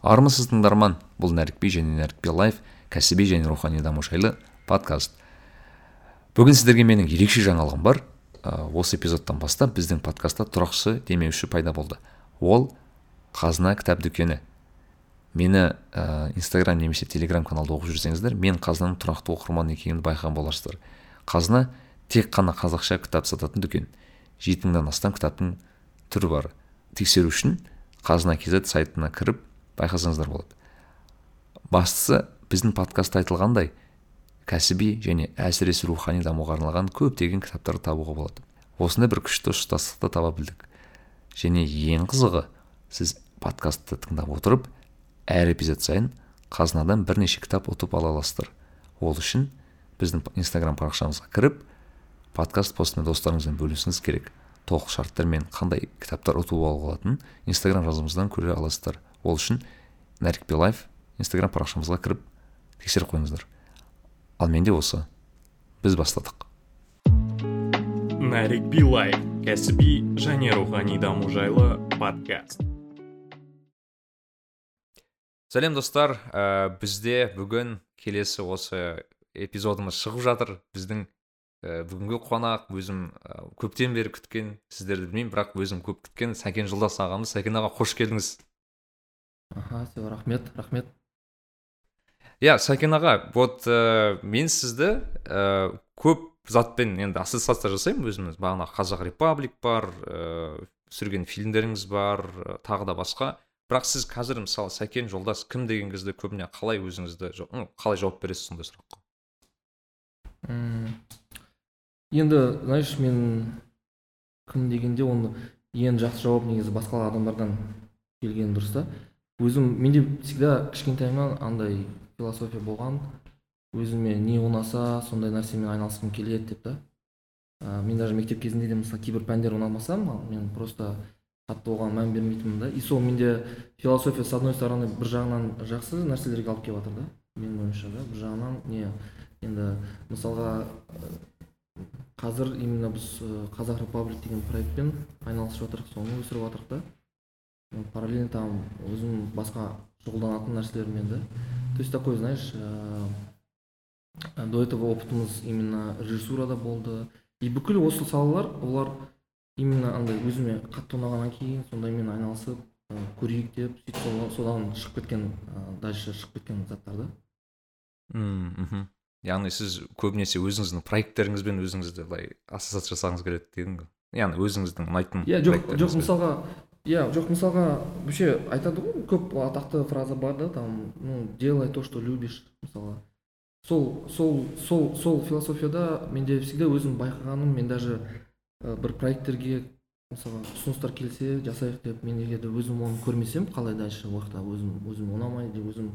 армысыз тыңдарман бұл нәрікби және нәрікби лайф кәсіби және рухани даму жайлы подкаст. Бүгін сіздерге менің ерекше жаңалығым бар. Ә, осы эпизодтан бастап біздің подкастта тұрақшы демеуші пайда болды. Ол қазына кітап дүкені. Мені ә, инстаграм немесе телеграм каналда оқып жүрсеңіздер мен қазынаның тұрақты оқырманы екенімді байқаған боларсыздар. Қазына тек қана қазақша кітап сататын дүкен. Жеті мыңнан астам кітаптың түрі бар. Тексеру үшін қазына kz сайтына кіріп байқасаңыздар болады. Бастысы біздің подкастта айтылғандай кәсіби және әсіресе рухани дамуға арналған көптеген кітаптарды табуға болады. Осындай бір күшті ұштастықты таба білдік. Және ең қызығы сіз подкастты тыңдап отырып әр эпизод сайын қазынадан бірнеше кітап ұтып ала аласыздар. Ол үшін біздің инстаграм парақшамызға кіріп подкаст постымен достарыңызбен бөлісуіңіз керек. Толық шарттар қандай кітаптар ұтып алуға болатынын инстаграм жазымыздан көре аласыздар. Ол үшін нәрікбе лайф инстаграм парақшамызға кіріп тексеріп қойыңыздар. Ал менде осы. Біз бастадық. Нәрікби лайф кәсіби және рухани даму жайлы подкаст. Сәлем достар. Ә, бізде бүгін келесі осы эпизодымыз шығып жатыр. Біздің ә, бүгінгі қонақ өзім ә, көптен бері күткен сіздерді білмеймін бірақ өзім көп күткен сәкен жолдас ағамыз. Сәкен аға қош келдіңіз. Аха все рахмет рахмет. Иә сәкен аға вот ә, мен сізді ә, көп затпен енді ассоциация жасаймын өзіміз. Бағана қазақ репаблик бар ә, түсірген фильмдеріңіз бар тағы да басқа. Бірақ сіз қазір мысалы сәкен жолдас кім деген кезде көбіне қалай өзіңізді қалай жауап бересіз сондай сұраққа? Енді знаешь мен кім дегенде оны ең жақсы жауап негізі басқа адамдардан келген дұрыс та. Өзім менде всегда кішкентайымнан андай философия болған. Өзіме не ұнаса сондай нәрсемен айналысқым келеді деп та. Ә, мен даже мектеп кезінде де мысалы кейбір пәндер ұнамаса мен просто қатты оған мән бермейтінмін да. И сол менде философия с одной стороны бір жағынан жақсы нәрселерге алып келіп жатыр да менің ойымша да. Бір жағынан не енді мысалға қазір именно біз қазақ репаблик деген проектпен айналысып жатырмық соны өсіріп жатырмық да параллельно там өзім басқа шұғылданатын нәрселермен да то есть такой знаешь до этого опытымыз именно режиссурада болды. И бүкіл осы салалар олар именно андай өзіме қатты ұнағаннан кейін сондаймен айналысып көрейік деп сөйтіп содан шығып кеткен дальше шығып кеткен заттар да. Мхм. Яғни сіз көбінесе өзіңіздің проекттеріңізбен өзіңізді былай ассоциация жасағыңыз келеді дедің ғой. Яғни өзіңіздің ұнайтын иә жоқ жоқ мысалға иә жоқ мысалға вообще айтады ғой көп атақты фраза бар да там ну делай то что любишь мысалға. Сол сол сол сол философияда менде всегда өзім байқағаным мен даже бір проекттерге мысалға ұсыныстар келсе жасайық деп мен егер өзім оны көрмесем қалай дальше жақта өзім өзім ұнамайды өзім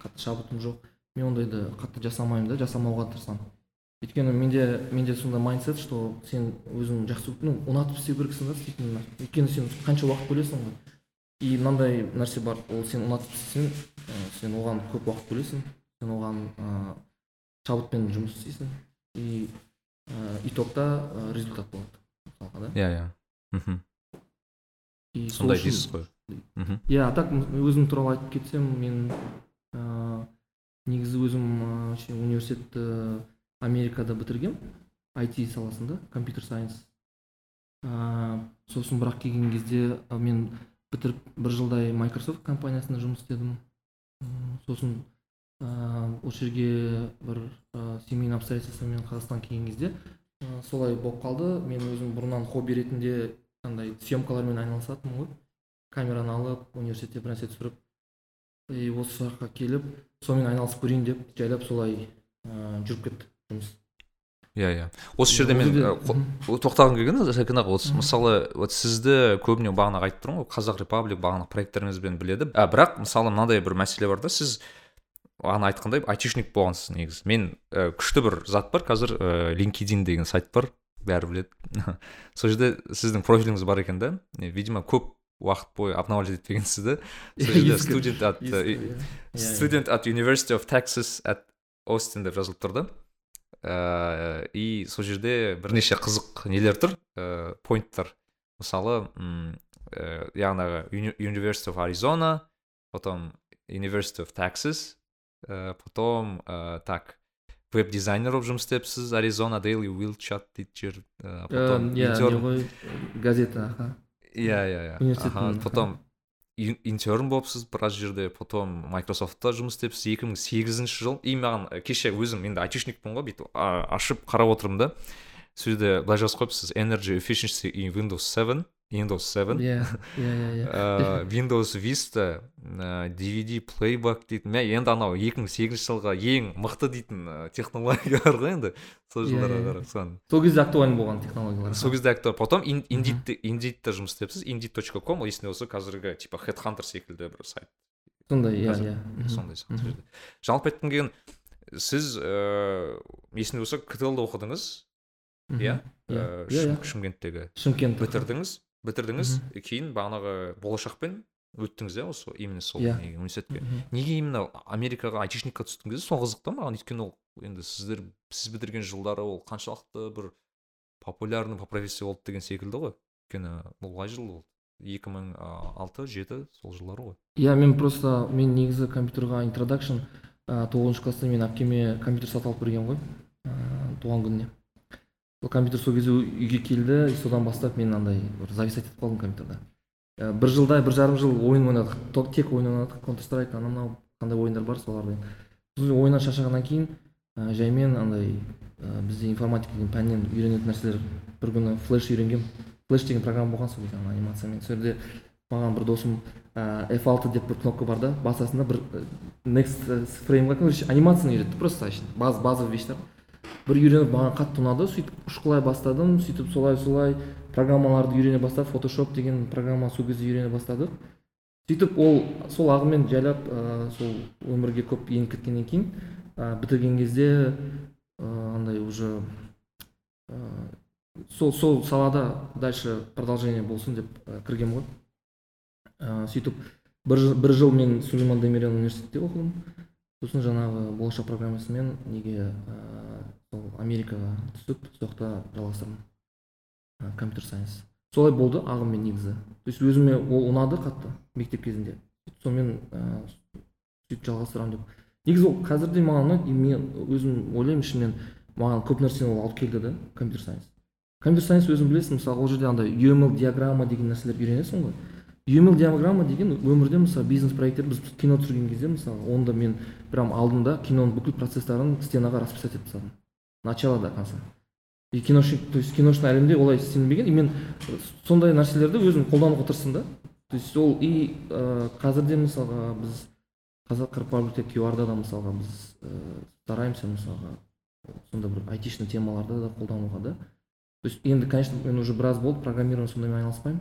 қатты шабытым жоқ мен ондайды қатты жасамаймын да жасамауға тырысамын. Өйткені менде менде сондай майндсет что сен өзің жақсы ну ұнатып істеу керексің да істейтін өйткені сен қанша уақыт бөлесің ғой. И мынандай нәрсе бар ол сен ұнатып істесең сен оған көп уақыт бөлесің. Сен оған ыыы шабытпен жұмыс істейсің. И ә, итогта результат болады. Мысалға да? Иә иә. Мхм. Сондай дейсіз ғой. Мхм. Иә а так өзім туралы айтып кетсем мен ыыы негізі өзім университетті америкада бітіргем IT саласында компьютер сайенс. Сосын бірақ келген кезде мен бітіріп бір жылдай Microsoft компаниясында жұмыс істедім. Сосын ә, осы жерге бір ә, семейный обстоятельствомен қазақстанға келген кезде солай болып қалды. Мен өзім бұрыннан хобби ретінде андай съемкалармен айналысатынмын ғой. Камераны алып университетте бір нәрсе түсіріп и осы жаққа келіп сонымен айналысып көрейін деп жайлап солай ә, жүріп кетті жұмыс. Иә иә. Осы жерде мен тоқтағым келген сәкен аға осы мысалы вот сізді көбіне бағана айтып тұрмын ғой қазақ репаблик бағана проекттеріңізбен біледі. Ә, бірақ мысалы мынандай бір мәселе бар да сіз бағана айтқандай айтишник болғансыз негізі. Мен ә, күшті бір зат бар қазір ә, LinkedIn деген сайт бар бәрі біледі. Сол жерде сіздің профиліңіз бар екен да. Видимо көп уақыт бойы обновлять етпегенсіз да сол жерде студент at студент at university of texas at austin деп жазылып тұр да. Ә, и сол жерде бірнеше қызық нелер тұр. Ә, поинттар. Мысалы ә, яғни University of Arizona потом University of Texas ә, потом ә, так веб дизайнер болып жұмыс істепсіз аризона дейли вилчат дейді жер ә, потом иә газета иә иә иә. Потом интерн болыпсыз біраз жерде. Потом майкрософтта жұмыс істепсіз. Екі мың сегізінші жыл. И маған ә, кеше өзім енді айтишникпін ғой бүйтіп ашып қарап отырмын да. Сол жерде былай жазып қойыпсыз. Energy efficiency in windows 7 windows 7 иә иә иә windows vista dvd playback дейтін мә енді анау 2008 жылғы ең мықты дейтін ә, технологиялар ғой енді сол жылдарға қарап соны. Сол кезде актуальный болған технологиялар сол кезде актуаль. Потом индидте индидте жұмыс істепсіз. Indeed.com ол есімде болса қазіргі типа headhunter секілді бір сайт. Сондай иә иә сондай жерде. Жалпы айтқым келген сіз ыыы есімде болса ктл оқыдыңыз иә? Шымкенттегі. Шымкент бітірдіңіз? Бітірдіңіз кейін бағанағы болашақпен өттіңіз иә осы именно сол Иә. неге, университетке. Неге именно америкаға айтишникқа кезде сол қызықты маған өйткені ол енді сіздер сіз бітірген жылдары ол қаншалықты бір популярный по профессия болды деген секілді ғой. Өйткені бұл қай жыл болды. Екі мың алты жеті сол жылдары ғой. Иә мен просто мен негізі компьютерға ә, тоғызыншы класста мен әпкеме компьютер сатып алып бергенмін ғой ә, туған күніне. Сол компьютер сол кезде үйге келді и содан бастап мен андай бір зависать етіп қалдым компьютерда. Ә, бір жылдай бір жарым жыл ойын ойнадық. Тек ойын ойнадық. Counter strike анау мынау қандай ойындар бар соларды сосын ойыннан шаршағаннан кейін ә, жаймен андай ә, бізде информатика деген пәннен үйренетін нәрселер бір күні флеш үйренгем флеш деген программа болған сол кезде анимациямен. Сол жерде маған бір досым ә, F6 деп бір кнопка бар да басасында бір next фреймға короче анимацияны үйретті просто баз базовый вещьтер бір үйреніп маған қатты ұнады. Сөйтіп ұшқылай бастадым. Сөйтіп солай солай программаларды үйрене бастап photoshop деген программа сол кезде үйрене бастадық. Сөйтіп ол сол ағымен жайлап ә, сол өмірге көп еніп кеткеннен кейін ә, бітірген кезде ә, андай уже ә, сол сол салада дальше продолжение болсын деп ә, кіргем ғой. Ә, сөйтіп бір, бір жыл мен сулейман демирел университетте оқыдым. Сосын жаңағы болашақ программасымен неге ә, сол америкаға түсіп сол жақта жалғастырдым компьютер сайенс. Солай болды ағыммен негізі. То есть өзіме ол ұнады қатты мектеп кезінде. Сонымен ә, сөйтіп жалғастырамын деп. Негізі ол қазір де маған ұнайды мен өзім ойлаймын ішімнен маған көп нәрсені ол алып келді да компьютер сайенс. Компьютер сайенс өзің білесің мысалы ол жерде андай uml диаграмма деген нәрселер үйренесің ғой. Uml диаграмма деген өмірде мысалы бизнес проекттер біз кино түсірген кезде мысалы оны да мен прям алдым да киноның бүкіл процесстарын стенаға расписать етіп тастадым. Начала до конца. И киношник то есть киношный әлемде олай істелінбеген и мен сондай нәрселерді өзім қолдануға тырыстым да. То есть ол и ә, қазірде мысалға біз қазақ корпоративте qr да мысалға біз ә, стараемся мысалға сондай бір айтишный темаларды да қолдануға да. То есть енді конечно мен уже біраз болды программированием сондаймен айналыспаймын.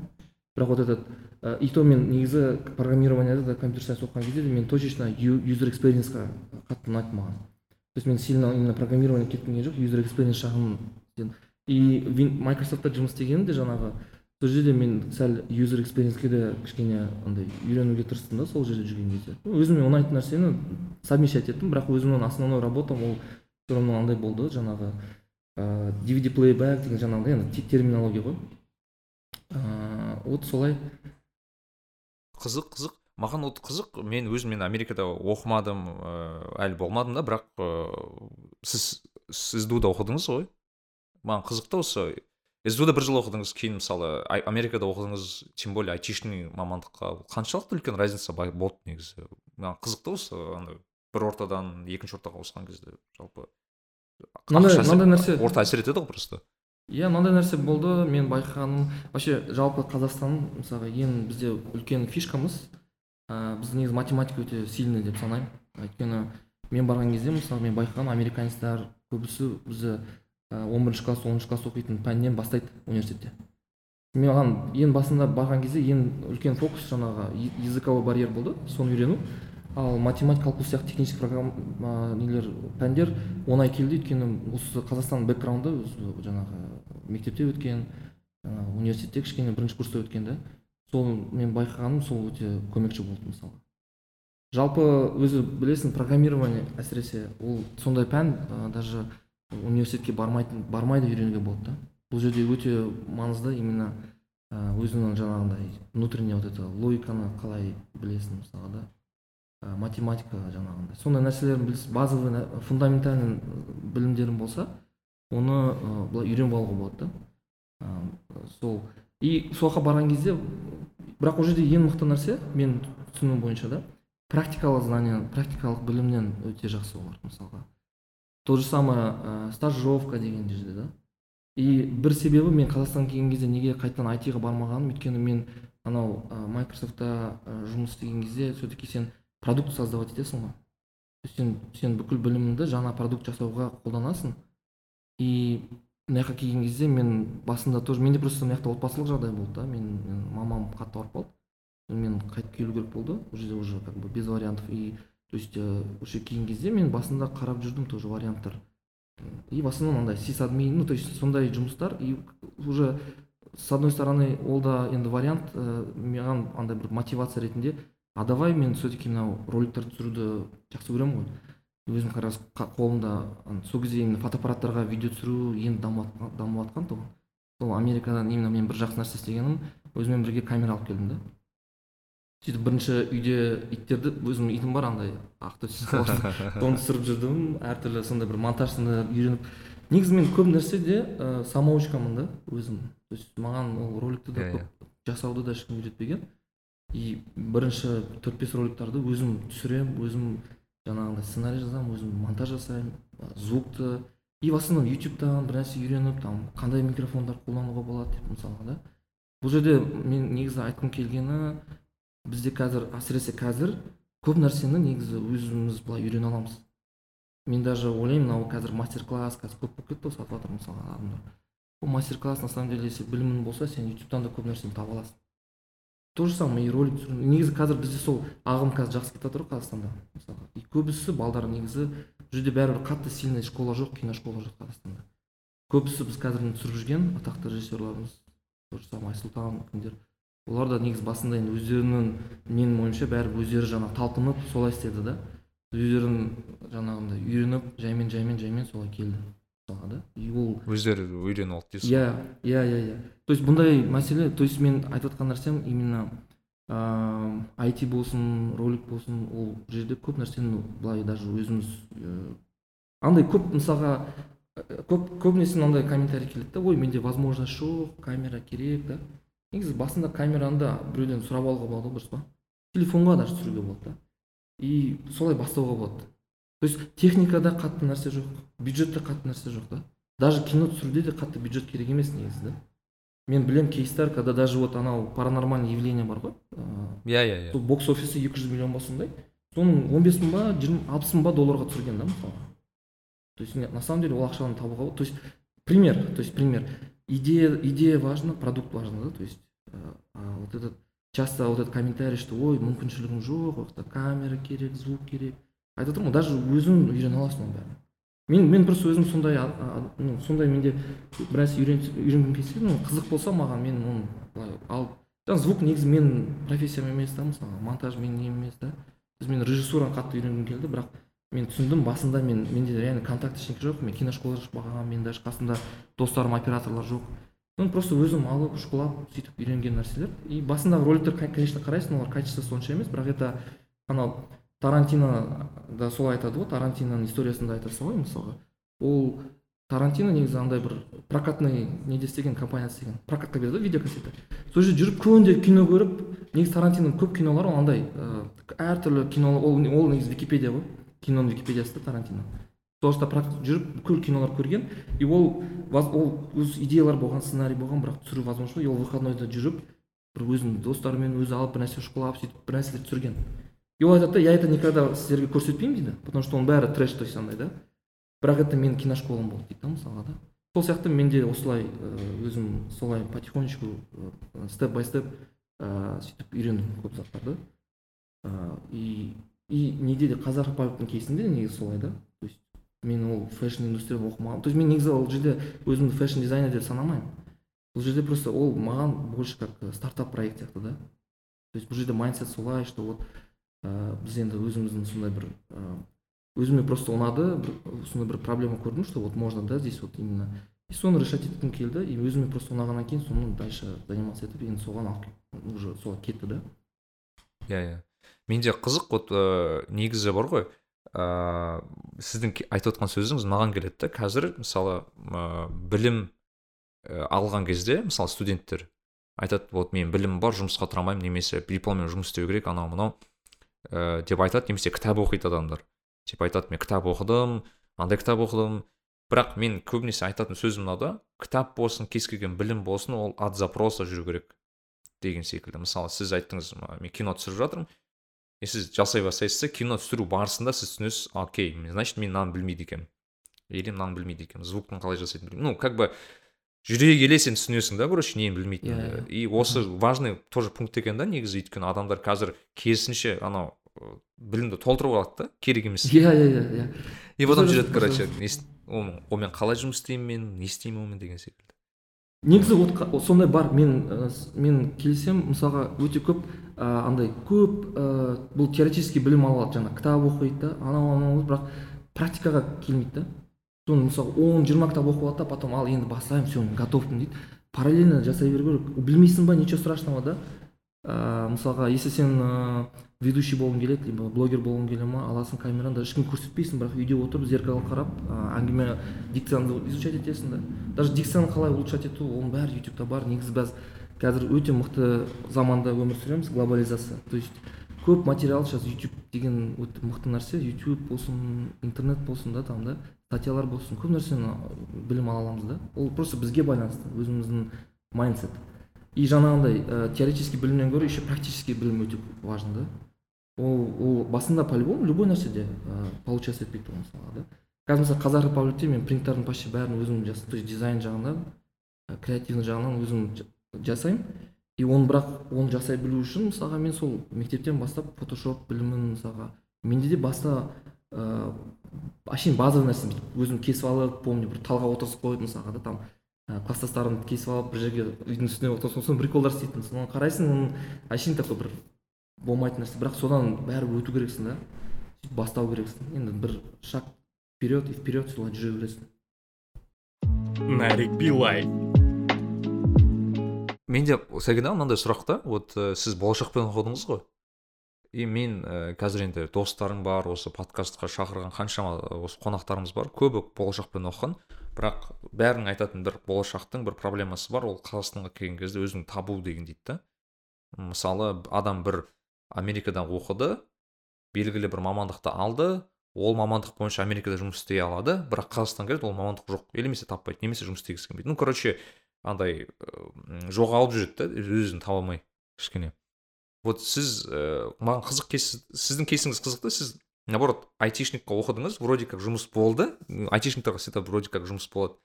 Бірақ вот этот ә, и то мен негізі программированияда да компьютер сайенс оқыған кезде де мен точечно ю- user experience-ға қатты ұнайды маған. То есть мен сильно именно программирование кеткім келген жоқ user experience жағын и Microsoftта жұмыс істегенім де жаңағы сол жерде мен сәл user experience-ке де кішкене андай үйренуге тырыстым да сол жерде жүрген кезде. Өзіме ұнайтын нәрсені совмещать еттім бірақ өзімнің основной работам ол все равно андай болды жаңағы ә, DVD playback деген жаңағыдай енді те- терминология ғой. Ә, вот солай. Қызық қызық. Маған ол қызық. Мен өзім мен америкада оқымадым ыыы әлі болмадым да бірақ ыыы сіз сіз сду да оқыдыңыз ғой. Маған қызық та осы. Сду да бір жыл оқыдыңыз кейін мысалы америкада оқыдыңыз тем более айтишный мамандыққа. Қаншалықты үлкен разница болды негізі? Маған қызық та осы андай бір ортадан екінші ортаға ауысқан кезде жалпы. Мынандай нәрсе- орта әсер етеді ғой просто. Иә мынандай нәрсе болды. Мен байқағаным вообще жалпы қазақстан мысалға ең бізде үлкен фишкамыз ә, біз негізі математика өте сильный деп санаймын. Өйткені мен барған кезде мысалы мен байқағаным американецтер көбісі бізді он бірінші класс оныншы класс оқитын пәннен бастайды университетте. Маған ең басында барған кезде ең үлкен фокус жаңағы языковой барьер болды. Соны үйрену. Ал математика калкулус сияқты технический программа нелер пәндер оңай келді өйткені осы қазақстан бэкграунды жаңағы мектепте өткен жаңағы университетте кішкене бірінші курста өткен да сол мен байқағаным сол өте көмекші болды мысалы. Жалпы өзі білесің программирование әсіресе ол сондай пән ә, даже университетке бармайтын бармай да үйренуге болады да. Бұл жерде өте маңызды именно өзіңнің жаңағындай внутренний вот это логиканы қалай білесің мысалға да. Математика жаңағындай. Сондай нәрселерін білс базовый фундаментальный білімдерің болса оны былай үйреніп алуға болады да. Сол. И сол жаққа барған кезде бірақ ол жерде ең мықты нәрсе мен түсінуім бойынша да практикалық знание практикалық білімнен өте жақсы олар мысалға. То же самое стажировка деген жерде да. И бір себебі мен қазақстанға келген кезде неге қайтадан айтиға бармағаным өйткені мен анау майкрософтта жұмыс істеген кезде все таки сен продукт создавать етесің ғой. Сен сен бүкіл біліміңді жаңа продукт жасауға қолданасың. И мына жаққа келген кезде мен басында тоже менде просто мына жақта отбасылық жағдай болды да. Мен, мамам қатты ауырып қалды. Мен қайтып келу керек болды. Ол жерде уже как бы без вариантов. И то есть осы жерге келген кезде мен басында қарап жүрдім тоже варианттар. И в основном андай сисадмин ну то есть сондай жұмыстар. И уже с одной стороны ол да енді вариант ә, маған андай бір мотивация ретінде а давай мен все таки мынау роликтер түсіруді жақсы көремін ғой өзім как раз қолымда сол кезде именно фотоаппараттарға видео түсіру енді дамып жатқан тұғын сол америкадан именно мен бір жақсы нәрсе істегенім өзіммен бірге камера алып келдім да. Сөйтіп бірінші үйде иттерді өзімнің итім бар андай ақтөс соны түсіріп жүрдім. Әртүрлі сондай бір монтажны үйреніп. Негізі мен көп нәрседе ә, самоучкамын да өзім. То есть маған ол роликті де Иә, иә. көп жасауды да ешкім үйретпеген. И бірінші төрт бес роликтарды өзім түсіремін өзім жаңағындай сценарий жазамын өзім монтаж жасаймын звукты. И в основном ютубтан бір нәрсе үйреніп там қандай микрофондар қолдануға болады деп мысалға да. Бұл жерде мен негізі айтқым келгені бізде қазір әсіресе қазір көп нәрсені негізі өзіміз былай үйрене аламыз. Мен даже ойлаймын мынау қазір мастер класс қазір көп болып кетті ғой сатып жатыр мысалға адамдар. Ол мастер класс на самом деле если білімің болса сен ютубтан да көп нәрсені таба аласың. То же самое и ролик түсіру негізі қазір бізде сол ағым қазір жақсы кетіп жатыр ғой қазақстанда. Мысалға и көбісі балдар негізі бұл жерде бәрібір қатты сильный школа жоқ киношкола жоқ қазақстанда. Көбісі біз қазір түсіріп жүрген атақты режиссерларымыз то же самое айсұлтан кімдер. Олар да негізі басында енді өздерінің менің ойымша бәрібір өздері жаңағы талпынып солай істеді да. Өздерін жаңағындай үйреніп жаймен жаймен жаймен солай келді. Мысалға да и ол өздері үйреніп алды дейсіз иә иә иә иә. То есть бұндай мәселе то есть мен айтып жатқан нәрсем именно ыыы айти болсын ролик болсын ол жерде көп нәрсені былай даже өзіміз ыыы андай көп мысалға ә, көп көбінесе мынандай комментарий келеді да ой менде возможность жоқ камера керек да. Негізі басында камераны да біреуден сұрап алуға болады ғой дұрыс па? Телефонға даже түсіруге болады да. И солай бастауға болады. То есть техникада қатты нәрсе жоқ бюджетте қатты нәрсе жоқ да. Даже кино түсіруде де қатты бюджет керек емес негізі да. Мен білем кейстер когда даже вот анау паранормальный явление бар ғой. Иә иә иә. сол бокс офисі екі жүз миллион ба сондай соның он бес мың ба жиырма алпыс мың ба долларға түсірген да мысалға. То есть на самом деле ол ақшаны табуға болады. То есть пример то есть пример. Идея идея важна продукт важно да то есть э, а вот этот часто вот этот комментарий что ой мүмкіншілігім жоқ ол жақта камера керек звук керек айтып отырмын ғой даже өзің үйрене аласың оның бәрін. Мен мен просто өзім сондай ну, сондай менде бір нәрсе үйрен үйренгім келсе ну қызық болса маған мен оны былай алып жаңағы звук негізі менің профессиям емес та мысалы монтаж менің нем емес біз мен режиссураны қатты үйренгім келді бірақ мен түсіндім басында мен менде реально контакт ештеңке жоқ мен киношкола ашпағанмын мен даже қасымда достарым операторлар жоқ. Соны просто өзім алып шұқылап сөйтіп үйренген нәрселер. И басындағы роликтер конечно қарайсың олар качествосы онша емес бірақ это анау тарантино да солай айтады ғой тарантиноның историясында айта салайын мысалға. Ол тарантино негізі андай бір прокатный неде істеген компанияда істеген прокатқа береді ғой видеокассета. Сол жерде жүріп күнде кино көріп негізі тарантиноның көп кинолары ол андай ыыы әртүрлі кино ол, ол негізі википедия ғой киноның википедиясы да тарантино. Сол жақта жүріп бүкіл кинолар көрген и ол ол өз идеялар болған сценарий болған бірақ түсіру возможно ол выходнойда жүріп бір өзінің достарымен өзі алып бір нәрсе шұқылап сөйтіп бір нәрселер түсірген. И ол айтады да я это никогда сіздерге көрсетпеймін дейді. Потому что оның бәрі трэш то есть андай да. Бірақ это менің киношколам болды дейді да мысалға да. Сол сияқты мен де осылай ыыы, өзім солай потихонечку степ бай степ ыыы сөйтіп үйрендім көп заттарды. Ыыы и и неде де қазақ кейсінде де негізі солай да? То есть мен ол фэшн индустрияда оқымағанмын. То есть мен негізі ол жерде өзімді фэшн дизайнер деп санамаймын. Бұл жерде просто ол маған больше как э, стартап проект сияқты да. То есть бұл жерде майндсет солай что вот ыыы біз енді өзіміздің сондай бір ыыы өзіме просто ұнады бір сондай бір проблема көрдім что вот можно да здесь вот именно. И соны решать еткім келді и өзіме просто ұнағаннан кейін соны дальше заниматься етіп енді соған алып уже солай кетті да. Иә иә. Менде қызық вот ә, негізі бар ғой. Ә, сіздің айтып отқан сөзіңіз маған келеді да. Қазір мысалы ә, білім ә, алған кезде мысалы студенттер айтады вот мен білімім бар жұмысқа тұра алмаймын немесе дипломмен жұмыс істеу керек анау мынау ә, деп айтады немесе кітап оқиды адамдар. Типа айтады мен кітап оқыдым андай кітап оқыдым. Бірақ мен көбінесе айтатын сөзім мынау кітап болсын кез келген білім болсын ол от запроса жүру керек деген секілді. Мысалы сіз айттыңыз мен кино түсіріп жатырмын. И сіз жасай бастайсыз кино түсіру барысында сіз түсінесіз окей значит мен мынаны білмейді екенмін. Или мынаны білмейді екенмін звуктың қалай жасайтынын білмеймін ну как бы жүре келе сен түсінесің да короче нені білмейтініңді Иә, и осы важный тоже пункт екен да негізі өйткені адамдар қазір керісінше анау білімді толтырып алады да керек емес. Иә иә иә иә. И потом жүреді короче онымен қалай жұмыс істеймін мен не істеймін онымен деген секілді. Негізі вот сондай бар. Мен ә, мен келісемін мысалға өте көп ә, андай көп ә, бұл теоретический білім ала алады. Жаңағы кітап оқиды да анау анау бірақ практикаға келмейді да. Соны мысалы он жиырма кітап оқып алады да потом ал енді бастаймын все готовпын дейді. Параллельно жасай беру керек білмейсің ба ничего страшного да? Ә, мысалға если сен ә, ведущий болғың келеді либо блогер болғың келе ма аласың камераны даже ешкімге көрсетпейсің бірақ үйде отырып зеркало қарап ә, әңгіме дикцияңды изучать етесің да. Даже дикцияны қалай улучшать ету оның бәрі ютубта бар. Негізі біз қазір өте мықты заманда өмір сүреміз глобализация. То есть көп материал сейчас ютуб деген өте мықты нәрсе. Ютуб болсын интернет болсын да там да статьялар болсын. Көп нәрсені білім ала аламыз да. Ол просто бізге байланысты өзіміздің майндсет. И жаңағындай ә, теоретический білімнен гөрі еще практический білім өте важно да. Ол ол басында по любому любой нәрседе ә, получаться етпейді ол мысалға да. Қазір мысалы қазақ репабликте мен принттердің почти бәрін өзім жас то есть дизайн жағынан креативный жағынан өзім жа- жасаймын. И оны бірақ оны жасай білу үшін мысалға мен сол мектептен бастап фотошоп білімін мысалға менде де баста ыыы әшейін базовый нәрсе бүйтіп өзім кесіп алып помню бір талға отырғызып қойып мысалға да там класстастарымды кесіп алып бір жерге үйдің үстіне отырғызып сосын приколдар істейтін. Соны қарайсың оның әшейін такой бір болмайтын нәрсе. Бірақ содан бәрібір өту керексің да сөйтіп бастау керексің. Енді бір шаг вперед и вперед солай жүре бересің. Нарик билай менде сәкен аға мынандай сұрақ та. Вот ә, сіз болашақпен оқыдыңыз ғой. И мен ә, қазір енді достарым бар осы подкастқа шақырған қаншама ә, осы қонақтарымыз бар. Көбі болашақпен оқыған бірақ бәрінің айтатын бір болашақтың бір проблемасы бар. Ол қазақстанға келген кезде өзін табу деген дейді да. Мысалы адам бір америкадан оқыды белгілі бір мамандықты алды. Ол мамандық бойынша америкада жұмыс істей алады. Бірақ қазақстанға келеді ол мамандық жоқ. Или таппайды немесе жұмыс істегісі келмейді. Ну короче андай жоғалып жүреді да өзін таба алмай кішкене. Вот сіз ә, маған қызық кез сіздің кейсіңіз қызық та сіз наоборот айтишникқа оқыдыңыз вроде как жұмыс болды айтишниктерге всегда вроде как жұмыс болады.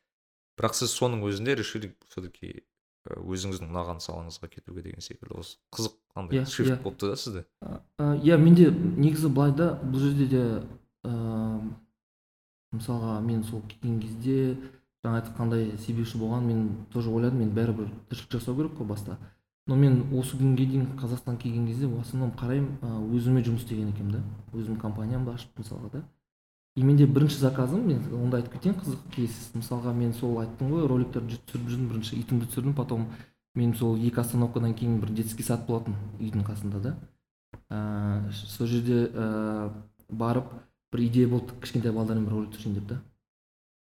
Бірақ сіз соның өзінде решили все таки өзіңіздің ұнаған салаңызға кетуге деген секілді. Осы қызық андай Иә, шифт иә. болыпты да сізде. Иә менде негізі былай да бұл жерде де ә, мысалға мен сол келген кезде жаңа айтқандай себепші болған мен тоже ойладым. Мен бәрібір тіршілік жасау керек қой баста. Но мен осы күнге дейін қазақстанға келген кезде в основном қараймын өзіме жұмыс істеген екенмін да өзімнің компаниямды ашып мысалға да. И менде бірінші заказым мен оны да айтып кетейін қызық кейс мысалға мен сол айттым ғой роликтерді түсіріп жүрдім бірінші итімді түсірдім потом мен сол екі остановкадан кейін бір детский сад болатын үйдің қасында да. Ыыы сол жерде ыыы барып бір идея болды кішкентай балдармен бір ролик түсірейін деп та.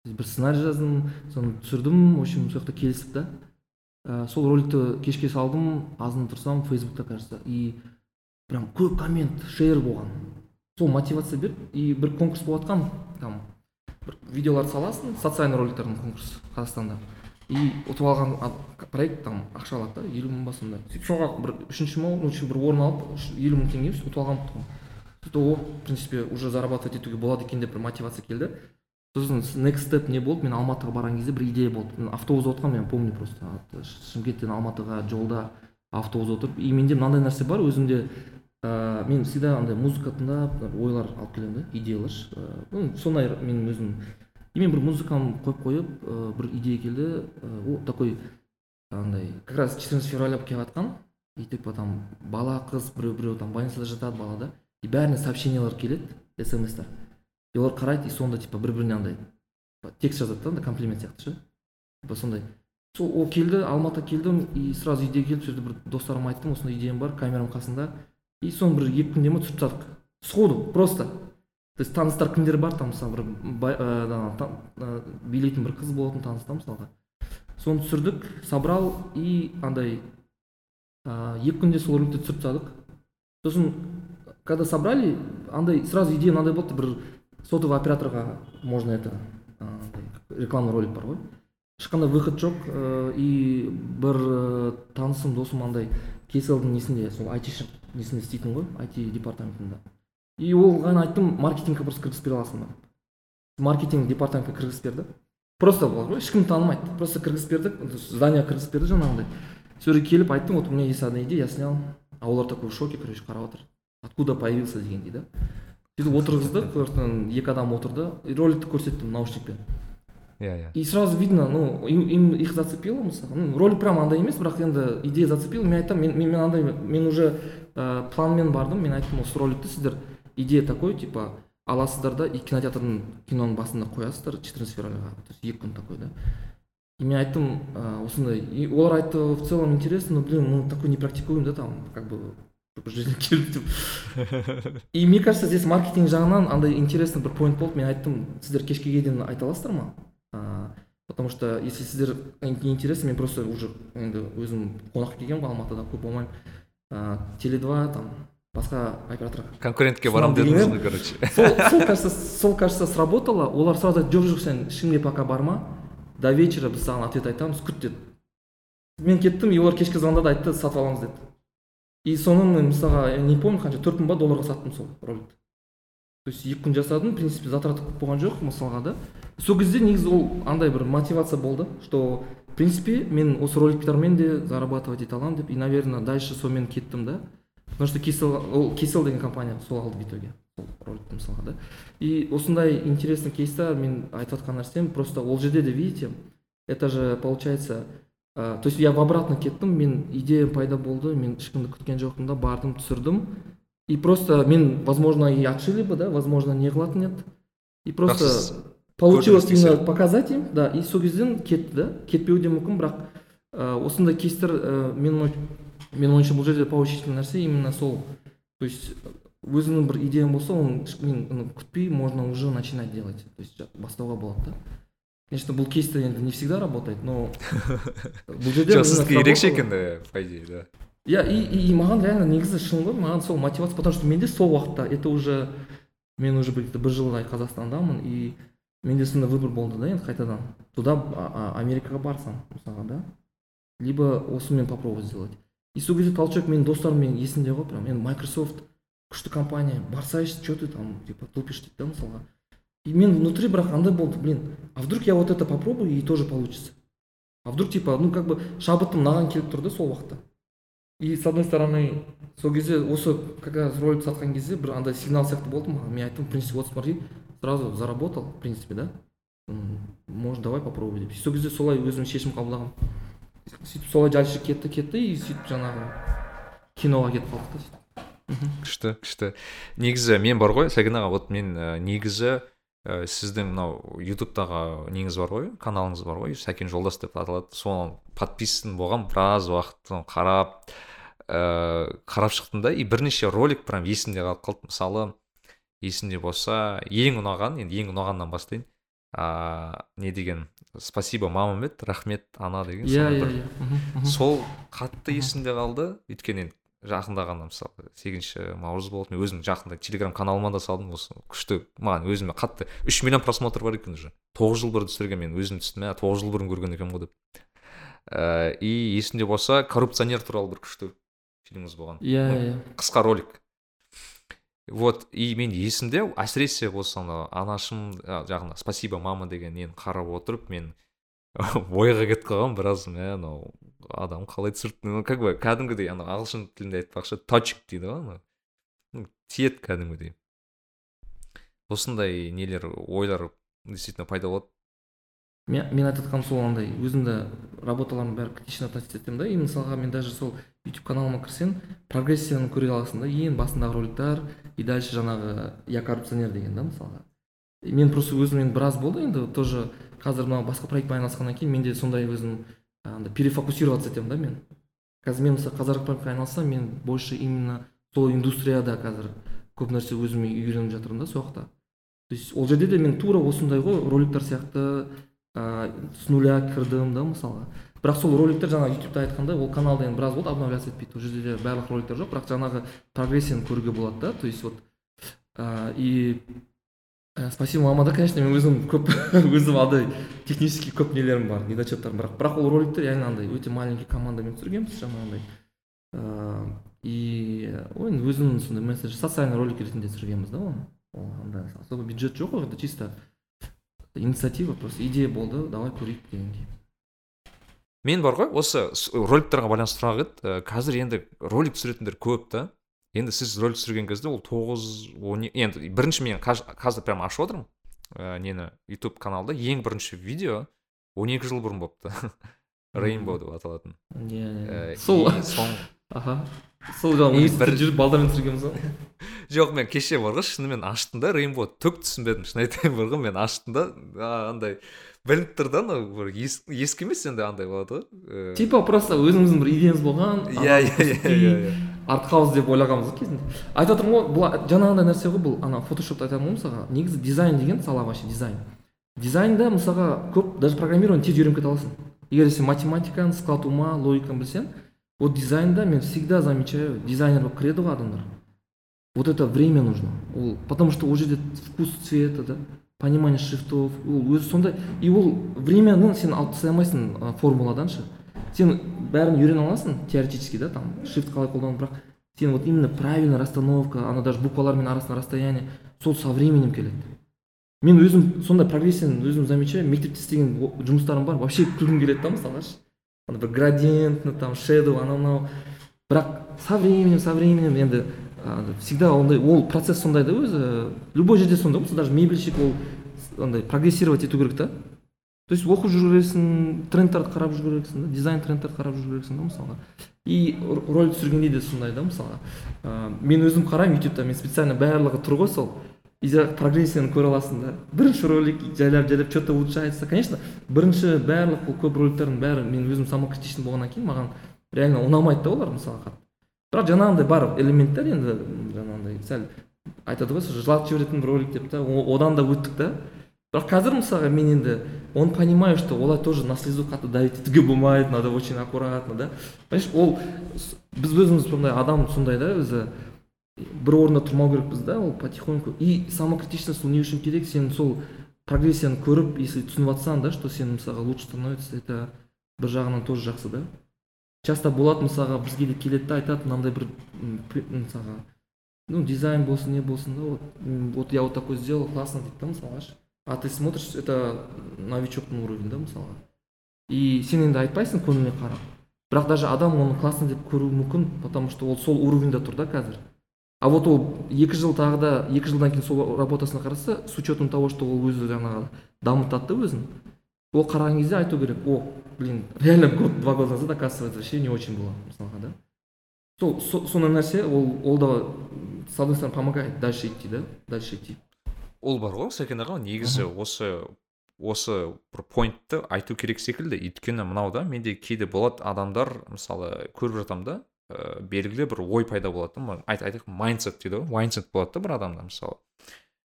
Бір сценарий жаздым соны түсірдім в общем сол жақта келісіп та. Ә, сол роликті кешке салдым азын тұрсам фейсбукта кажется и прям көп коммент шер болған. Сол мотивация берді и бір конкурс болып жатқан там бір видеоларды саласың социальный роликтердің конкурсы қазақстанда. И ұтып алған проект там ақша алады да елу мың ба сондай. Сөйтіп соға бір үшінші ма үшінші бір орын алып елу мың теңге ұтып алған тұғын сөйтіп о в принципе уже зарабатывать етуге болады екен деп бір мотивация келді. Сосын next step не болды мен алматыға барған кезде бір идея болды. Мен автобус отырғанмын я помню просто шымкенттен алматыға жолда автобус отырып и менде мынандай нәрсе бар өзімде ә, мен всегда андай музыка тыңдап ойлар алып келемін да идеялар ә, ну сондай мен өзім и мен бір музыкамды қойып қойып ә, бір идея келді ә, о такой андай как раз 14 февраля келіп жатқан и типа там бала қыз біреу біреу там больницада жатады бала да и бәріне сообщениялар келеді смстар. И олар қарайды и сонда типа бір біріне андай текст жазады да андай комплимент сияқты ше. Типа сондай. Сол ол келді алматыға келдім и сразу идея келді сол бір достарыма айттым осындай идеям бар камераның қасында. И соны бір екі күнде ма түсіріп тастадық. Сходу просто. То есть таныстар кімдер бар там мысалы бір та- ә, билейтін бір қыз болатын таныс та мысалға. Соны түсірдік собрал и андай ә, екі күнде сол роликті түсіріп тастадық. Сосын когда собрали андай сразу идея мынандай болды бір сотовый операторға можно это рекламный ролик бар ғой ешқандай выход жоқ ә, и бір ә, танысым досым андай кейселдің несінде сол айтишник несінде істейтін ғой айти департаментінде. И оған айттым маркетингке просто кіргізіп бере аласың ба? Маркетинг департаментке кіргізіп берді. Просто ғой ешкім танымайды. Просто кіргізіп бердік зданияға кіргізіп берді жаңағындай. Сол келіп айттым вот у меня есть одна идея я снял. А олар такой в шоке короче қарап отыр. Откуда появился дегендей да? Сөйтіп отырғыздық сосын екі адам отырды роликті көрсеттім наушникпен. Иә иә. И сразу видно ну им, им их зацепило мысалы ну ролик прям андай емес бірақ енді идея зацепила. Мен айтамын мен, мен, мен андай мен уже ә, планмен бардым. Мен айттым осы роликті сіздер идея такой типа аласыздар да и кинотеатрдың киноның басында қоясыздар 14 февральға то есть екі күн такой да. И мен айттым ә, осындай. И олар айтты в целом интересно но блин мы такой не практикуем да там как бы деп и мне кажется здесь маркетинг жағынан андай интересный бір поинт болды. Мен айттым сіздер кешке дейін айта аласыздар ма? А, потому что если сіздер не интересно мен просто уже енді өзім қонаққа келгенмін ғой алматыда көп болмаймын. А, теле два там басқа операторға конкурентке барамын дедіңіз ғой короче. сол, сол кажется сол кажется сработало олар сразу айтты жоқ жоқ сен ешкімге пока барма до вечера біз саған ответ айтамыз күт деді. Мен кеттім и олар кешке звондады айтты сатып аламыз деді. И соны мен мысалға я не помню қанша төрт мың ба долларға саттым сол роликті. То есть екі күн жасадым в принципе затраты көп болған жоқ мысалға да. Сол кезде негізі ол андай бір мотивация болды что в принципе мен осы роликтармен де зарабатывать ете аламын деп и наверное дальше сонымен кеттім да. Потому что кисел ол кисел деген компания сол алды в итоге сол роликті мысалға да. И осындай интересный кейста мен айтып жатқан нәрсем просто ол жерде де видите это же получается ә, то есть я в обратно кеттім мен идея пайда болды мен ешкімді күткен жоқпын да бардым түсірдім. И просто мен возможно и отшили бы да возможно не қылатын еді. И просто получилось именно показать им да и сол кезден кетті да. Кетпеуі де мүмкін бірақ ә, осындай кейстер ә, менің ой- менің ойымша бұл жерде поучительный нәрсе именно сол. То есть өзіңнің бір идеяң болса оны мен күтпей можно уже начинать делать. То есть бастауға болады да. Конечно бұл кейстер енді не всегда работает но бұл жерде жоқ сіздікі ерекше екен да по идее да. Иә и, и, и маған реально негізі шын ғой маған сол мотивация потому что менде сол уақытта это уже мен уже бір бір жылдай қазақстандамын и менде сондай выбор болды да енді қайтадан туда америкаға барсам мысалға да. Либо осымен попробовать сделать. И сол кезде толчок менің достарым менің есімде ғой прям енді майкрософт күшті компания барсайшы че ты там типа тупишь дейді да мысалға и мен внутри бірақ андай болды блин. А вдруг я вот это попробую и тоже получится? А вдруг типа ну как бы шабытым маған келіп тұр да сол уақытта. И с одной стороны сол кезде осы как раз ролик сатқан кезде бір андай сигнал сияқты болды маған. Мен айттым в принципе вот смотри сразу заработал в принципе да? Может давай попробуй деп. Сол кезде солай өзім шешім қабылдағанмын сөйтіп солай дальше кетті кетті и сөйтіп жаңағы киноға кетіп қалдық та сөйтіп. Күшті күшті. Негізі мен бар ғой сәкен аға вот мен ә, негізі ә, сіздің мынау ютубтағы неңіз бар ғой каналыңыз бар ғой сәкен жолдас деп аталады. Соған подписан болған біраз уақыт соны қарап ә, қарап шықтым да. И бірнеше ролик прям есімде қалып қалды. Мысалы есімде болса ең ұнаған енді ең ұнағаннан бастайын а не деген спасибо мама еді рахмет ана деген иә иә иә. Сол қатты есімде қалды. Өйткені енді жақында ғана мысалы сегізінші наурыз болды. Мен өзім жақында телеграм каналыма да салдым осы. Күшті маған өзіме қатты үш миллион просмотр бар екен уже. Тоғыз жыл бұрын түсірген мен өзім түстім ә тоғыз жыл бұрын көрген екенмін ғой деп. Ә, и есімде болса коррупционер туралы бір күшті фильміңіз болған. Иә Ну, иә қысқа ролик. Вот и мен есімде әсіресе осы ана анашым а, жағында спасибо мама деген нені қарап отырып мен ойға кетіп қалған біраз мә мынау адам қалай түсірді? Ну как бы кәдімгідей ана ағылшын тілінде айтпақшы точик дейді ғой ана Ну, тиеді кәдімгідей. Осындай нелер ойлар действительно пайда болады. Мен, айтып жатқаным сол андай өзімді работаларымның бәрі критично относиться етемін да. И мысалға мен даже сол ютуб каналыма кірсең прогрессияны көре аласың да ең басындағы роликтар и дальше жаңағы я коррупционер деген да мысалға. Мен просто өзім енді біраз болды енді тоже қазір мынау басқа проектпен айналысқаннан кейін менде сондай өзім андай перефокусироваться етемін да мен? Қазір мен мысалы айналыссам мен больше именно сол индустрияда қазір көп нәрсе өзім үйреніп жатырмын да сол жақта то есть ол жерде де мен тура осындай ғой роликтер сияқты ә, с нуля кірдім да мысалға. Бірақ сол роликтер жаңағы ютубта айтқандай ол каналда енді біраз болды обновляться етпейді. Ол жерде де барлық роликтер жоқ бірақ жаңағы прогрессияны көруге болады да то есть вот ә, и ә, спасибо мамада конечно мен өзім көп өзім андай технический көп нелерім бар недочеттарым бірақ бірақ ол роликтер реально андай өте маленький командамен түсіргенбіз жаңағындай ыыы и ой енді өзімнің сондай месседж социальный ролик ретінде түсіргенбіз да оны. Андай особо бюджет жоқ ол жерде чисто инициатива просто идея болды давай көрейік дегендей мен бар ғой осы роликтерге байланысты сұрақ еді қазір енді ролик түсіретіндер көп та. Енді сіз ролик түсірген кезде ол тоғыз он енді бірінші мен қазір прям ашып отырмын. Ә, нені ютуб каналда ең бірінші видео 12 жыл бұрын болыпты рейнбоу деп аталатын. Иә Ә, сол и соң аха. Сол жаңағы университетте жүріп балдармен түсіргенбіз ғой жоқ мен кеше бар ғой шынымен аштым да рейнбоу түк түсінбедім шын айтайын бар ғой мен аштым да а, андай білініп тұр да анау бір ес- ескі емес енді андай болады ғой ә, типа просто өзіміздің бір идеямыз болған иә иә иә иә иә. артхаус деп ойлағанбыз ғой кезінде. Айтып отырмын ғой бұл жаңағындай нәрсе ғой бұл ана фотошопта айтамын ғой мысалға негізі дизайн деген сала вообще дизайн. Дизайнда мысалға көп даже программирование тез үйреніп кете аласың. Егер сен математиканы склад ума логиканы білсең вот дизайнда мен всегда замечаю дизайнер болып кіреді ғой адамдар. Вот это время нужно. Ол потому что ол жерде вкус цвета да. Понимание шрифтов. Ол өзі сондай. И ол времяны сен алып тастай алмайсың формуладан ше сен бәрін үйрене аласың теоретически да там шрифт қалай қолдану бірақ сен вот именно правильная расстановка ана даже буквалармен арасында расстояние сол со временем келеді. Мен өзім сондай прогрессияны өзім замечаю мектепте істеген жұмыстарым бар вообще күлкім келеді да мысалға ше ана бір градиентный там шедоу анау мынау. Бірақ со временем со временем енді всегда ондай ол процесс сондай да өзі. Любой жерде сондай ғой даже мебельщик ол андай прогрессировать ету керек та. То есть оқып жүру керексің трендтерді қарап жүру керексің да дизайн трендтерді қарап жүру керексің да мысалға. И ролик түсіргенде де сондай да мысалға. Ә, мен өзім қараймын ютубта мен специально барлығы тұр ғой сол. И прогрессияны көре аласың да. Бірінші ролик жайлап жайлап что то улучшается. Конечно бірінші барлық көп роликтердің бәрі мен өзім самокритичный болғаннан кейін маған реально ұнамайды да олар мысалға қатты. Бірақ жаңағындай бар элементтер енді жаңағындай сәл айтады ғой жылатып жіберетін бір ролик деп та одан да өттік та бірақ қазір мысалға мен енді он понимаю что олай тоже на слезу қатты давить етуге болмайды надо очень аккуратно да понимаешь ол біз өзіміз сондай адам сондай да өзі бір орында тұрмау керекпіз да ол потихоньку и самокритичность ол не үшін керек сен сол прогрессияны көріп если түсініп жатсаң да что сен мысалға лучше становится это бір жағынан тоже жақсы да часто болады мысалға бізге де келеді да айтады мынандай бір мысалға ну дизайн болсын не болсын да вот вот я вот такой сделал классно дейді да мысалға а ты смотришь это новичоктың уровень да мысалға. И сен енді айтпайсың көңіліне қарап. Бірақ даже адам оны классно деп көруі мүмкін потому что ол сол уровеньде тұр да қазір. А вот ол екі жыл тағы да екі жылдан кейін сол работасына қараса с учетом того что ол өзі жаңағы дамытады да өзін ол қараған кезде айту керек о блин реально год два года назад оказывается вообще не очень было мысалға да. Сол со- сондай нәрсе ол ол да с одной стороны помогает дальше идти да дальше идти. Ол бар ғой сәкен аға негізі осы осы бір поинтты айту керек секілді. Өйткені мынау да менде кейде болады адамдар мысалы көріп жатамын да ә, белгілі бір ой пайда болады да айтайық майндсет дейді ғой майндсет болады да бір адамда мысалы.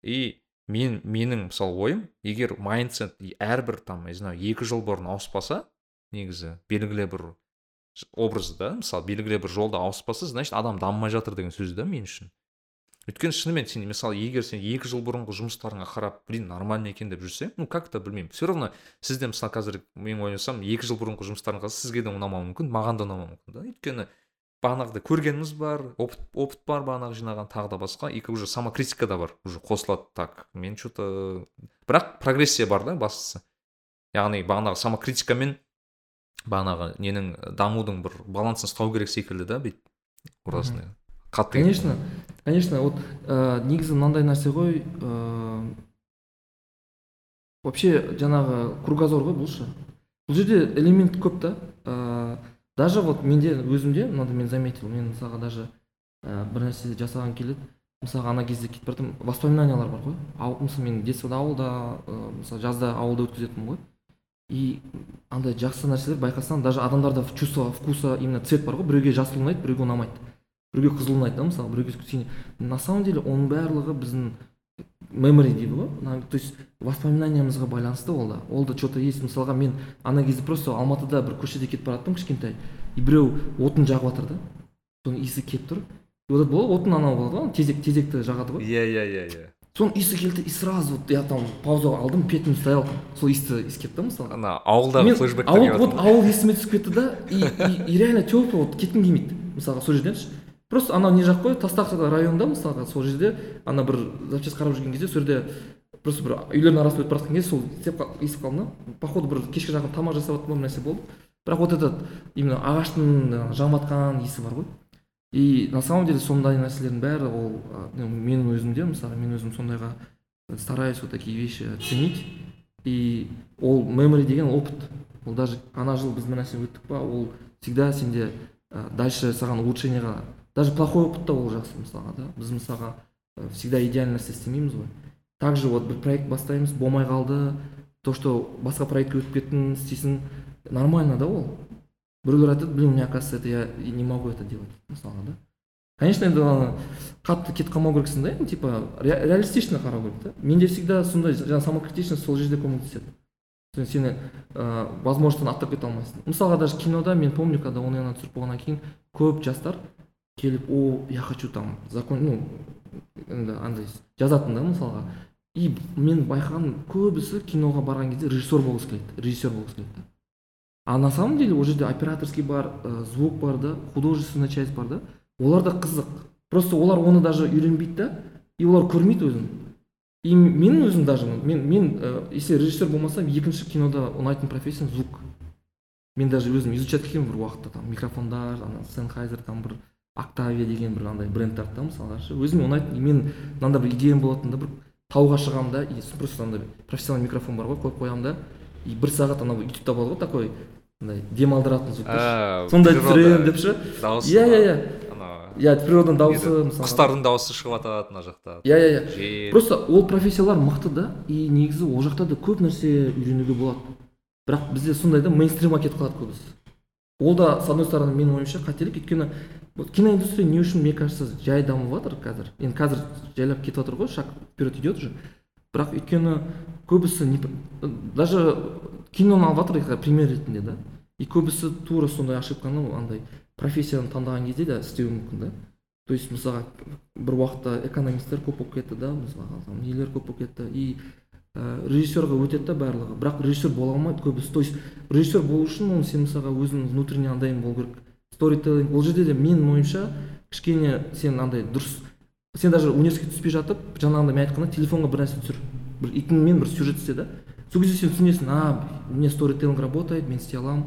И мен менің мысалы ойым егер майндсет әрбір там не знаю екі жыл бұрын ауыспаса негізі белгілі бір ж- образ да мысалы белгілі бір жолда ауыспаса значит адам дамымай жатыр деген сөз да мен үшін. Өйткені шынымен сен мысалы егер сен екі жыл бұрынғы жұмыстарыңа қарап блин нормально екен деп жүрсең ну как то білмеймін. Все равно сізде мысалы қазір мен ойласам екі жыл бұрынғы жұмыстарың қараса сізге де ұнамауы мүмкін маған да ұнамауы мүмкін да. Өйткені бағанағыдай көргеніміз бар опыт опыт бар бағанағы жинаған тағы да басқа. И уже самокритика да бар уже қосылады так мен че то бірақ прогрессия бар да бастысы. Яғни бағанағы самокритикамен бағанағы ненің дамудың бір балансын ұстау керек секілді да бүйтіп ұрасың қатты конечно конечно вот ә, негізі мынандай нәрсе ғой ә, вообще жаңағы кругозор ғой бұл ше бұл жерде элемент көп та ә, даже вот менде өзімде мынандай мен заметил мен мысалға даже ә, бір нәрсе жасаған келеді. Мысалға ана кезде кетіп бара жатырмын воспоминаниялар бар ғой. Ау- мысалы мен детствода ауылда ә, мысалы жазда ауылда өткізетінмін ғой. И андай жақсы нәрселер байқасаң даже адамдарда чувство вкуса именно цвет бар ғой. Біреуге жасыл ұнайды біреуге ұнамайды. Біреуге қызыл ұнайды да мысалы біреуге на самом деле оның барлығы біздің мемори дейді ғой. То есть воспоминаниямызға байланысты ол да. Ол да че то есть. Мысалға мен ана кезде просто алматыда бір көшеде кетіп бара жаттым кішкентай. И біреу отын жағып жатыр да. Соның иісі келіп тұр. И вот болады отын анау болады ғой. Тезек тезекті жағады ғой. Иә иә иә иә. Соның иісі келді и сразу вот я там пауза алдым пять минут стоял сол иісті иіс келді да мысалға. Ана ауылдағы ауыл келіп вот ауыл есіме түсіп кетті да. И, реально тепло вот кеткім келмейді. Мысалға сол жерден ше. Просто анау не жақ қой тастақ районында мысалға сол жерде ана бір запчасть қарап жүрген кезде сол жерде просто бір үйлердің арасында өтіп бара жатқан кезде сол естіп қалдым да. Походу бір кешке жақын тамақ жасап жатқан нәрсе болды. Бірақ вот этот именно ағаштың жанып жатқан иісі бар ғой. И на самом деле сондай нәрселердің бәрі ол менің өзімде мысалы мен өзім сондайға стараюсь вот такие вещи ценить и ол мемори деген опыт. Ол даже ана жыл біз бір нәрсе өттік па ол всегда сенде дальше саған улучшениеға даже плохой опыт та ол жақсы мысалға да? Біз мысалға ә, всегда идеальный нәрсе істемейміз ғой также вот бір проект бастаймыз болмай қалды. То что басқа проектке өтіп кеттің істейсің. Нормально да ол? Біреулер айтады блин мне оказывается это я не могу это делать мысалға да? Конечно енді ана қатты кетіп қалмау керексің да? Енді типа ре- реалистично қарау керек та менде всегда сондай жаңағы самокритичность сол жерде көмектеседі. Сен сені ә, возможностьтан аттап кете алмайсың. Мысалға даже кинода мен помню когда оны түсіріп болғаннан кейін көп жастар келіп о я хочу там закон ну енді андай жазатын да мысалға. И мен байқағаным көбісі киноға барған кезде режиссер болғысы келеді режиссер болғысы келеді. А на самом деле ол жерде операторский бар ә, звук бар да художественная часть бар да олар да қызық. Просто олар оны даже үйренбейді да и олар көрмейді өзін. И мен өзім даже мен мен ә, если режиссер болмасам екінші кинода ұнайтын профессиям звук. Мен даже өзім изучать еткенмін бір уақытта там микрофондар ана сенхайзер там бір октавия деген бір андай брендтарды да мысалға ше. Өзіме ұнайтын мен мынандай бір идеям болатын да бір тауға шығамын да и просто андай профессиональный микрофон бар ғой қойып қоямын да. И бір сағат анау ютубта болады ғой такой андай демалдыратын звуктар А, сондай түсіремін деп ше. дауысы иә иә иә. Ана иә природаның дауысы мысалы құстардың дауысы шығып жатады мына жақта. Иә иә иә. Просто ол профессиялар мықты да и негізі ол жақта да көп нәрсе үйренуге болады. Бірақ бізде сондай да мейнстримға кетіп қалады көбісі. Ол да с одной стороны менің ойымша қателік. Өйткені вот киноиндустрия не үшін мне кажется жай дамып жатыр қазір енді қазір жайлап кетіп жатыр ғой шаг вперед идет уже. Бірақ өйткені көбісі не даже киноны алып жатыр пример ретінде да? И көбісі тура сондай ошибканы андай профессияны таңдаған кезде де істеуі мүмкін да? То есть мысалға бір уақытта экономисттер көп болып кетті да мысалға нелер көп болып кетті. И ә, режиссерға өтеді да барлығы. Бірақ режиссер бола алмайды көбісі то есть режиссер болу үшін оны сен мысалға өзің внутренний андайың болу керек. Сторителлинг. Ол жерде де менің ойымша кішкене сен андай дұрыс сен даже университетке түспей жатып жаңағыдай мен айтқандай телефонға бір нәрсе түсір. Бір итіңмен бір сюжет істе да. Сол кезде сен түсінесің а меня сторителлинг работает мен істей аламын.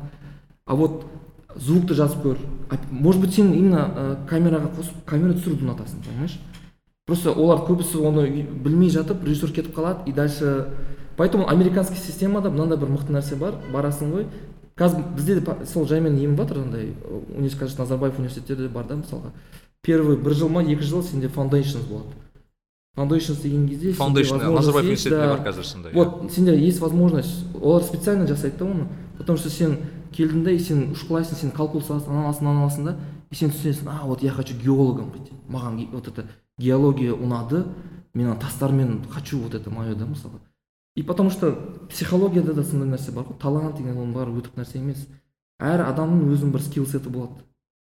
А вот звукты жазып көр. Может быть сен именно ә, камераға қосып камера түсіруді ұнатасың понимаешь? Просто олар көбісі оны білмей жатып режиссер кетіп қалады и дальше. Поэтому американский системада мынандай бір мықты нәрсе бар барасың ғой қазір бізде де сол жаймен еніп жатыр андай университет қазір назарбаев университеттерде бар да мысалға. Первый бір жыл ма екі жыл сенде foundations болады. Foundations деген кезде возможность назарбаев университетінде да. бар қазір сондай вот сенде есть возможность олар специально жасайды да оны. Потому что сен келдің да и сен шұқылайсың сен калкул саласың ананы аласың мынаны аласың да и сен түсінесің а вот я хочу геологом быть маған вот это геология ұнады мен ана тастармен хочу вот это мое да мысалы и потому что психологияда да сондай нәрсе бар ғой. Талант деген оның бәрі өтірік нәрсе емес. Әр адамның өзінің бір скилл сеті болады.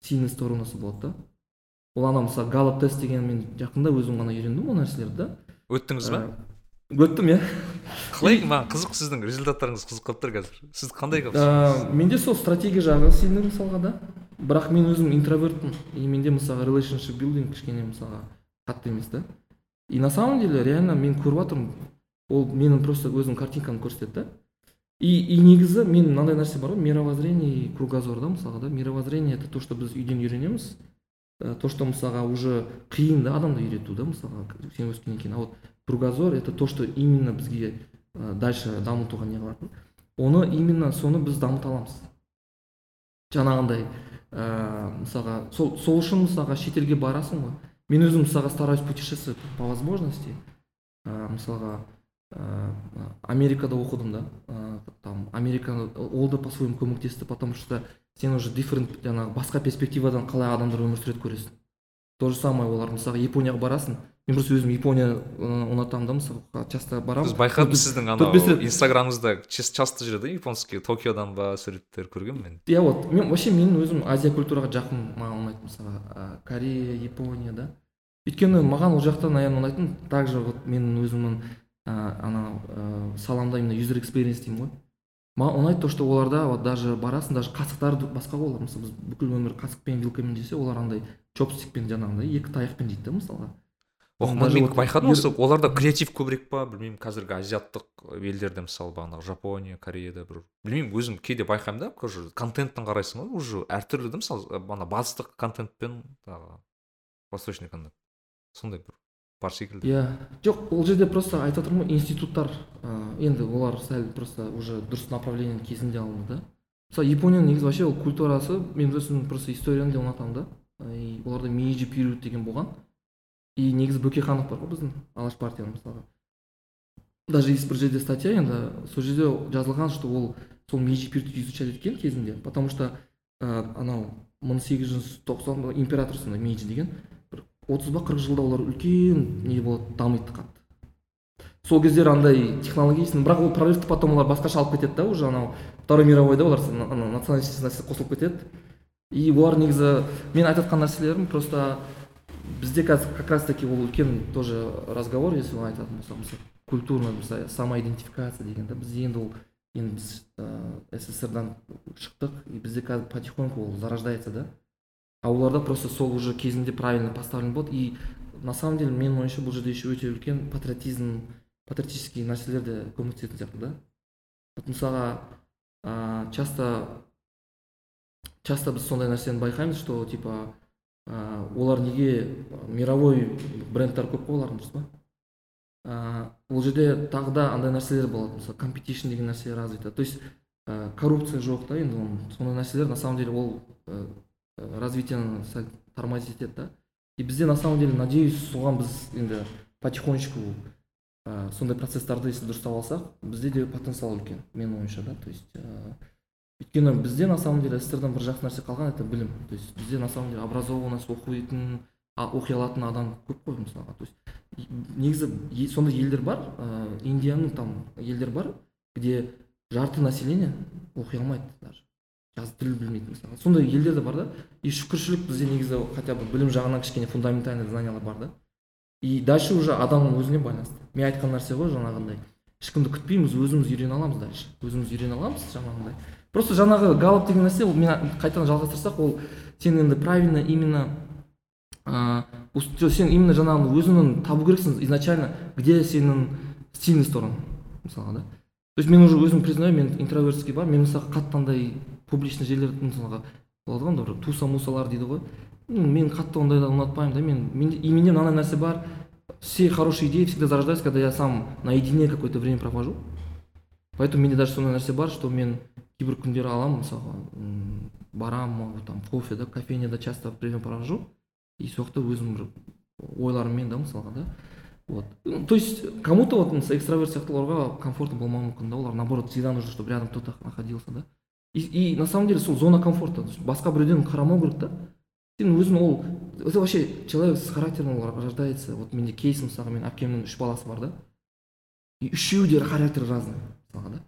Сильный сторонасы болады да. Ол ана мысалы галлоп тест деген мен жақында өзім ғана үйрендім ол нәрселерді да. Өттіңіз ба? Ә, өттім иә. Қалай? Маған қызық сіздің результаттарыңыз қызық болып тұр қазір. Сіз қандай ә, менде сол стратегия жағы сильный мысалға да. Бірақ мен өзім интровертпін. И менде мысалға relationship building кішкене мысалға қатты емес да. И на самом деле реально мен көріп жатырмын ол менің просто өзім картинкамды көрсетеді да. И, и негізі мен мынандай нәрсе бар ғой мировоззрение и кругозор да мысалға да. Мировоззрение это то что біз үйден үйренеміз. Ә, то что мысалға уже қиын да адамды үйрету да мысалға сен өскеннен кейін. А вот кругозор это то что именно бізге ә, дальше дамытуға не қылатын. Оны именно соны біз дамыта аламыз. Жаңағындай ә, мысалға сол, сол үшін мысалға шетелге барасың ғой. Мен өзім мысалға стараюсь путешествовать по возможности. Ә, мысалға ә, америкада оқыдым да. Ә, там америка ол да по своему көмектесті потому что сен уже дифферент жаңағы басқа перспективадан қалай адамдар өмір сүреді көресің. То же самое олар мысалға японияға барасың. Мен просто өзім япония ы, ұнатамын да мысалы часто барамын. Біз байқадық сіздің анау инстаграмыңызда часто жүреді японский токиодан ба суреттер көргенмін мен. Иә вот. Мен вообще мен өзім азия культураға жақын маған ұнайды мысалға ә, корея япония да. Өйткені маған ол жақта наверное ұнайтын. Также вот менің өзімнің анау ә, саламда именно юзер экспириенс деймін ғой. Маған ұнайды то что оларда вот даже барасың даже қасықтары басқа ғой олар мысалы біз бүкіл өмір қасықпен вилкамен жесе олар андай чопстикпен жаңағыдай екі таяқпен жейді да мысалға. Мен байқадым осы оларда креатив көбірек па? Білмеймін қазіргі азиаттық елдерде мысалы бағанағы жапония кореяда бір білмеймін өзім кейде байқаймын да уже контенттің қарайсың ғой уже әртүрлі да мысалы ана батыстық контент пен тағы восточный контент. Сондай бір бар секілді. Иә. Жоқ ол жерде просто айтып отырмын ғой институттар ә, енді олар сәл просто уже дұрыс направление кезінде алынды да. Мысалы японияның негізі вообще ол культурасы мен өзім просто историяны да ұнатамын да. И оларда мейджи период деген болған. И негізі бөкейханов бар ғой біздің алаш партияның мысалға даже есть бір жерде статья енді сол жерде жазылған что ол сол мейджи периодты изучать еткен кезінде потому что ә, анау мың сегіз жүз тоқсан император сондай мейджи деген. Отыз ба қырық жылда олар үлкен не болады дамиды қатты. Сол кездері андай технологичный бірақ ол прорывты потом олар басқаша алып кетеді да уже анау второй мировойда олар на- ана националистический нәрсе қосылып кетеді. И олар негізі мен айтып жатқан нәрселерім просто бізде қазір как раз таки ол үлкен тоже разговор если оны айтатын болсақ мысалы самоидентификация деген да бізде енді ол енді біз ыыы сссрдан шықтық и бізде қазір потихоньку ол зарождается да. А оларда просто сол уже кезінде правильно поставлен болды и на самом деле менің ойымша бұл жерде еще өте үлкен патриотизм патриотический нәрселер де көмектесетін сияқты да. Вот мысалға ыыы часто часто біз сондай нәрсені байқаймыз что типа ә, олар неге мировой брендтер көп қой олардың дұрыс па? Ә, ол жерде тағы да андай нәрселер болады. Мысалы компетишн деген нәрсе развито. То есть ә, коррупция жоқ та енді сондай нәрселер на самом деле ол ә, развитиені сәл тормозить етеді да. И бізде на самом деле надеюсь соған біз енді потихонечку ә, сондай процесстарды если дұрыстап алсақ бізде де потенциал үлкен менің ойымша да. То есть ә, өйткені бізде на самом деле сссрдан бір жақсы нәрсе қалған это білім. То есть бізде на самом деле образованность оқитын оқи алатын адам көп қой мысалға. То есть негізі сондай елдер бар ә, индияның там елдер бар где жарты население оқи алмайды даже. Жазып тіл білмейді мысалға. Сондай елдер де бар да. И шүкіршілік бізде негізі хотя бы білім жағынан кішкене фундаментальный знаниялар бар да. И дальше уже адамның өзіне байланысты. Мен айтқан нәрсе ғой жаңағындай. Ешкімді күтпейміз өзіміз үйрене аламыз дальше. Өзіміз үйрене аламыз жаңағындай. Просто жаңағы галоп деген нәрсе ол мен қайтадан жалғастырсақ ол сен енді правильно именно ыыы сен именно жаңағы өзіңнің табу керексің изначально где сенің сильный сторонаң мысалға да. То есть мен уже өзім признаю мен интровертский бар мен мысалы қатты андай публичный жерлер мысалға болады ғой бір туса мусалар дейді ғой. Мен қатты ондайды ұнатпаймын да мен, и менде мынандай нәрсе бар. Все хорошие идеи всегда зарождаются когда я сам наедине какое то время провожу. Поэтому менде даже сондай нәрсе бар что мен кейбір күндері аламын мысалға барамын там кофе да кофейняда часто время провожу. И сол жақта өзім бір ойларыммен да мысалға да. Вот. То есть кому то вот экстраверт сияқтыларға комфортно болмауы мүмкін да олар наоборот всегда нужно чтобы рядом кто то находился да. И, и на самом деле сол зона комфорта. Басқа біреуден қарамау керек та сен өзің ол это вообще человек с характером ол рождается вот менде кейс мысалға менің әпкемнің үш баласы бар да? И үшеуі де характері разный мысалға да?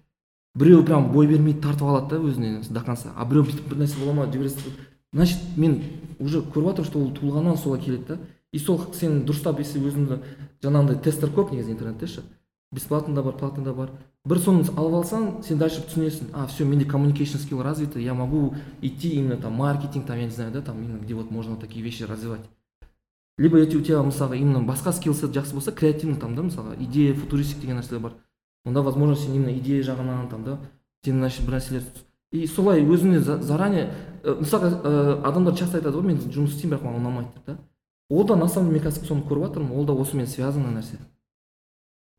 Біреу прям бой бермейді тартып алады да өзіне до конца. А біреу бүйтіп бір нәрсе бола ма жібересің значит мен уже көріп жатырмын что ол туылғаннан солай келеді да? И сол сен дұрыстап если өзіңді жаңағындай тесттер көп негізі интернетте ше бесплатный да бар платный да бар бір соны алып алсаң сен дальше түсінесің. А все менде communication skill развиты я могу идти именно там маркетинг там я не знаю да там именно где вот можно такие вещи развивать. Либо если у тебя мысалға именно басқа скиллсет жақсы болса креативный там да мысалға идея футуристик деген нәрселер бар. Онда возможно сен именно идея жағынан там да сен значит бір нәрселер и солай өзіңе за- заранее э, мысалға э, адамдар часто айтады ғой мен жұмыс істеймін бірақ маған ұнамайды деп да. Ол да на самом деле мен қазір соны көріп жатырмын ол да осымен связанный нәрсе.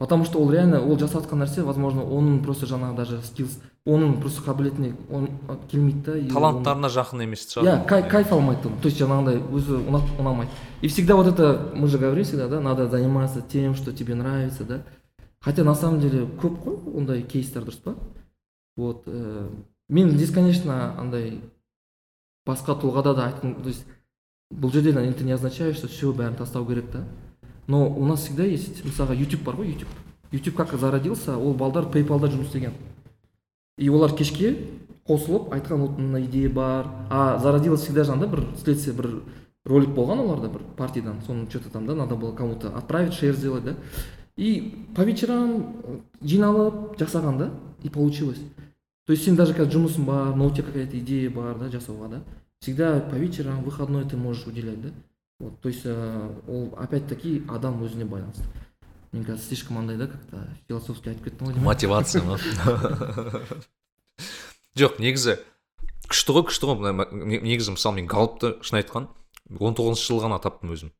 Потому что ол реально ол жасап жатқан нәрсе возможно оның просто жаңағы даже скиллс оның просто қабілетіне он келмейді да таланттарына жақын емес шығар. Иә кай, кайф алмайды то есть жаңағындай өзі ұнамайды и всегда вот это мы же говорим всегда да надо заниматься тем что тебе нравится да. Хотя на самом деле көп қой ондай кейстер дұрыс па? Вот э, мен здесь конечно андай басқа тұлғада да айтқым то есть бұл жерде это не означает что все бәрін тастау керек та но у нас всегда есть мысалға YouTube бар ғой YouTube. YouTube как зародился ол балдар PayPalда жұмыс істеген. И олар кешке қосылып айтқан вот мына идея бар. А зародилось всегда же анда бір следствие бір ролик болған оларда бір партиядан. Соны что то там да надо было кому то отправить шер сделать да. И по вечерам э, жиналып жасаған да и получилось. То есть сен даже қазір жұмысың бар но у тебя какая то идея бар да жасауға да всегда по вечерам выходной ты можешь уделять да. Вот то есть э, ол опять таки адам өзіне байланысты. Мен қазір слишком андай да как то философски айтып кеттім ғой мотивация ма? Жоқ негізі күшті ғой күшті ғой. Негізі мысалы мен галыпты шын айтқан он тоғызыншы жылы ғана таптым өзім.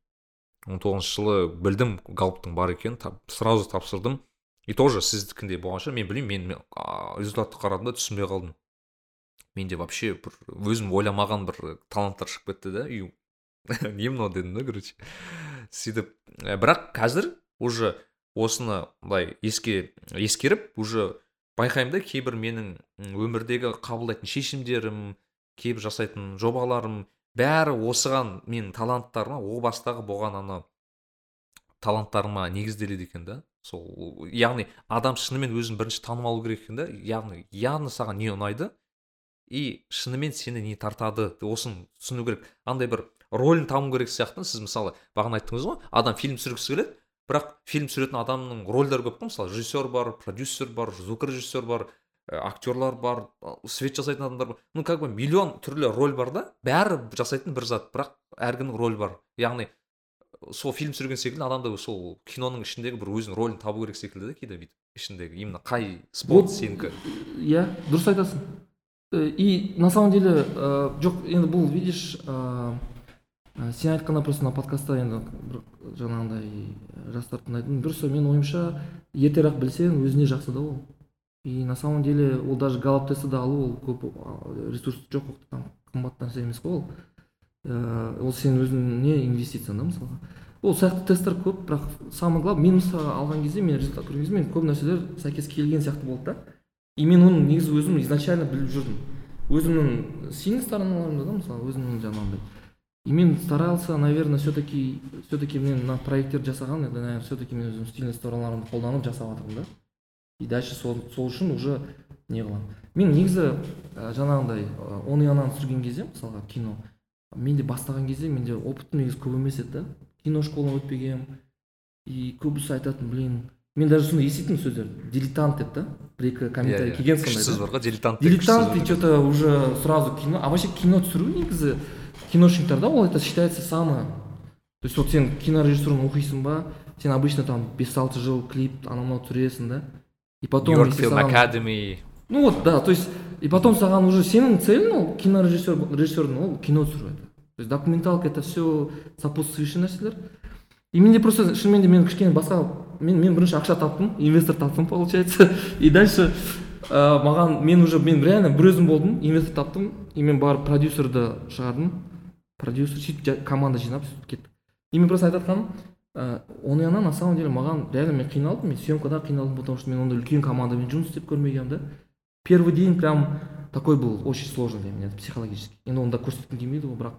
Он тоғызыншы жылы білдім галыптың бар екенін сразу тапсырдым. И тоже сіздікіндей болған шығар мен білмеймін мен, мен результатты қарадым да түсінбей қалдым. Менде вообще бір өзім ойламаған бір таланттар шығып кетті да и не мынау дедім да короче сөйтіп бірақ қазір уже осыны былай еске ескеріп уже байқаймын да кейбір менің өмірдегі қабылдайтын шешімдерім кейбір жасайтын жобаларым бәрі осыған менің таланттарыма о бастағы болған ана таланттарыма негізделеді екен да. Сол яғни адам шынымен өзін бірінші танып алу керек екен да. Яғни яғни саған не ұнайды и шынымен сені не тартады осыны түсіну керек. Андай бір рөлін табу керек сияқты сіз мысалы бағана айттыңыз ғой адам фильм түсіргісі келеді бірақ фильм түсіретін адамның рөлдері көп қой мысалы режиссер бар продюсер бар звукорежиссер бар ә, актерлар бар а, свет жасайтын адамдар бар. Ну как бы миллион түрлі роль бар да. Бәрі жасайтын бір зат бірақ әркімнің рөлі бар. Яғни сол фильм түсірген секілді адам да сол киноның ішіндегі бір өзінің рөлін табу керек секілді да кейде бүйтіп. Ішіндегі именно қай спорт Вот. сенікі. иә дұрыс айтасың. Э, и на самом деле э, жоқ енді бұл видишь э, э, сен айтқанда просто мына подкастта енді бір жаңағындай жастар тыңдайтын. Просто менің ойымша ертерек білсең өзіне жақсы да ол. И на самом деле ол даже галап тестті да алу ол көп ресурс жоқ там қымбат нәрсе емес қой ол. Э, ол сенің өзіңе инвестиция да мысалға. Ол сияқты тесттер көп бірақ самое главное мен мысалы алған кезде мен результат көрген кезде мен көп нәрселер сәйкес келген сияқты болды да. И мен оны негізі өзім изначально біліп жүрдім. Өзімнің сильный да мысалы өзімнің жаңағындай. И мен старался наверное все таки все таки мен мына проекттерді жасаған енді наверное все таки мен өзімнің стильный стороналарымды қолданып жасап жатырмын да. И дальше сол, сол үшін уже не қыламын мен негізі ә, жаңағындай ә, он ұянаны түсірген кезде мысалға кино менде бастаған кезде менде опытым негізі көп емес еді да. Кино школаны өтпегенмін и көбісі айтатын блин мен даже сондай еститінмін сөздерді дилетант деп та бір екі комментарий келген сондай сөз бар ғой дилетант дилетант и что то уже сразу кино а вообще кино түсіру негізі киношниктарда ол это считается самое. То есть вот сен кинорежиссураны оқисың ба сен обычно там бес алты жыл клип анау мынау түсіресің да? И потом саған- Academy. Ну вот да то есть и потом саған уже сенің целің ол кинорежиссер режиссердің ол кино түсіру это. То есть документалка это все сопутствующий нәрселер. И менде просто шынымен де мен кішкене басқа мен мен бірінші ақша таптым инвестор таптым получается. И дальше ә, маған мен уже мен реально бір өзім болдым инвестор таптым и мен барып продюсерді шығардым. Продюсер сөйтіп команда жинап сөйтіп кеттік. И мен просто айтып жатқаным ә, он ұяна на самом деле маған реально мен қиналдым мен съемкада қиналдым потому что мен ондай үлкен командамен жұмыс істеп көрмегенмін да первый день прям такой был очень сложный для меня психологически. Енді оны да көрсеткім келмейді ғой бірақ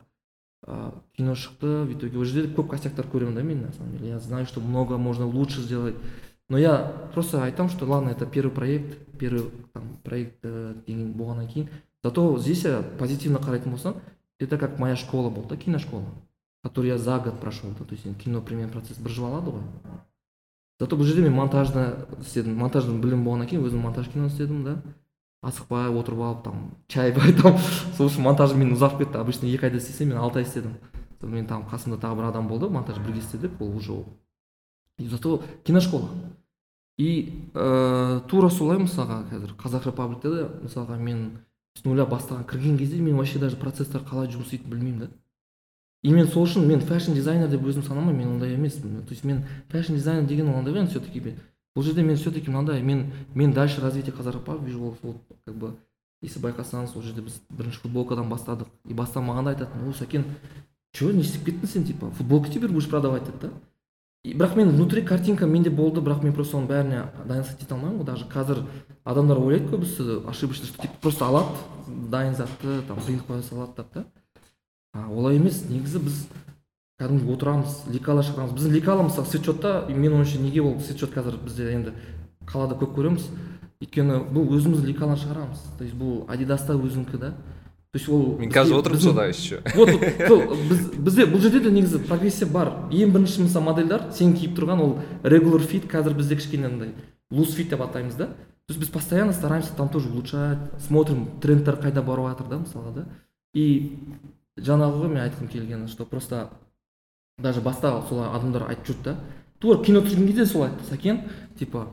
ә, кино шықты в итоге ол жерде көп косяктар көремін да мен на самом деле. Я знаю что много можно лучше сделать. Но я просто айтамын что ладно это первый проект первый там проект э, деген болғаннан кейін зато здесь я позитивно қарайтын болсам это как моя школа болды киношкола которую я за год прошел. Да то есть кино пример процесс бір жыл ғой зато бұл жерде мен монтажда істедім монтаждың білімі болғаннан кейін өзім монтаж кино істедім да? Асықпай отырып алып там чай бай там сол үшін монтажым мен ұзарып кетті обычно екі айда істесем мен алты ай істедім мен там қасымда тағы бір адам болды монтаж бірге істедік ол уже и зато киношкола. И ә, тура солай мысалға қазір қазақ репабликте мысалға мен с нуля бастаған. Кірген кезде мен вообще даже процесстар қалай жұмыс істейтінін білмеймін да. И мен сол үшін мен фэшн дизайнер деп өзім санамаймын мен ондай емеспін. То есть мен фэшн дизайнер деген ол андай все таки бұл жерде мен все таки мынандай мен мен дальше развитие репаблик вижу ол как бы если байқасаңыз ол жерде біз бірінші футболкадан бастадық. И бастамағанда айтатын о сәкен че не істеп кеттің сен типа? Футболки теперь будешь продавать деді да. Бірақ мен внутри картинка менде болды бірақ мен просто оның бәріне дайын ете алмаймын ғой. Даже қазір адамдар ойлайды көбісі ошибочно что типа просто алады дайын затты там принт қоя салады деп да. А олай емес. Негізі біз кәдімгі отырамыз лекала шығарамыз біздің лекала мысалы свитшотта менің ойымша неге ол свитшот қазір бізде енді қалада көп көреміз. Өйткені бұл өзіміз лекалар шығарамыз. То есть бұл адидаста өзінікі да. То есть ол мен қазір отырмын сода еще. Вот сол, біз, бізде бұл жерде де негізі прогрессия бар. Ең бірінші мысалы модельдар сен киіп тұрған ол regular fit қазір бізде кішкене андай loose fit деп атаймыз да. То есть біз постоянно стараемся там тоже улучшать смотрим трендтер қайда барып жатыр да мысалға да. И жаңағы ғой мен айтқым келгені что просто даже басқа солай адамдар айтып жүрді да. Тура кино түсірген кезде солай айтты сәкен типа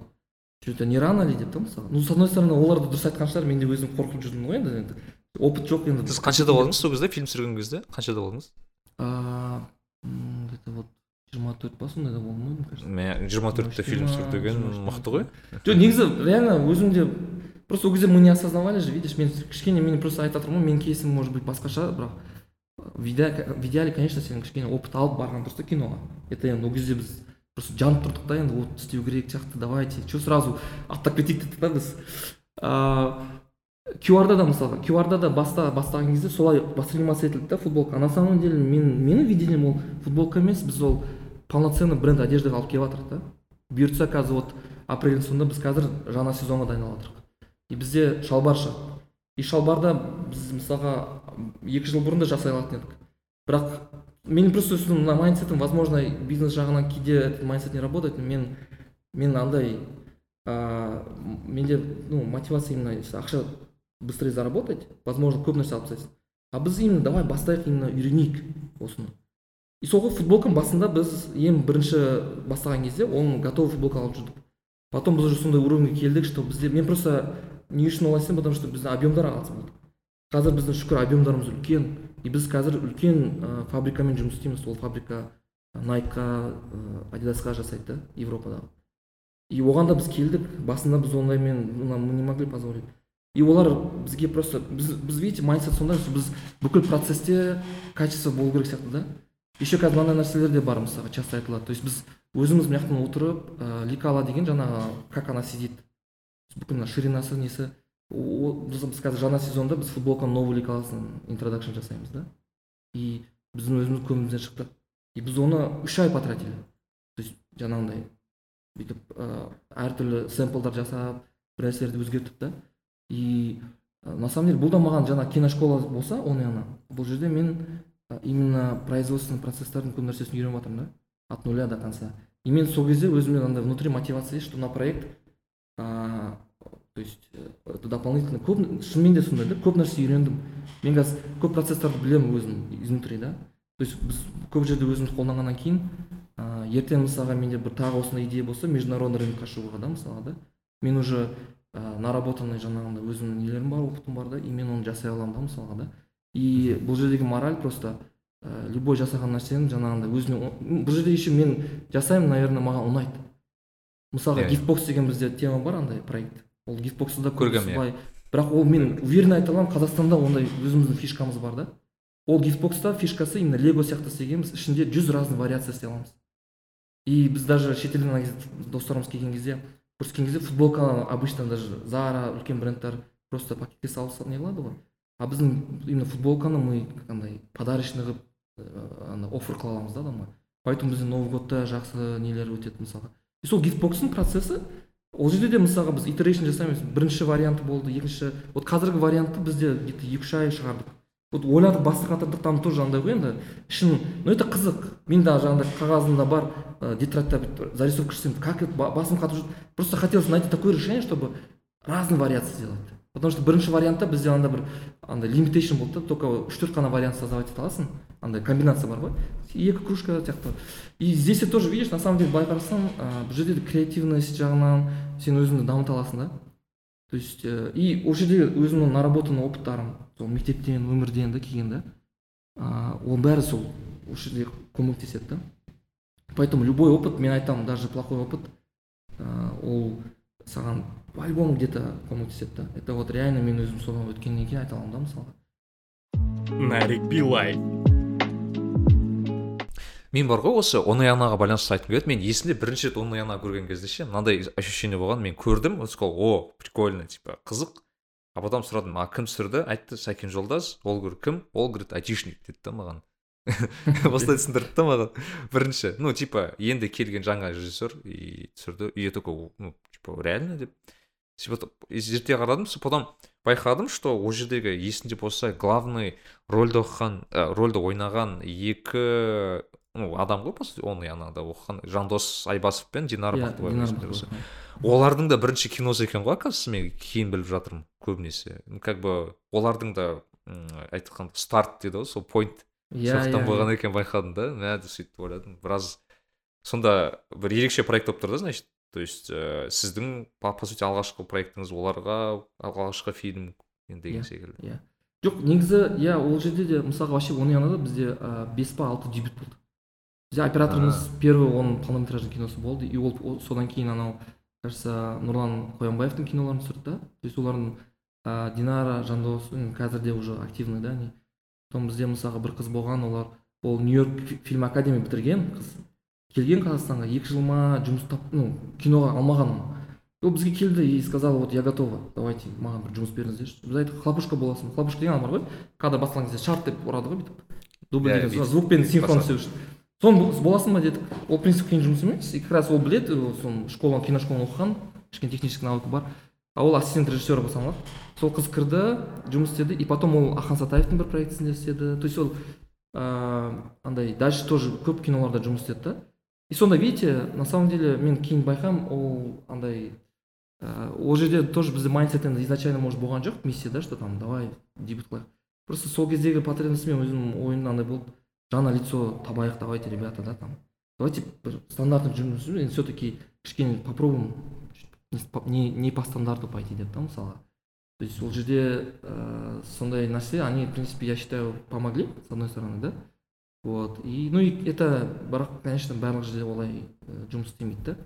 че то не рано ли? деп та мысалы ну с одной стороны олар да дұрыс айтқан шығар мен де өзім қорқып жүрдім ғой енді енді. Опыт жоқ енді сіз қаншада болдыңыз сол кезде фильм түсірген кезде? Қаншада болдыңыз А, м, где-то вот жиырма төрт па сондайда болдым ғой мне кажется. Мен жиырма төртте фильм түсіру деген мықты ғой. Жоқ негізі реально өзім де просто ол кезде мы не осознавали же видишь мен кішкене мен просто айтып жатырмын ғой менің кейсім может быть басқаша бірақ в иде- в идеале конечно сен кішкене опыт алып барған дұрыс та киноға это енді ол кезде біз просто жанып тұрдық та енді вот істеу керек сияқты давайте че сразу аттап кетейік? дедік та біз QR-да да мысалға QR-да да баста бастаған кезде солай восприниматься етілді да футболка. А на самом деле мен менің видением ол футболка емес біз ол полноценный бренд одеждаға алып келіп жатырмық да бұйыртса қазір вот апрельдің соңында біз қазір жаңа сезонға дайындалып жатырмық и бізде шалбар шығады и шалбарда біз мысалға екі жыл бұрын да жасай алатын едік. Бірақ менің просто өзімнің мына майндсетім возможно бизнес жағынан кейде этот майндсет не работает мен мен андай а, менде ну мотивация именно ақша быстрее заработать возможно көп нәрсе алып тастайсың а біз именно давай бастайық именно үйренейік осыны. И сол футболканың басында біз ең бірінші бастаған кезде оны готовый футболка алып жүрдік. Потом біз уже сондай уровеньге келдік что бізде мен просто не үшін олай істедім потому что біздің объемдар аз болды. Қазір біздің шүкір объемдарымыз үлкен. И біз қазір үлкен ә, фабрикамен жұмыс істейміз. Ол фабрика найкқа адидасқа жасайды да европадағы. И оған да біз келдік. Басында біз ондаймен мы не могли позволить. И олар бізге просто біз, біз видите майндсет сондай біз бүкіл процессте качество болу керек сияқты да. Еще қазір мынандай нәрселер де бар мысалға часто айтылады. То есть біз өзіміз мына жақтан отырып ә, ликала деген жаңағы как она сидит? Бүкіл мына ширинасы несі? Біз біз қазір жаңа сезонда біз футболканың новый ликаласын интродакшн жасаймыз да. И біздің өзіміз көңілімізден шықты. И біз оны үш ай потратили. То есть жаңағындай бүйтіп ә, әртүрлі сэмплдар жасап бір нәрселерді өзгертіп та. И ә, на самом деле бұл да маған жаңа киношкола болса оның ана бұл жерде мен ә, именно производственный процесстардың көп нәрсесін үйреніп жатырмын да от нуля до конца. И мен сол кезде өзімде андай внутри мотивация есть что на проект а, то есть э, это дополнительно көп шынымен де сондай да көп нәрсе үйрендім. Мен қазір көп процесстарды білемін өзім изнутри да. То есть біз көп жерде өзіміз қолданғаннан кейін ә, ертең мысалға менде бір тағы осындай идея болса международный рынокқа шығуға да мысалға да мен уже ә, наработанный жаңағындай өзімнің нелерім бар опытым бар да и мен оны жасай аламын да мысалға да. И бұл жердегі мораль просто ә, любой жасаған нәрсенің жаңағындай өзіне бұл жерде еще мен жасаймын наверное маған ұнайды. Мысалға Иә. гифтбокс деген бізде тема бар андай проект. Ол гифтбоксты да көбісі иә. бірақ ол мен уверенно айта аламын қазақстанда ондай өзіміздің фишкамыз бар да. Ол гифтбокста фишкасы именно лего сияқты істегенбіз ішінде жүз разный вариация істей аламыз. И біз даже шетелден достарымыз келген кезде көрсеткен кезде футболка обычно даже зара үлкен брендтер просто пакетке салып сал- не қылады ғой. А біздің именно футболканы мы андай подарочный қылып ыыы, ана оффер қыла аламыз да адамға. Поэтому бізде новый годта жақсы нелер өтеді мысалға. И сол гифтбокстың процесі ол жерде де мысалға біз итерейшн жасаймыз. Бірінші варианты болды екінші. Вот қазіргі вариантты бізде где то екі үш ай шығардық. Вот ойладық басты қатырдық там тоже андай ғой енді. Шын ну это қызық. Мен де жаңағыдай қағазымда бар ә, тетрадьта зарисовка жасаймын как это ба- басым қатып жүрді просто хотелось найти такое решение чтобы разные вариации сделать. Потому что бірінші вариантта бізде андай бір андай лимитейшн болды да. Только үш төрт қана вариант создавать ете аласың. Андай комбинация бар ғой. Екі кружка сияқты. И здесь ты тоже видишь на самом деле былай қарасаң бұл жерде де креативность жағынан сен өзіңді дамыта аласың да. То есть ә, и ол жерде өзімнің наработанный опыттарым сол мектептен өмірден да келген да ол бәрі сол осы жерде көмектеседі да. Поэтому любой опыт мен айтамын даже плохой опыт ол саған по любому где то көмектеседі да. Это вот реально мен өзім содан өткеннен кейін айта аламын да мысалға. Нарик билай мен бар ғой осы оноянаға байланысты айтқым келеді. Мен есімде бірінші рет онояна көрген кезде ше мынандай ощущение болған мен көрдім. Ол сказал о прикольно типа қызық. А потом сұрадым а кім түсірді? Айтты сәкен жолдас. Ол говорю кім? Ол говорит айтишник деді да маған. Осылай түсіндірді да маған. Бірінші ну типа енді келген жаңа режиссер и түсірді. И я такой ну типа реально деп. Зерттей қарадым потом байқадым что ол жердегі есімде болса главный рольді оқыған ә, ойнаған екі ну адам ғой по сути оны анада оқыған жандос айбасов пен динара иә бақтыбаева. олардың да бірінші киносы екен ғой оказывается мен кейін біліп жатырмын көбінесе. Ну, как бы олардың да айтқан старт дейді ғой сол point иә сондықтан иә, болған иә. екен байқадым да. Мә деп сөйтіп ойладым. Біраз сонда бір ерекше проект болып тұр да значит. То есть ә, сіздің по, по сути алғашқы проектіңіз оларға алғашқы фильм деген Иә. секілді. иә. Жоқ негізі иә ол жерде де мысалға вообще оны ұнады бізде ә, бес па алты дебют болды. Бізде операторымыз первый оның полнометражный киносы болды. И ол содан кейін анау кажется нұрлан қоянбаевтың киноларын түсірді да. То есть олардың ә, динара жандос қазір де уже активный да не потом бізде мысалға бір қыз болған олар ол нью йорк фи- фильм академия бітірген қыз. Келген қазақстанға екі жыл ма жұмыс тап ну киноға алмаған. Ол бізге келді и сказала вот я готова давайте маған бір жұмыс беріңіздерші біз айттық хлопушка боласың хлопушка деген бар ғой кадр басталған кезде шарт деп ұрады ғой бүйтіп. Дубль деген звукпен синхрон істеу үшін. Соны бол- боласың ба дедік. Ол в принципе қиын жұмыс емес. И как раз ол біледі ол соны школа киношколаны оқыған кішкене технический навыкі бар. А ол ассистент режиссера болып саналады сол қыз кірді жұмыс істеді и потом ол ахан сатаевтың бір проектісінде істеді. То есть ол ыыы андай дальше тоже көп киноларда жұмыс істеді да. И сонда видите на самом деле мен кейін байқаймын. Ол андай ә, ол жерде тоже бізде майндсет енді изначально может болған жоқ. Миссия да что там давай дебют қылайық. Просто сол кездегі потребность мен өзімнің ойымда андай болды. Жаңа лицо табайық давайте ребята да там. Давайте бір стандартный жұмыс енді все таки кішкене попробуем не, не, по стандарту пойти деп та мысалға то есть ол жерде ә, сондай нәрсе они в принципе я считаю помогли с одной стороны да. Вот. И ну и это бірақ конечно барлық жерде олай ә, жұмыс істемейді да.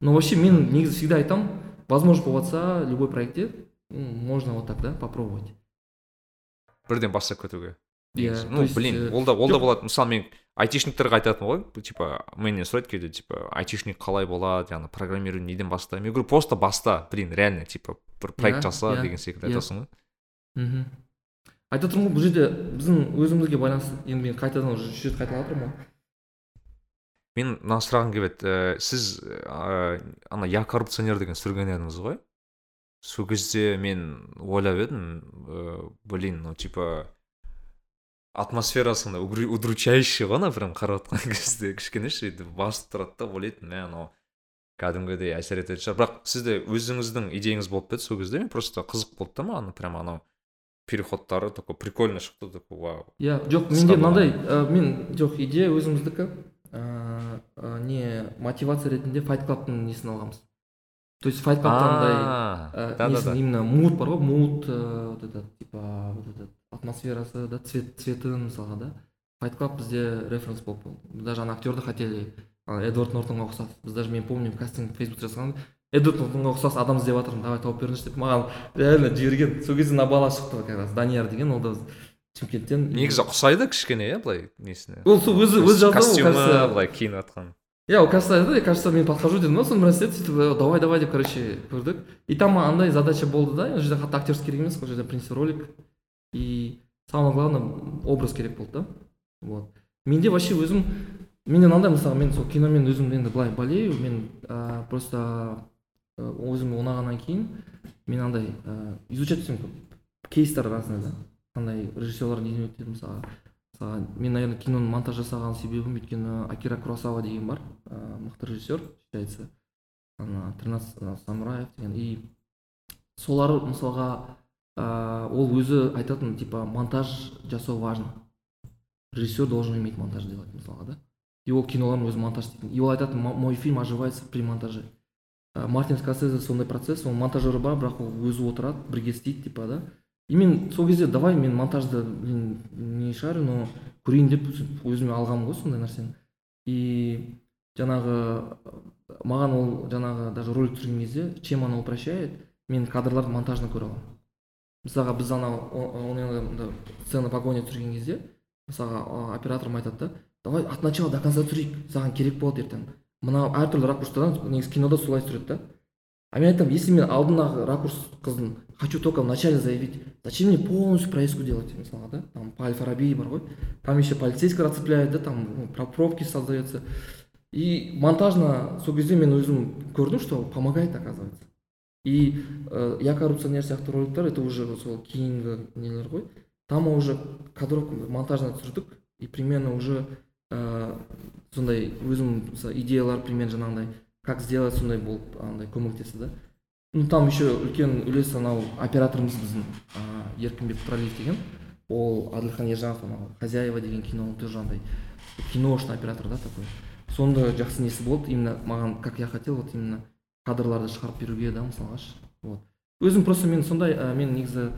Но вообще мен негізі всегда айтамын возможно болып жатса любой проектте можно вот так да попробовать. Бірден бастап кетуге негізі. то ну есть, блин э, ол да ол да болады. Мысалы мен айтишниктерге айтатынмын ғой. Типа менен сұрайды кейде типа айтишник қалай болады яғни программирование неден бастаймын я говорю просто баста блин реально типа бір проект Иә, жаса иә, деген секілді иә. айтасың ғой. Мхм айтып тұрмын ғой бұл жерде біздің өзімізге байланысты енді мен қайтадан уже үш рет қайталап жатырмын ғой. Мен мына сұрағым келіп еді ә, сіз ә, ана я коррупционер деген түсірген едіңіз ғой? Сол кезде мен ойлап едім ә, блин ну типа атмосферасы андай угру- удручающий ғой ана прям қарап отқан кезде кішкене ше өйтіп басып тұрады да ойлайтынмын мә анау кәдімгідей әсер ететін шығар. Бірақ сізде өзіңіздің идеяңыз болып па еді сол кезде? Мен просто қызық болды да маған прям анау переходтары такой прикольно шықты такой вау. Иә жоқ менде мынандай ә, мен жоқ идея өзіміздікі ә, ә, не мотивация ретінде файт клабтың несін алғанбыз. То есть файт клабта андай именно мут бар ғой мут ә, вот этот типа вот этот атмосферасы да цвет цветын мысалға да. Файт клаб бізде референс болып болды біз даже ана актерді хотели эдвард нортонға ұқсас. Біз даже мен помню кастинг фейсбукте жазған эдвард нортонға ұқсас адам іздеп жатырмын давай тауып беріңізші деп. Маған реально жіберген. Сол кезде мына бала шықты как раз. Данияр деген ол да шымкенттен. Негізі ұқсайды кішкене иә былай несіне? Ол сол өзі өзі жазды костюмі былай киініп жатқан. Иә ол кажется айтады кажется мен подхожу дедім да соны біраз сөйтіп «Э, давай давай деп короче көрдік. И там андай задача болды да ол жерде қатты актерский керек емес ол жерде принцип ролик. И самое главное образ керек болды да. Вот. Менде вообще өзім менде мынандай мысалы мен сол киномен өзім енді былай болею мен ә, просто өзім ұнағаннан кейін мен андай ә, изучать көп кейстер разный да. Қандай режиссерлар неден өтеді мысалға мысалға мен наверное киноны монтаж жасаған себебім өйткені акира куросава деген бар ә, мықты режиссер считается. Ана тринадцать самураев деген. И солар мысалға ә, ол өзі айтатын типа монтаж жасау важно. Режиссер должен уметь монтаж делать мысалға да? И ол киноларын өзі монтаж істейтін. И ол айтатын «Мо- мой фильм оживается при монтаже ә, мартин скорсезе сондай процесс ол монтажері бар бірақ ол өзі отырады бірге істейді типа да? И мен сол кезде давай мен монтажды блин не шарю но көрейін деп өзіме алғанмын ғой сондай нәрсені. И жаңағы маған ол жаңағы даже ролик түсірген кезде чем оно упрощает мен кадрларды монтажно көре аламын. Мысалға біз анау сцена погоня түсірген кезде мысалға операторым айтады да давай от начала до конца түсірейік саған керек болады ертең мынау әртүрлі ракурстардан негізі кинода солай түсіреді да. А мен айтамын если мен алдындағы ракурс қыздың хочу только вначале заявить зачем мне полностью проездку делать мысалға да. Там по аль фараби бар ғой там еще полицейский расцепляет да там ну, про пробки создается. И монтажно сол кезде мен өзім көрдім что помогает оказывается. И ә, я коррупционер сияқты роликтер это уже сол кейінгі нелер ғой там уже кадровка монтажно түсірдік и примерно уже ә, сондай өзім идеялар примерно жаңағындай как сделать сондай болып андай көмектесті да? Ну там еще үлкен үлес анау операторымыз біздің ыыы еркінбек пролив деген. Ол әділхан ержанов анау хозяева деген киноның тоже андай. Киношный оператор да такой. Сонда жақсы несі болды именно маған как я хотел вот именно кадрларды шығарып беруге да мысалға вот. Өзім просто мен сондай ә, мен негізі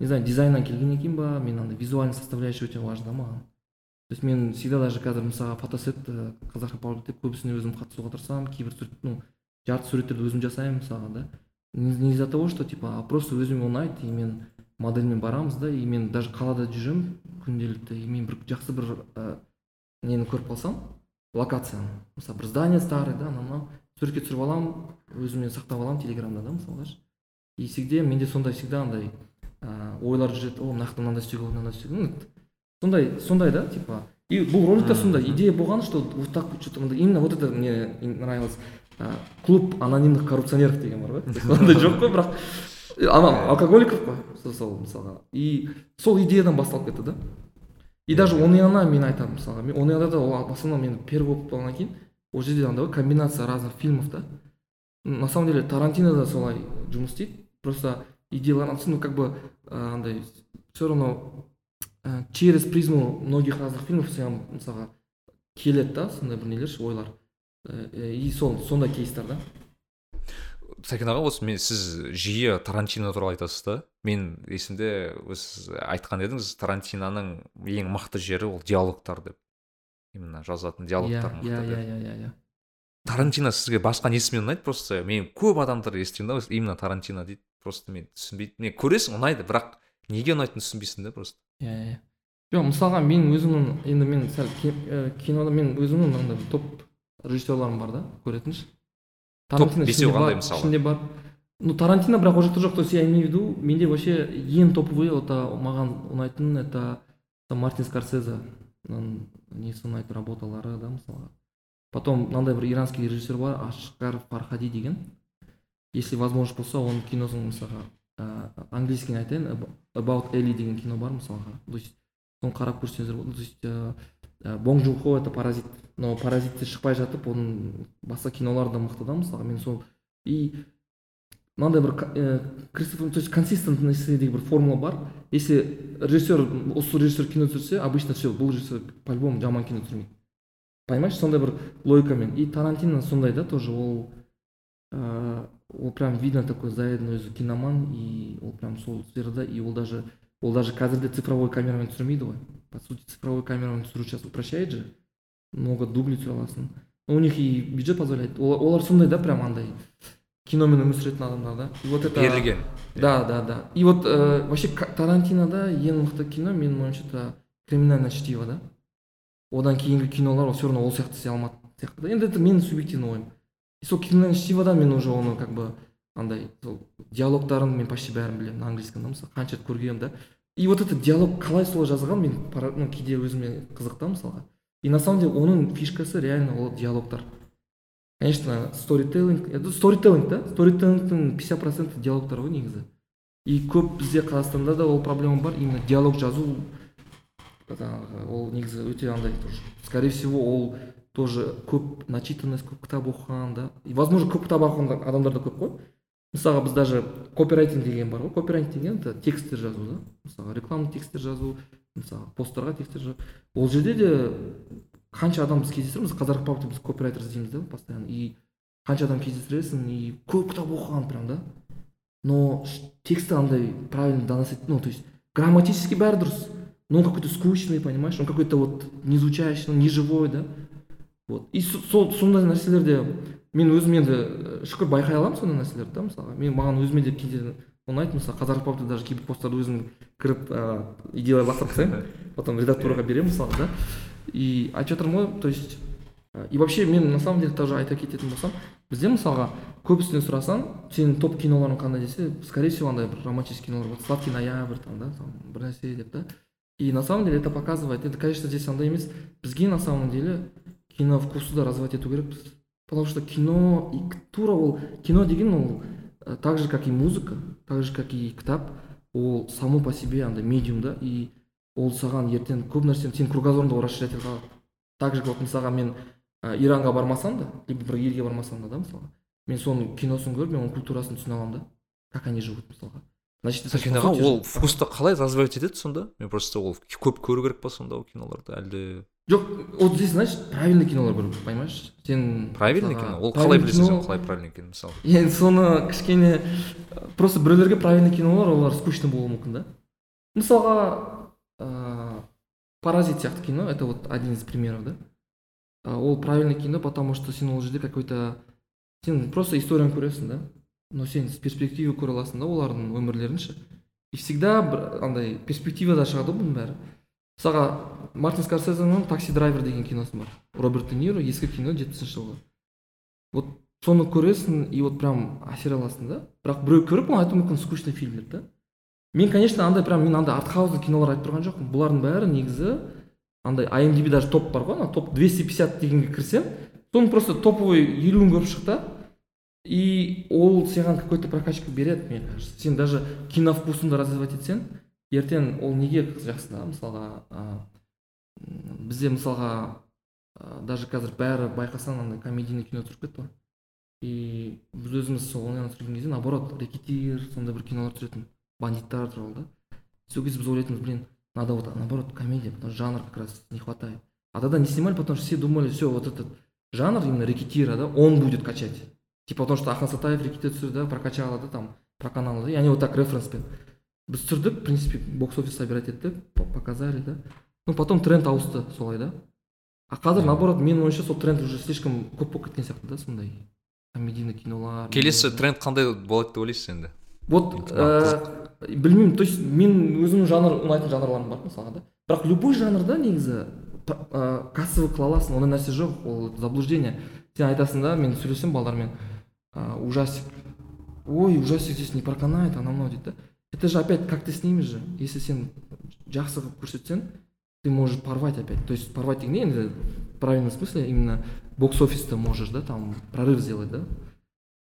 не знаю дизайннан келген екен ба мен андай визуальный составляющий өте важно да маған. То есть мен всегда даже қазір мысалға фотосет қазақ репаблик деп көбісіне өзім қатысуға тырысамын кейбір сурет ну жарты суреттерді өзім жасаймын мысалға да. Не, не из-за того что типа а просто өзіме ұнайды и мен модельмен барамыз да и мен даже қалада жүремін күнделікті и мен бір жақсы бір ә, нені көріп қалсам локацияны. Мысалы бір здание старый да анау мынау суретке түсіріп аламын өзіммен сақтап аламын телеграмда да мысалға и всегда менде сондай всегда андай ыыы ойлар жүреді. О мына жақта мынандай істеуге болады мынандай істеуге. Сондай сондай да типа. И бұл роликте сондай. идея болған что вот так что то именно вот это мне нравилось. Клуб анонимных коррупционеров деген бар ғой. Ондай жоқ қой бірақ. Ана алкоголиков қой сол мысалға. И сол идеядан басталып кетті да. И даже оныяна мен айтамын мысалға. Мен оныяда да ол в основном мен первый болып болғаннан кейін ол жерде андай комбинация разных фильмов да на самом деле тарантино да солай жұмыс істейді просто идеяларын ну как бы андай все равно через призму многих разных фильмов саған мысалға келеді да сондай бір нелер ойлар и сол сондай кейстер да? Сәкен аға осы мен сіз жиі тарантино туралы айтасыз да? Мен есімде сіз айтқан едіңіз тарантиноның ең мықты жері ол диалогтар деп. Именно жазатын диалогтар иә иә иә иә тарантино сізге басқа несімен ұнайды? Просто мен көп адамдар естимін да именно тарантино дейді. Просто мен түсінбейді мен көресің ұнайды бірақ неге ұнайтынын түсінбейсің да просто. Иә иә жоқ мысалға мен өзімнің енді мен сәл кинода мен өзімнің мынандай топ режиссерларым бар да көретін ше тарантино бесеу қандай мысалы ішінде бар. Ну тарантино бірақ ол жақта жоқ то есть я имею в виду менде вообще ең топовый это маған ұнайтын это мартин скорсезе. Несі ұнайды работалары да мысалға потом мынандай бір иранский режиссер бар ашкар фархади деген. Если возможность болса оның киносын мысалға ә, английскийін айтайын about элли деген кино бар мысалға. То есть соны қарап көрсеңіздер болады то есть ә, это паразит. Но паразитте шықпай жатып оның басқа кинолары да мықты да мысалға. Мен сол и мынандай бір кристофер то есть консистентности деген бір формула бар. Если режиссер осы режиссер кино түсірсе обычно все бұл режиссер по любому жаман кино түсірмейді. Понимаешь сондай бір логикамен. И тарантино сондай да тоже ол ыыы ол прям видно такой заедный өзі киноман и ол прям сол сферада и ол даже ол даже қазірде цифровой камерамен түсірмейді ғой. По сути цифровой камерамен түсіру сейчас упрощает же много дублей түсіре аласың. У них и бюджет позволяет. Олар сондай да прям андай. Киномен өмір сүретін адамдар да. И вот это берілген. Да да да. И вот ә, вообще тарантинода ең мықты кино менің ойымша это криминальное чтиво да. Одан кейінгі кинолар все равно ол сияқты істей алмады сияқты да. Енді это менің субъективный ойым. И сол криминальное чтивода мен уже оны как бы андай сол диалогтарын мен почти бәрін білемін на английском да мысалы қанша рет көргенмін да. И вот это диалог қалай солай жазған мен ну, кейде өзіме қызық та мысалға. И на самом деле оның фишкасы реально ол диалогтар. Конечно сторителлинг сторителлинг да сторителлингтің пятьдесят проценті диалогтар ғой негізі и көп бізде қазақстанда да ол проблема бар именно диалог жазу жаңағы ол негізі өте андай скорее всего ол тоже көп начитанность көп кітап оқыған да. И возможно көп кітап оқыған адамдар да көп қой. Мысалға біз даже копирайтинг деген бар ғой. Копирайтинг деген это тексттер жазу да. Мысалға рекламный тексттер жазу мысалы посттарға тексттер жазу ол жерде де қанша адам біз кездестіреміз қазақ пабта біз копирайтер іздейміз да постоянно. И қанша адам кездестіресің и көп кітап оқыған прям да. Но тексті андай правильно доносить ну то есть грамматически бәрі дұрыс. Но он какой-то скучный понимаешь он какой-то вот не звучащий не живой да. Вот. И сол сондай нәрселерде мен өзім енді шүкір байқай аламын сондай нәрселерді да мысалға. Мен маған өзіме де кейде ұнайды мысалы қазақ пабта даже кейбір посттарды өзім кіріп ыыы идеялар лақтырып тастаймын потом редактураға беремін мысалы да. И айтып жатырмын ғой то есть Э, и вообще мен на самом деле тоже айта кететін болсам бізде мысалға көбісінен сұрасаң сенің топ киноларың қандай десе скорее всего андай бір романтический кинолар болады. Сладкий ноябрь там да там бір нәрсе деп да. И на самом деле это показывает это конечно здесь андай емес бізге на самом деле кино вкусты да развивать ету керекпіз потому что кино и тура ол кино деген ол э, так же как и музыка так же как и кітап ол само по себе андай медиум да. И ол саған ертең көп нәрсені сенің кругозорыңды расширять ете алады так же вот мысалға мен ә, иранға бармасам да либо бір елге бармасам да, да мысалға. Мен соның киносын көріп мен оның культурасын түсіне аламын да. Как они живут мысалға. Значит киноға ол вкусты қалай развивать етеді сонда? Мен просто ол көп көру керек па сонда ол киноларды әлде? Жоқ вот здесь значит правильный кинолар көру керек понимаешь? Сен правильный кино? Ол қалай білесің сен қалай правильный кино мысалы енді соны кішкене просто біреулерге правильный кинолар олар скучный болуы мүмкін да. Мысалға паразит сияқты кино это вот один из примеров да? Ол правильный кино потому что сен ол жерде какой то сен просто историяны көресің да? Но сен перспектива көре аласың да олардың өмірлерін ше и всегда бір андай перспективада шығады ғой бұның бәрі. Мысалға мартин скорсезенің такси драйвер деген киносы бар. Роберт де ниро ескі кино жетпісінші жылғы. Вот соны көресің и вот прям әсер аласың да? Бірақ біреу көріп оны айтуы мүмкін скучный фильм деп да? Мен конечно андай прям мен андай артхаузный кинолар айтып тұрған жоқпын. Бұлардың бәрі негізі андай IMDb даже топ бар ғой ана топ 250 дегенге кірсең соның просто топовый елуін көріп шық та и ол саған какой то прокачка береді мне кажется. Сен даже киновкусыңды развивать етсең ертең ол неге жақсы да? Мысалға ә, бізде мысалға ә, даже қазір бәрі байқасаң андай комедийный кино түсіріп кетті ғой. И біз өзіміз сол онлайн түсірген кезде наоборот рэкетир сондай бір кинолар түсіретін. Бандиттар туралы да сол кезде біз ойлайтынбыз блин надо вот наоборот комедия потому что жанр как раз не хватает. А тогда не снимали потому что все думали все вот этот жанр именно рэкетира да он будет качать. Типа потому что ахан сатаев рэкетир түсірді да прокачал да там проканал да и они вот так референспен біз түсірдік в принципе бокс офис собирать еттік показали да. Ну потом тренд ауысты солай да. А қазір наоборот менің ойымша сол тренд уже слишком көп болып кеткен сияқты да сондай комедийный кинолар келесі тренд қандай болады деп ойлайсыз енді вот ә, білмеймін то есть мен өзімнің жанр ұнайтын жанрларым бар мысалға да. Бірақ любой жанрда негізі ә, кассовый қыла аласың ондай нәрсе жоқ ол заблуждение. Сен айтасың да мен сөйлесем балдармен ә, ужастик. Ой ужастик здесь не проканает анау мынау дейді да. Это же опять как ты снимешь же если сен жақсы қылып көрсетсең ты можешь порвать опять. То есть порвать не енді в правильном смысле именно бокс офиста можешь да там прорыв сделать да.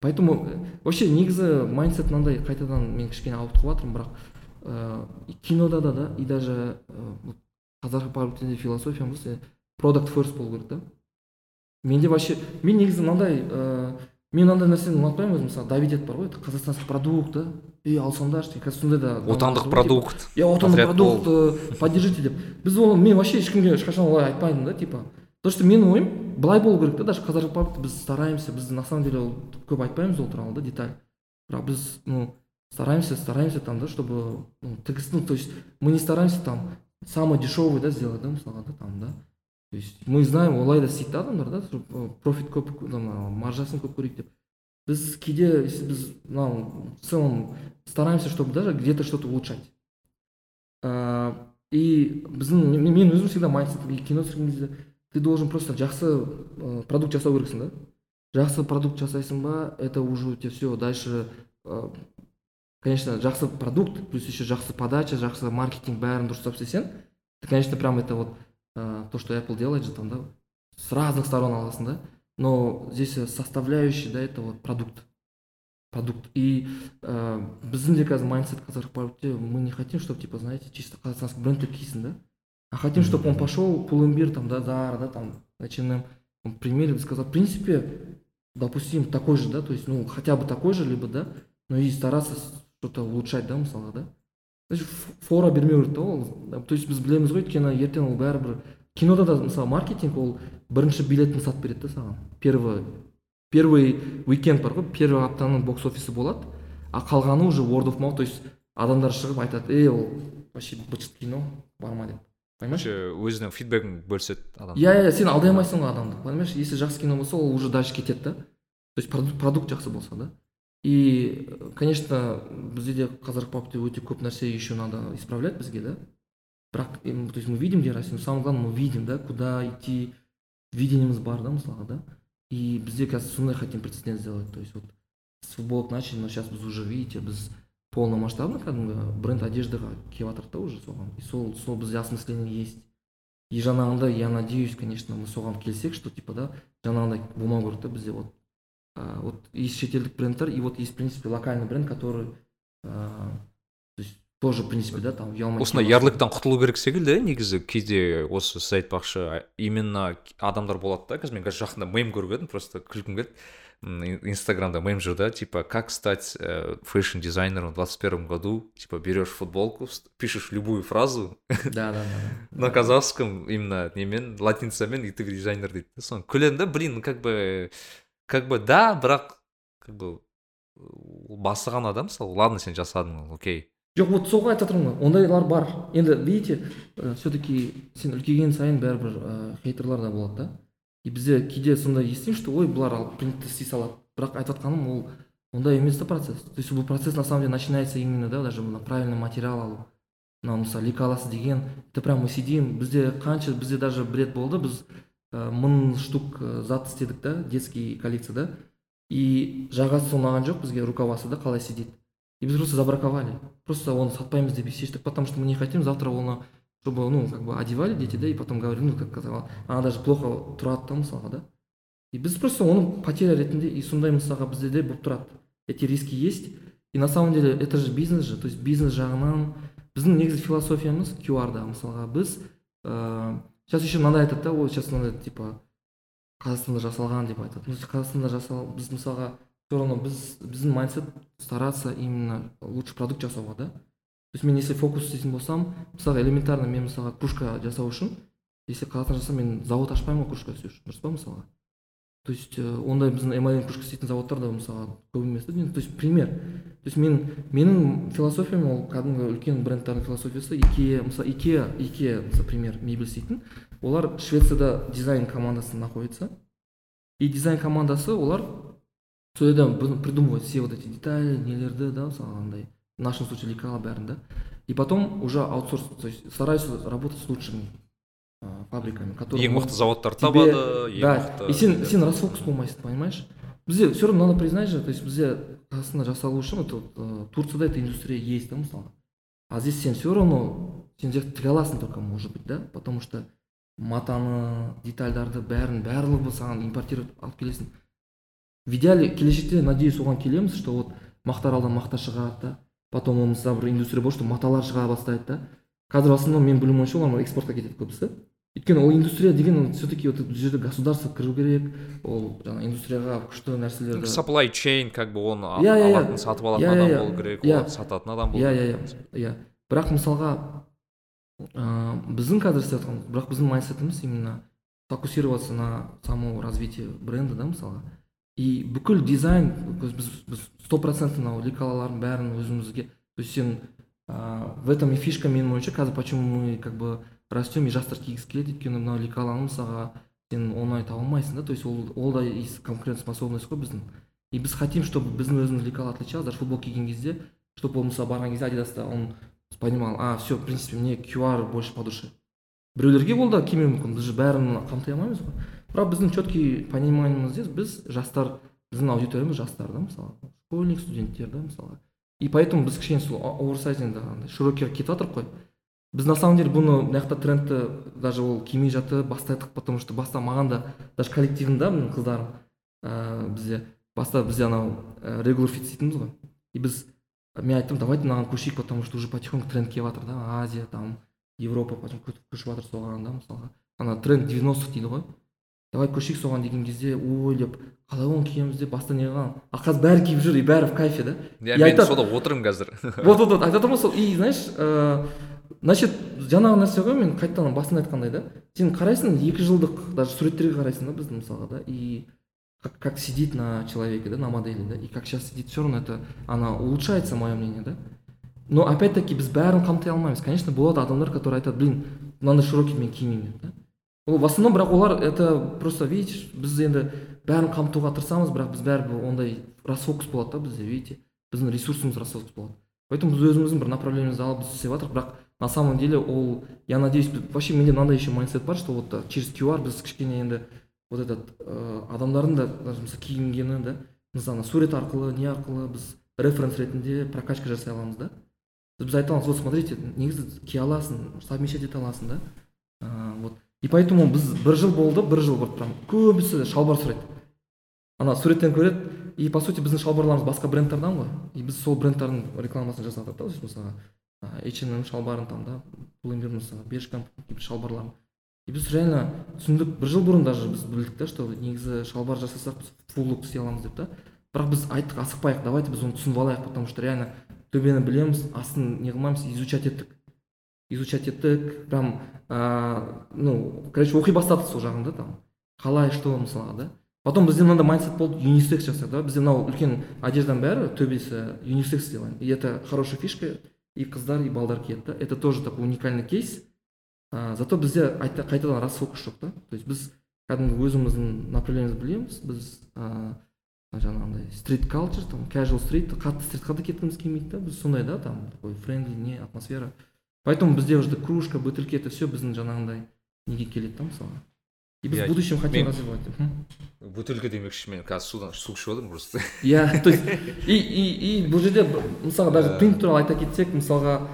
Поэтому э, вообще негізі майндсет мынандай қайтадан мен кішкене ауытқып жатырмын бірақ ыыы кинода да да и даже ыыы қазақ паркінде философия болса продукт ферст болу керек да. Менде вообще мен негізі мынандай ыыы мен мынандай нәрсені ұнатпаймын өзім мысалы давить бар ғой қазақстанский продукт да. Ей алсаңдаршы қазір сондай да отандық продукт иә отандық продукт поддержите деп. Біз оны мен вообще ешкімге ешқашан олай айтпаймын да типа. Потому что менің ойым былай болу керек та даже қазақ папты біз стараемся біз на самом деле ол көп айтпаймыз ол туралы да деталь. Бірақ біз ну стараемся стараемся там да чтобы ну, ну то есть мы не стараемся там самый дешевый да сделать да мысалға да там да. То есть мы знаем олай да істейді да адамдар да профит көп маржасын көп көрейік деп. Біз кейде біз мынау в целом стараемся чтобы даже где то что то улучшать. Ыыы и біздің мен өзім всегда майндсет кино түсірген кезде ты должен просто жақсы ә, продукт жасау керексің да? Жақсы продукт жасайсың ба это уже у тебя все дальше ә, конечно жақсы продукт плюс еще жақсы подача жақсы маркетинг бәрін дұрыстап істесең ты конечно прям это вот ә, то что apple делает же там да с разных сторон аласың да? Но здесь составляющий да это вот продукт. Продукт. И ә, біздің де қазір майндсет қазақ мы не хотим чтобы типа знаете чисто қазақстанский брендті кисін да? А хотим, чтобы он пошел, Пулымбир, там, да, Зара, да, там, H&M, он примерил и сказал, в принципе, допустим, такой же, да, то есть, ну, хотя бы такой же, либо, да, но и стараться что-то улучшать, да, мысалға, да. значит фора бермеу керек та ол то есть біз білеміз ғой өйткені ертең ол бәрібір кинода да мысалы маркетинг ол бірінші билетін сатып береді да саған первый первый уикенд бар ғой первый аптаның бокс офисі болады а қалғаны уже word of mouth то есть адамдар шығып айтады ей ол вообще бычыт кино барма деп. Понимаешь? Өзінің фидбегін бөліседі адам иә иә сен алдай алмайсың ғой адамды понимаешь? Если жақсы кино болса ол уже дальше кетеді да. То есть продукт, продукт жақсы болса да. И конечно бізде де қазіргі попте өте көп нәрсе еще надо исправлять бізге да. Бірақ то есть мы видим где расти но самое главное мы видим да куда идти видениеміз бар да мысалға да. И бізде қазір сондай хотим прецедент сделать то есть вот с футболок начали но сейчас біз уже видите біз полномасштабно кәдімгі бренд одеждаға келіп жатырық та уже соған. И сол сол бізде осмысление есть. И жаңағындай я надеюсь конечно мы соған келсек что типа да жаңағындай болмау керек та бізде вот а, вот есть шетелдік брендтер и вот есть в принципе локальный бренд который то есть тоже в принципе да там ұялмай осындай ярлыктан құтылу керек секілді иә негізі кейде осы сіз айтпақшы именно адамдар болады да қазір мен қазір жақында мем көріп едім просто күлкім келді. Инстаграмда мем жүр да типа как стать фэшн дизайнером в двадцать первом году? Типа берешь футболку пишешь любую фразу да да да на казахском именно немен латинцамен и ты дизайнер дейді да соны күлемін да блин ну, как бы как бы да бірақ как бы ғана да мысалы ладно сен жасадың окей. Жоқ вот соған айтып жатырмын ғой ондайлар бар. Енді видите все таки сен үлкейген сайын бәрібір ә, хейтерлар да болады да. И бізде кейде сондай естимін что ой бұлар алып принтті істей салады. Бірақ айтып жатқаным ол ондай емес та процесс. То есть бұл процесс на самом деле начинается именно да даже мына правильный материал алу. Мынау мысалы ликаласы деген это прям мы сидим бізде қанша бізде даже бред болды. Біз ә, мың штук ә, зат істедік та детский коллекция да. И жағасы ұнаған жоқ бізге рукавасы да қалай сидит и біз просто забраковали. Просто оны сатпаймыз деп шештік потому что мы не хотим завтра оны чтобы ну как бы одевали дети да и потом говорили ну как сказала она даже плохо тұрады да мысалға да и біз просто оны потеря ретінде и сондай мысалға бізде де болып тұрады. Эти риски есть. И на самом деле это же бизнес же то есть бизнес жағынан біздің негізі философиямыз qr да мысалға біз ыыы сейчас еще мынандай айтады да ой сейчас мынандай типа қазақстанда жасалған деп айтады. Қазақстанда жасал біз мысалға все равно біз біздің майндсет стараться именно лучше продукт жасауға да. То есть мен если фокус істейтін болсам мысалға элементарно мен мысалға кружка жасау үшін если қазақстанда жасасам мен завод ашпаймын ғой кружка істеу үшін дұрыс па мысалға то есть э, ондай біздің эмалин кружка істейтін заводтар да мысалға көп емес то есть пример. То есть мен менің философиям ол кәдімгі үлкен брендтардың философиясы икеа мысалы икеа икеа мысалы пример мебель істейтін олар швецияда дизайн командасы находится. И дизайн командасы олар сол жерде бұны придумывают все вот эти детали нелерді да мысалы андай в нашем случае лекала бәрін да? И потом уже аутсорс то есть стараюсь работать с лучшими э, фабриками которые ең мықты тебе- табады ең да мықты и сен сен расфокус болмайсың понимаешь? Бізде все равно надо признать же то есть бізде қазақстанда жасалу үшін это э, турцияда эта индустрия есть да мысалға а здесь сен все равно сен тек тіге аласың только может быть да? Потому что матаны детальдарды бәрін барлығы саған импортировать алып келесің в идеале келешекте надеюсь оған келеміз что вот мақтааралдан мақта шығады да? Потом ол мысалы бір индустрия болады что маталар шыға бастайды да. Қазір в основном менің білуім бойынша олар экспортқа кетеді көбісі. Өйткені ол индустрия деген все таки вот бұл жерде государство кіру керек ол жаңағы индустрияға күшті нәрселерді supply chain как бы оны Иә, иә, алатын сатып алатын адам болу керек Иә. оларды сататын адам болу керек. иә иә иә бірақ мысалға ыыы біздің қазір істеп жатқан бірақ біздің майндсетіміз именно фокусироваться на само развитие бренда да мысалға. И бүкіл дизайн біз біз сто процент мынау лекалалардың бәрін өзімізге. То есть сен ыыы в этом и фишка менің ойымша қазір почему мы как бы растем и жастар кигісі келеді өйткені мынау лекаланы мысалға сен оңай таба алмайсың да. То есть ол ол да конкурентоспособность қой біздің. И біз хотим чтобы біздің өзіміз лекала отличалось даже футбол киген кезде чтобы ол мысалы барған кезде адидаста он понимал а все в принципе мне qr больше по душе. Біреулерге ол да келмеуі мүмкін біз же бәрін қамти алмаймыз ғой. Бірақ біздің четкий пониманиемізде біз жастар біздің аудиториямыз жастар да мысалы. Школьник студенттер да мысалға. И поэтому біз кішкене сол оверсайзинг андай широкийға кетіп жатырмық қой. Біз на самом деле бұны мына жақта трендті даже ол кимей жатып бастадық потому что баста маған да даже коллективім да менің қыздарым ыыы бізде баста бізде анау ә, регулар фит істейтінбіз ғой. И біз мен айттым давайте мынаған көшейік потому что уже потихоньку тренд келіп жатыр да азия там европа потихоньку көшіп жатыр соған да мысалға. Ана тренд 90-х дейді ғой. Давай көшейік соған деген кезде ой деп қалай оны киеміз деп баста не қылған а қазір бәрі киіп жүр и бәрі в кайфе да. Иә мен сода отырмын қазір. Вот вот вот айтып жатырмын ғой сол. И знаешь ыыы значит жаңағы нәрсе ғой мен қайтадан басында айтқандай да. Сен қарайсың екі жылдық даже суреттерге қарайсың да біздің мысалға да. И как, как сидит на человеке да на модели да. И как сейчас сидит все равно это она улучшается мое мнение да. Но опять таки біз бәрін қамти алмаймыз. Конечно болады адамдар которые айтады блин мынандай широкий мен кимеймін деп да. Ол в основном бірақ олар это просто видишь біз енді бәрін қамтуға тырысамыз бірақ біз бәрібір ондай расфокус болады да бізде видите? Біздің ресурсымыз расфокус болады. Поэтому біз өзіміздің бір направлениемізді алып біз істеп жатырмық бірақ на самом деле ол я надеюсь вообще менде мынандай еще майндсет бар что вот через QR біз кішкене енді вот этот ә, адамдардың да мысалы киінгені да мысалы сурет арқылы не арқылы біз референс ретінде прокачка жасай аламыз да. Біз айта аламыз вот смотрите негізі кие аласың совмещать ете аласың да. Ә, вот. И поэтому біз бір жыл болды бір жыл вот прям. Көбісі шалбар сұрайды. Ана суреттен көреді. И по сути біздің шалбарларымыз басқа брендтерден ғой. И біз сол брендтердің рекламасын жасадық та мысалға H&M шалбарын там да мысалға бершка шалбарларын. И біз реально түсіндік бір жыл бұрын даже біз білдік та что негізі шалбар жасасақ біз фул лук істей аламыз деп та. Бірақ біз айттық асықпайық давайте біз оны түсініп алайық потому что реально төбені білеміз астын не қылмаймыз изучать еттік. Изучать еттік прям ә, ну короче оқи бастадық сол жағын да там. Қалай что мысалға да. Потом бізде мынандай майндсет болды юнисекс жасайық да. Бізде мынау үлкен одежданың бәрі төбесі юнисекс сделаем и это хорошая фишка и қыздар и балдар киеді да. Это тоже такой уникальный кейс. Ә, зато бізде айта, қайтадан расфокус жоқ та. То есть біз кәдімгі өзіміздің направлениемізді білеміз. Біз ә, жаңағындай стрит калчер там casual стрит қатты стритқа да кеткіміз келмейді да. Біз сондай да там такой френдли не атмосфера. Поэтому бізде уже кружка бөтелке это все біздің жаңағындай неге келеді да мысалы и біз в будущем хотим развивать. бөтелке демекші мен қазір судан су ішіп жатырмын просто. Иә то есть и и и бұл жерде мысалға даже принт туралы айта кетсек мысалға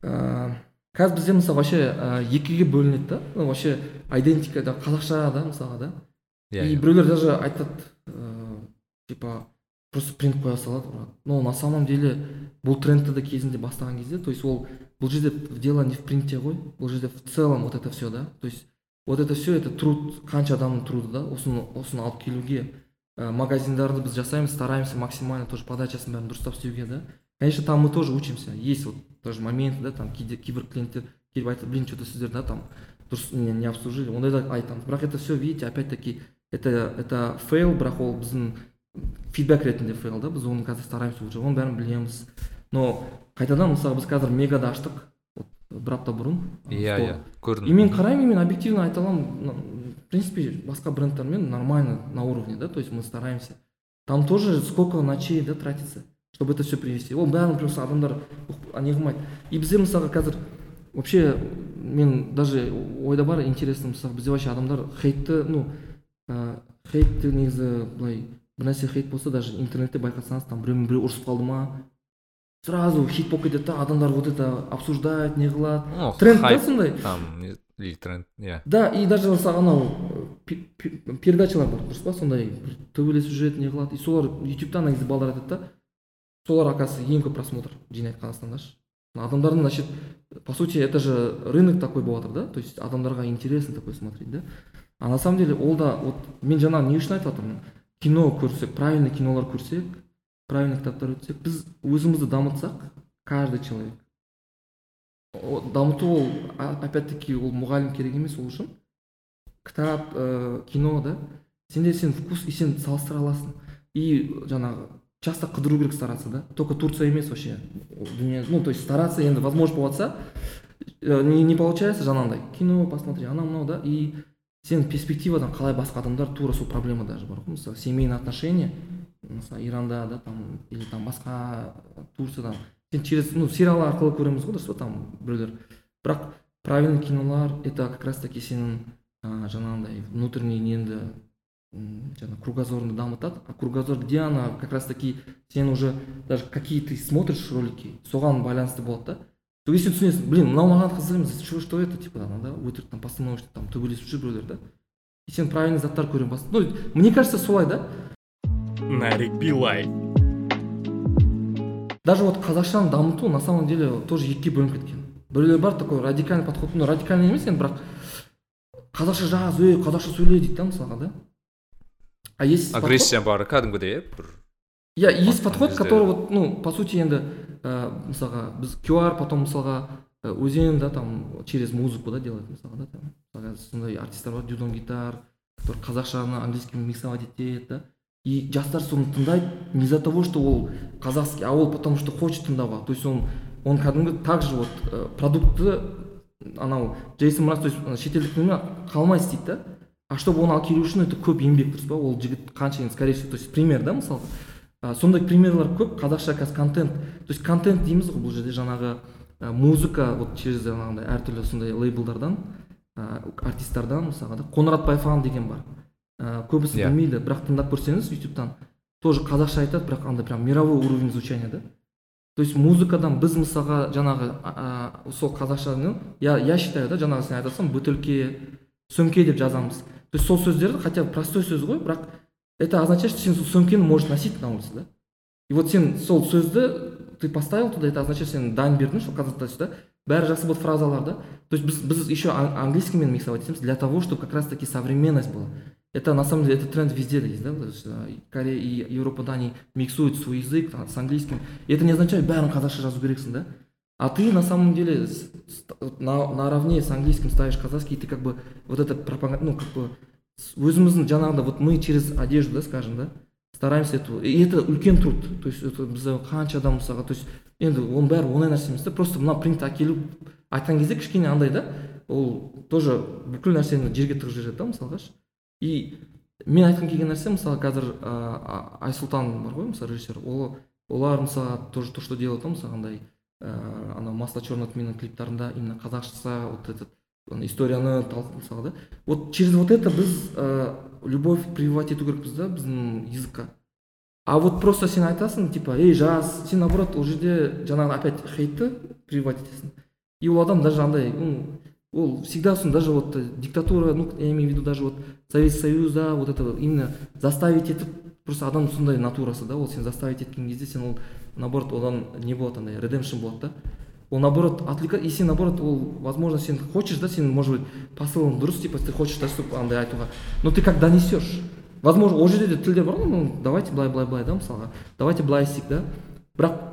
ыыы қазір бізде мысалы вообще ә, екіге бөлінеді да. Ну, вообще айдентика да қазақша да мысалға да. Иә и біреулер даже айтады ыыы типа просто принт қоя салады но на самом деле бұл трендті де кезінде бастаған кезде то есть ол бұл жерде дело не в принте ғой бұл жерде в целом вот это все да? То есть вот это все это труд қанша адамның труды да? Осыны осыны алып келуге ә, магазиндарды біз жасаймыз стараемся максимально тоже подачасын бәрін дұрыстап істеуге да? Конечно там мы тоже учимся. Есть вот тоже моменты да там кейде кейбір клиенттер келіп айтады блин что то сіздер да там дұрыс не, не обслужили. Ондайда айтамыз бірақ это все видите опять таки это это фейл бірақ ол біздің фидбэк ретінде фейл да біз оны қазір стараемся уже оның бәрін білеміз но қайтадан мысалы біз қазір мегада аштық. Вот бір апта бұрын. Иә иә көрдім. И мен қараймын мен объективно айта аламын в принципе басқа брендтермен нормально на уровне да то есть мы стараемся. Там тоже сколько ночей да тратится чтобы это все привести. Ол бәрін просто адамдар не қылмайды и бізде мысалға қазір вообще мен даже ойда бар интересно мысалы бізде вообще адамдар хейтті ну ә, хейтті негізі былай бір нәрсе хейт болса даже интернетте байқасаңыз там біреумен біреу ұрысып қалды ма? Сразу хит болып кетеді да адамдар вот это обсуждает не қылады Ну, тренд хайп сондай там или тренд иә да и даже мысалы анау пе- пе- передачалар бар дұрыс па сондай бір төбелесіп жүреді не қылады и солар ютубта негізі балдар айтады да? Солар оказывается ең көп просмотр жинайды қазақстанда ше адамдардың значит по сути это же рынок такой болып жатыр да? То есть адамдарға интересно такое смотреть да? А на самом деле ол да вот мен жаңа не үшін айтып жатырмын кино көрсек правильный кинолар көрсек правильный кітаптар өтсек біз өзімізді дамытсақ каждый человек. Дамыту ол опять таки ол мұғалім керек емес ол үшін. Кітап ә, кино да. Сенде сен вкус и сен салыстыра аласың. И жаңағы часто қыдыру керек стараться да. Только турция емес вообще. Дүние ну то есть стараться енді возможно болып жатса э, не, не получается жаңағындай. Кино посмотри анау мынау да. И сен перспективадан қалай басқа адамдар тура сол проблема даже бар ғой. Мысалы семейный отношения. Мысалы иранда да там или там басқа турциядан сен через ну сериал арқылы көреміз ғой дұрыс па? Там біреулер бірақ правильный кинолар это как раз таки сенің ә, жаңағындай внутренний неңді жаңағы кругозорыңды дамытады. А кругозор где она? Как раз таки сен уже даже какие ты смотришь ролики соған байланысты болады да. То сен түсінесің блин мынау маған қызық емес что что это? Типа ана да өтірік там постановочный там төбелесіп жүр біреулер да. И сен правильный заттар көре бастайсың ну мне кажется солай да. Нарик билай даже вот қазақшаны дамыту на самом деле тоже екіге бөлініп кеткен. Біреулер бар такой радикальный подход ну радикальный емес енді бірақ қазақша жаз ей қазақша сөйле дейді да мысалға да? А есть подход- агрессия бар кәдімгідей иә бір иә есть подход который вот ну по сути енді ә, мысалға біз QR потом мысалға ә, өзен да там через музыку да делать мысалға да там мысалға сондай артисттер бар дюдон гитар который қазақшаны английскиймен миксовать етеді да. И жастар соны тыңдайды. Не из-за того что ол казахский а ол потому что хочет тыңдауға то есть он он кәдімгі также вот ә, продуктты анау джейсон мраз то есть ана шетелдік қалмай істейді да. А чтобы оны алып келу үшін это көп еңбек дұрыс па? Ол жігіт қанша енді скорее всего то есть пример да мысалға? А, сондай примерлар көп қазақша қазір контент. То есть контент дейміз ғой бұл жерде жаңағы ә, музыка вот через жаңағыдай әртүрлі сондай лейблдардан ә, артисттардан мысалға да. Қоңырат байфан деген бар. Ә, көбісі Иә. білмейді бірақ тыңдап көрсеңіз ютубтан тоже қазақша айтады бірақ андай прям мировой уровень звучания да? То есть музыкадан біз мысалға жаңағы а, сол қазақшаны я, я считаю да жаңағы сен айтасың бөтелке сөмке деп жазамыз. То есть сол сөздерді хотя бы простой сөз ғой бірақ это означает что сен сол сөмкені можешь носить на улице да? И вот сен сол сөзді ты поставил туда это означает сен дайын бердің что қазақ тілі да? Бәрі жақсы болады фразалар да? То есть біз, біз еще ан- английскиймен миксовать етеміз для того чтобы как раз таки современность была. Это на самом деле это тренд везде есть да Корея и Европада они миксуют свой язык с английским. И это не означает бәрін қазақша жазу керексің да? А ты на самом деле на, наравне с английским ставишь казахский и ты как бы вот это пропаганда ну как бы өзіміздің жаңағыдай вот мы через одежду да скажем да стараемся эту и это үлкен труд. То есть это бізде қанша адам мысалға то есть енді оның бәрі оңай нәрсе емес та просто мына принт әкеліп айтқан кезде кішкене андай да ол тоже бүкіл нәрсені жерге тығып жібереді да мысалға ше? И мен айтқым келген нәрсе мысалы қазір ә, айсұлтан бар ғой мысалы режиссер. Ол олар мысалы тоже то что делают да мысалы андай ыыы анау масло черного тминнің клиптарында именно қазақша вот этот историяны мысалға да. Вот через вот это біз ә, любовь прививать ету керекпіз да біздің языкқа а вот просто сен айтасың типа ей жаз сен наоборот ол жерде жаңағы опять хейтті прививать етесің и ол адам даже андай ну, ол всегда сон даже вот э, диктатура ну я имею в виду даже вот советский союзда вот это именно заставить етіп просто адам сондай натурасы да ол сен заставить еткен кезде сен ол наоборот одан не болады андай редемшн болады да. Ол наоборот отвлекает и сен наоборот ол возможно сен хочешь да сен может быть посылың дұрыс типа ты хочешь да чтобы андай айтуға. Но ты как донесешь? Возможно ол жерде де тілдер бар ғой давайте былай былай былай да мысалға. Давайте былай істейік да. Бірақ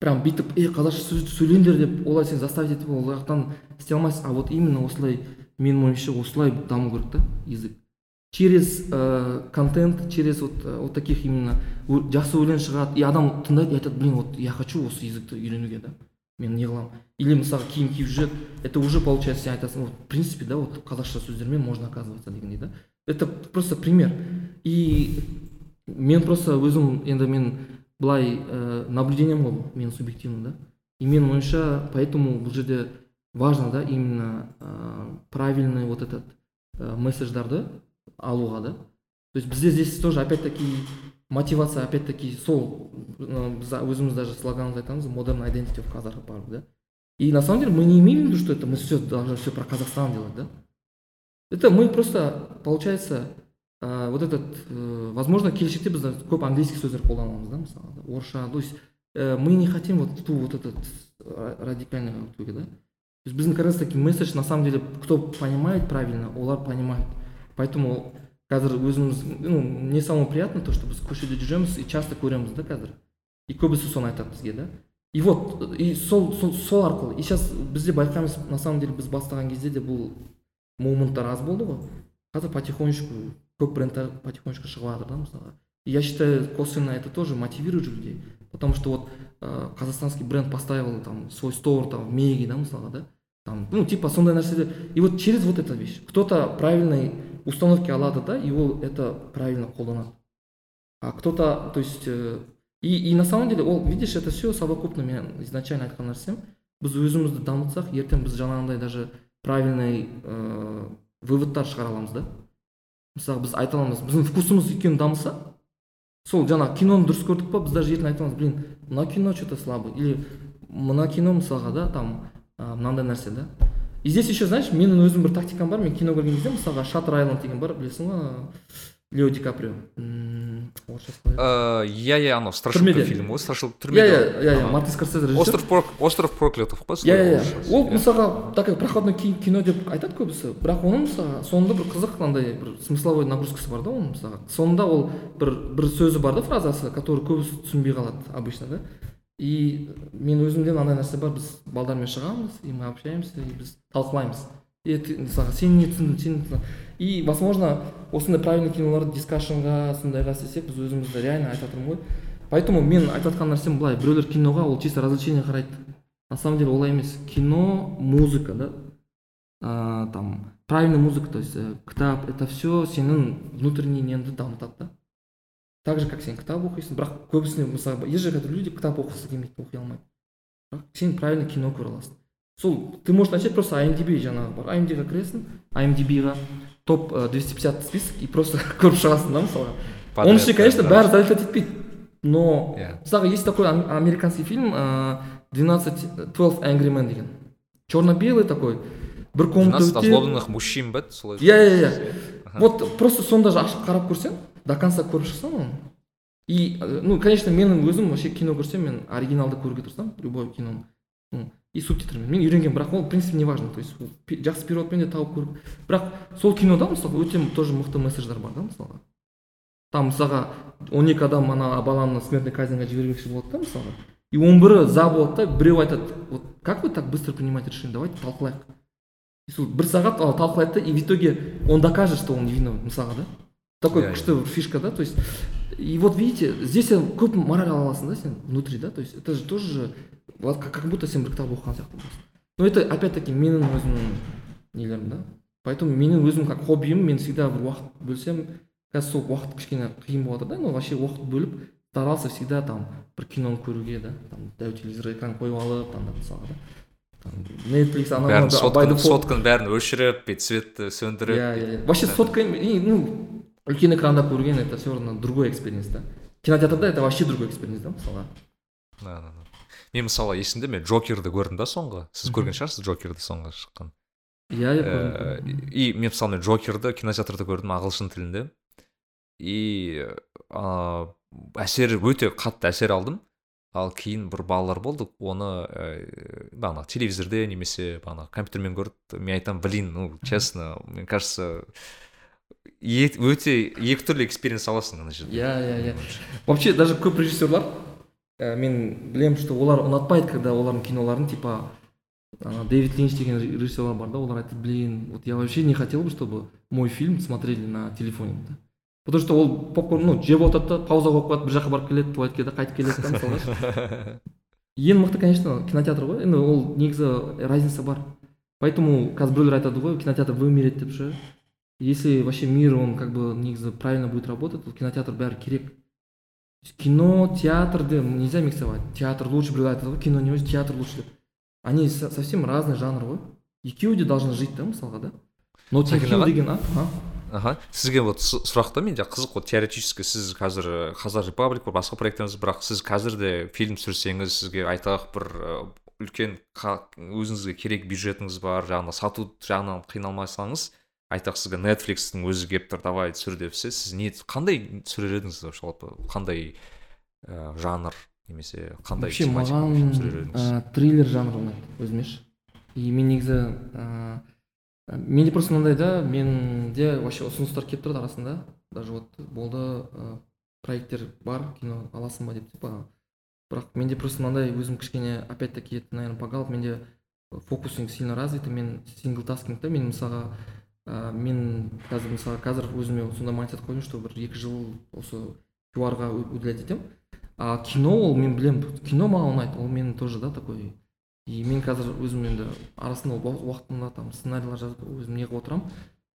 прям бүйтіп ей қазақша сөйлеңдер деп олай сен заставить етіп ол жақтан істей алмайсың. А вот именно осылай менің ойымша осылай даму керек та язык. Через э, контент через вот, э, вот таких именно жақсы өлең шығады. И адам тыңдайды и айтады блин вот я хочу осы языкты үйренуге да мен не қыламын или мысалы киім киіп жүреді это уже получается сен айтасың вот в принципе да вот қазақша сөздермен можно оказываться дегендей да. Это просто пример. И мен просто өзім енді мен былай ә, наблюдением ғой бұл менің субъективным да. И менің ойымша поэтому бұл жерде важно да именно ә, правильный вот этот ә, месседждарды алуға да. То есть бізде здесь тоже опять таки мотивация опять таки сол біз өзіміз даже слоганымызда айтамыз modern identity of казах да. И на самом деле мы не имеем в виду что это мы все должны все про казахстан делать да. Это мы просто получается ә, вот этот ә, возможно келешекте біз көп английский сөздер қолданамыз да мысалы орысша то есть ә, мы не хотим вот ту вот этот ра- радикальный өтуге да. То есть біздің как раз таки месседж на самом деле кто понимает правильно олар понимает. Поэтому қазір өзіміз ну не самое приятное то что біз көшеде жүреміз и часто көреміз да қазір и көбісі соны айтады бізге да? И вот и сол сол, сол арқылы и сейчас бізде байқаймыз на самом деле біз бастаған кезде де бұл моменттар аз болды ғой. Қазір потихонечку көп брендтер потихонечку шығып жатыр да мысалға я считаю косвенно это тоже мотивирует же людей потому что вот э, казахстанский бренд поставил там свой стор там в меге да мысалға да? Там ну типа сондай нәрселер и вот через вот эту вещь кто то правильной установки алады да и ол это правильно қолданады а кто-то то есть э, и, и на самом деле ол видишь это все совокупно мен изначально айтқан нәрсем біз өзімізді дамытсақ ертең біз жаңағындай даже правильный ә, выводтар шығара аламыз да? Мысалы біз айта аламыз біздің вкусымыз өйткені дамыса сол жаңағы киноны дұрыс көрдік па біз даже ертең айта аламыз блин мына кино что то слабый или мына кино мысалға да там мынандай нәрсе да. И здесь еще знаешь менің өзім бір тактикам бар мен кино көрген кезде мысалға шаттер айланд деген бар білесің ғой лео ди каприо. Иә иә анау страшилка Түрмеде. фильм ғой страшилка иә түрмеде иә иә иә мартин скорсезе режиссер. Остров остров проклятых па иә иә ол мысалға такой проходной ки- кино деп айтады көбісі бірақ оның мысалға соңында бір қызық андай бір смысловой нагрузкасы бар да оның мысалға соңында ол бір бір сөзі бар да фразасы который көбісі түсінбей қалады обычно да. И мен өзімде мынандай нәрсе бар біз балдармен шығамыз и мы общаемся и біз талқылаймыз. И мысалға сен не түсіндің сен не түсіндің. И возможно осындай правильный киноларды дискашнға сондайға істесек біз өзімізді реально айтып жатырмын ғой. Поэтому мен айтып жатқан нәрсем былай біреулер киноға ол чисто развлечение қарайды. На самом деле олай емес. Кино музыка да? А, там правильная музыка то есть э, кітап это все сенің внутренний неңді дамытады да? Так же как сен кітап оқисың бірақ көбісіне мысалы есть же қазір люди кітап оқығысы келмейді оқи алмайды бірақ сен правильно кино көре аласың. Сол ты можешь начать просто IMDb жаңағы бар. IMDb-ға кіресің IMDb-ға топ э, 250 список и просто көріп шығасың да мысалға оның ішінде конечно бәрі залетать етпейді но мысалға есть такой ам- американский фильм э, 12 12 Angry Men деген черно-белый такой бір комната 12 өте- озлобленных мужчин ба солай иә иә иә вот просто соны даже ашып қарап көрсең до конца көріп шықсаң оны и э, ну конечно менің өзім вообще кино көрсем мен оригиналды көруге тырысамын любой киноны и субтитрмен мен үйренгенмін бірақ ол в принципе не важно то есть ол жақсы переводпен де тауып көріп бірақ сол кинода мысалы өте тоже мықты месседждар бар да мысалға. Там мысалға он екі адам ана баланы смертный казньға жібермекші болады да мысалға. И он бірі за болады да біреу айтады вот как вы так быстро принимаете решение? Давайте талқылайық и сол бір сағат ал талқылайды да и в итоге он докажет что он невиновен мысалға да. Такой Иә, күшті бір фишка да то есть. И вот видите здесь сен көп мораль ала аласың да сен внутри да то есть. Это же тоже как как будто сен бір кітап оқыған сияқты но это опять таки менің өзімнің нелерім да? Поэтому менің өзім как хоббиім мен всегда бір уақыт бөлсем қазір сол уақыт кішкене қиын болып жатыр да но вообще уақыт бөліп старался всегда там бір киноны көруге да там дәу телевизор экран қойып алып там мысалға да. Netflix ана бәрін мына by сотканы бәрін өшіріп и цветті сөндіріп иә иә иә. Вообще сотка ну үлкен экранда көрген это все равно другой экспириенс да. Кинотеатрда это вообще другой экспириенс да мысалға? Да, да, да. Мен мысалы есімде мен джокерді көрдім да соңғы? Сіз көрген шығарсыз джокерді соңғы шыққан? Иә иә Э, и мен мысалы мен джокерді кинотеатрда көрдім ағылшын тілінде. И ә, әсер өте қатты әсер алдым. Ал кейін бір балалар болды оны ә, бағанағы телевизорде немесе бағанағы компьютермен көрді. Мен айтамын блин ну честно мне кажется өте екі түрлі экспириенс аласың ана жерде иә иә иә вообще даже көп режиссерлар ә, мен білемін что олар ұнатпайды когда олардың киноларын типа ана дэвид линч деген режиссерлар бар да олар айтады блин вот я вообще не хотел бы чтобы мой фильм смотрели на телефоне да. Потому что ол попкорн ну жеп отырады да пауза қойып қояды бір жаққа барып келеді туалетке да қайтып келеді да мысалға. Ең мықты конечно кинотеатр ғой. Енді ол негізі разница бар. Поэтому қазір біреулер айтады ғой кинотеатр вымерет деп ше. Если вообще мир он как бы негізі правильно будет работать то кинотеатр бәрі керек. Кино театрды нельзя миксовать. Театр лучше біреулер айтады ғой кино не театр лучше. Деп они со- совсем разный жанр ғой екеуі де должны жить да? Мысалға да? Но деген а аха сізге вот сұрақ та менде қызық вот теоретически сіз қазір қазақ репаблик бар басқа проектіңіз бірақ сіз қазір де фильм түсірсеңіз сізге айталық бір үлкен өзіңізге керек бюджетіңіз бар жаңағы сату жағынан қиналмасаңыз айтақ сізге нетфликстің өзі келіп тұр давай түсір депсе сіз не қандай түсірер едіңіз жалпы қандай ә, жанр немесе қандай вообще маған ә, триллер жанры ұнайды өзіме ше и мен негізі ә, менде просто мынандай да менде вообще ұсыныстар келіп тұрады арасында. Даже вот болды ә, проекттер бар кино аласың ба деп типа. Бірақ менде просто мынандай өзім кішкене опять таки это наверное погал менде фокусинг сильно развит мен сингл таскинг да мен мысалға ә, мен қазір мысалы қазір өзіме сондай майндсет қойдым что бір екі жыл осы qr уделять етемін. А кино ол мен білемін кино маған ұнайды. Ол менің тоже да такой. И мен қазір өзім енді арасында уа- уақытында там сценарийлер жазып өзім не қылып отырамын.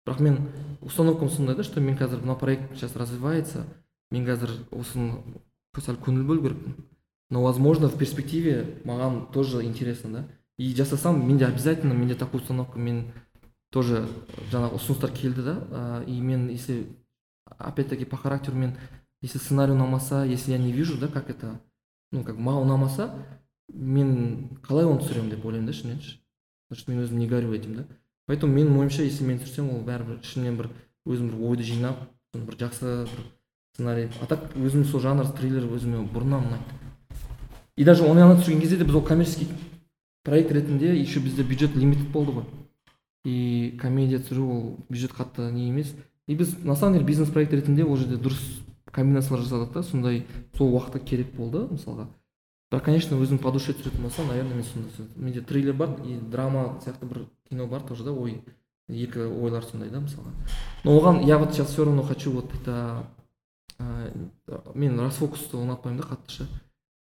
Бірақ мен установкам сондай да что мен қазір мына проект сейчас развивается. Мен қазір осыны сәл көңіл бөлу керекпін. Но возможно в перспективе маған тоже интересно да. И жасасам менде обязательно менде такой установка мен тоже жаңағы ұсыныстар келді да а, и мен если опять таки по характеру мен если сценарий ұнамаса если я не вижу да как это ну как маған ұнамаса мен қалай оны түсіремін деп ойлаймын да ішімнен ше значит мен өзім не горю этим да. Поэтому менің ойымша если мен түсірсем ол бәрібір ішімнен бір өзім бір ойды жинап бір жақсы бір сценарий. А так өзім сол жанр триллер өзіме бұрыннан ұнайды. И даже оны түсірген кезде де біз ол коммерческий проект ретінде еще бізде бюджет лимитед болды ғой. И комедия түсіру ол бюджет қатты не емес. И біз на самом деле бизнес проект ретінде ол жерде дұрыс комбинациялар жасадық та сондай сол уақытта керек болды мысалға. Бірақ конечно өзім по душе түсіретін болсам наверное мен түсіретін. менде триллер бар и драма сияқты бір кино бар тоже да ой екі ойлар сондай да мысалға. Но оған я вот сейчас все равно хочу вот это ә, мен расфокусты ұнатпаймын да қатты ше.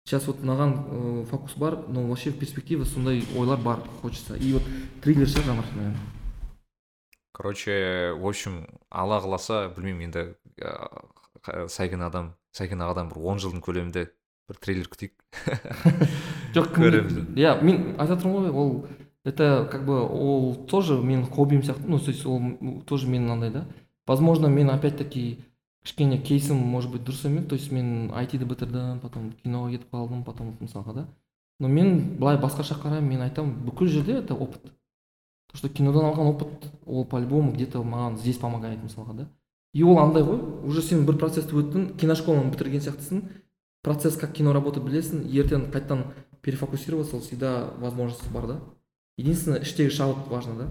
Сейчас вот мынаған ә, фокус бар но вообще в перспективе сондай ойлар бар хочется. И вот триллер ше жанр наверное. Короче в общем алла қаласа білмеймін енді ыыы сәкен адам сәкен ағадан бір он жылдың көлемінде бір трейлер күтейік. Жоқ Көреміз. иә мен айтып жатырмын ғой ол это как бы ол тоже менің хоббиім сияқты ну то есть ол тоже менің андай да. Возможно мен опять таки кішкене кейсім может быть дұрыс емес. То есть мен айтиді бітірдім потом киноға кетіп қалдым потом мысалға да. Но мен былай басқаша қараймын мен айтамын бүкіл жерде это опыт. То что кинодан алған опыт ол по любому где то маған здесь помогает мысалға да. И ол андай ғой уже сен бір процессті өттің киношколаны бітірген сияқтысың. Процесс как кино работает білесің. Ертең қайтадан перефокусироваться ол всегда возможность бар да. Единственное іштегі шабыт важно да.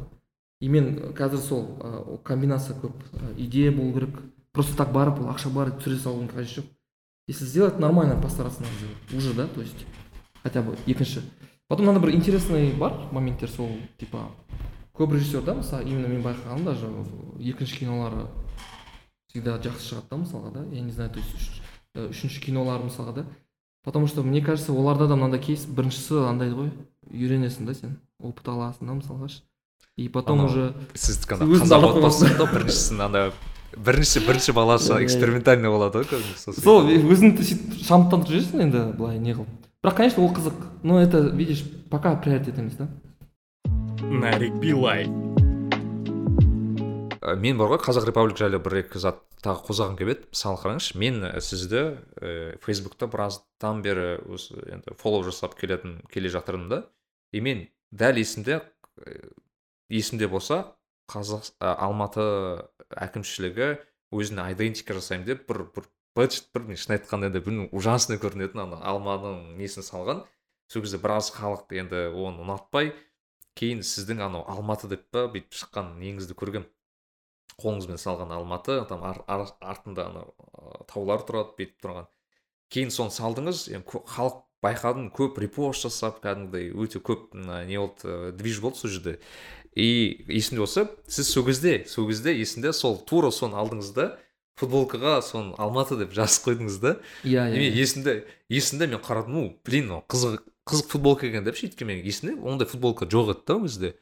И мен қазір сол ә, комбинация көп ә, идея болу керек. Просто так барып ол ақша бар түсіре салудың қажеті жоқ если сделать нормально постараться надо сделать. Уже да то есть хотя бы. Екінші потом мынандай бір интересный бар моменттер сол типа көп режиссер да мысалы именно мен байқағаным даже екінші кинолары всегда жақсы шығады да мысалға да я не знаю то есть үш- үшінші кинолары мысалға да. Потому что мне кажется оларда да мынандай кейс біріншісі андай ғой үйренесің да сен? Опыт аласың да мысалға ше. и потом уже да біріншісін ана бірінші бірінші баласы экспериментальный болады ғой кәдімгі сол өзіңді сөйтіп шабыттандырып жүресің енді былай не қылып. Бірақ конечно ол қызық. Но это видишь пока приоритет емес да. Нарик билай Ә, мен бар ғой қазақ репаблик жайлы бір екі зат тағы қозғағым келіп еді. Мысалы қараңызшы мен і сізді ә, фейсбукта біраздан бері осы енді фоллоу жасап келетін келе жатырмын да. И мен дәл есімде есімде болса қазақ ә, алматы әкімшілігі өзіне айдентика жасаймын деп бір бір бэдж бір мен шын айтқанда енді білмеймін ужасный көрінетін ана алманың несін салған. Сол кезде біраз халық енді оны ұнатпай кейін сіздің анау алматы деп па бүйтіп шыққан неңізді көргем. Қолыңызбен салған алматы там ар, ар- артында анау таулар тұрады бүйтіп тұрған. Кейін соны салдыңыз енді халық байқадым көп репост жасап кәдімгідей өте көп не болды движ болды сол жерде. И есімде болса сіз сол кезде сол кезде есімде сол тура соны алдыңыз да футболкаға соны алматы деп жазып қойдыңыз да. Иә и мен иә. есімде есімде мен қарадым ну блин мынау қызық қызық футболка екен деп ше өйткені менің есімде ондай футболка жоқ еді да ол кезде.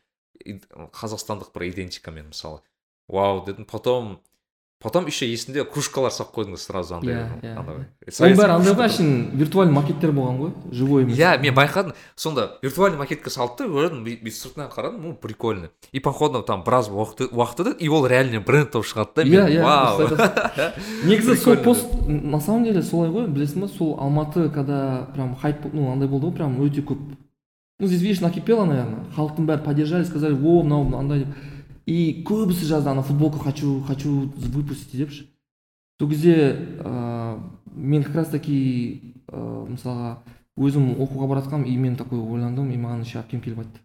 Қазақстандық бір идентикамен мысалы. Вау дедім. Потом потом еще есімде кружкалар салып қойдыңыз сразу андай Иә, иә, оның бәрі андай ғой әшейін виртуальный макеттер болған ғой живой емес. Иә мен байқадым. Сонда виртуальный макетке салды да бүй- бүйтіп сыртынан қарадым ну прикольно. И походу там біраз уақыт өтеді и ол реально бренд болып шығады да иә иә негізі сол пост на самом деле солай ғой білесің ба сол алматы когда прям хайп ну андай болды ғой прям өте көп. Ну здесь видишь накипело наверное халықтың бәрі поддержали сказали о мынау андай деп. И көбісі жазды ана футболку хочу хочу выпустить депші сол кезде ыыы мен как раз таки ыыы мысалға өзім оқуға бара жатқанмын и мен такой ойландым и маған еще әпкем келіп айтты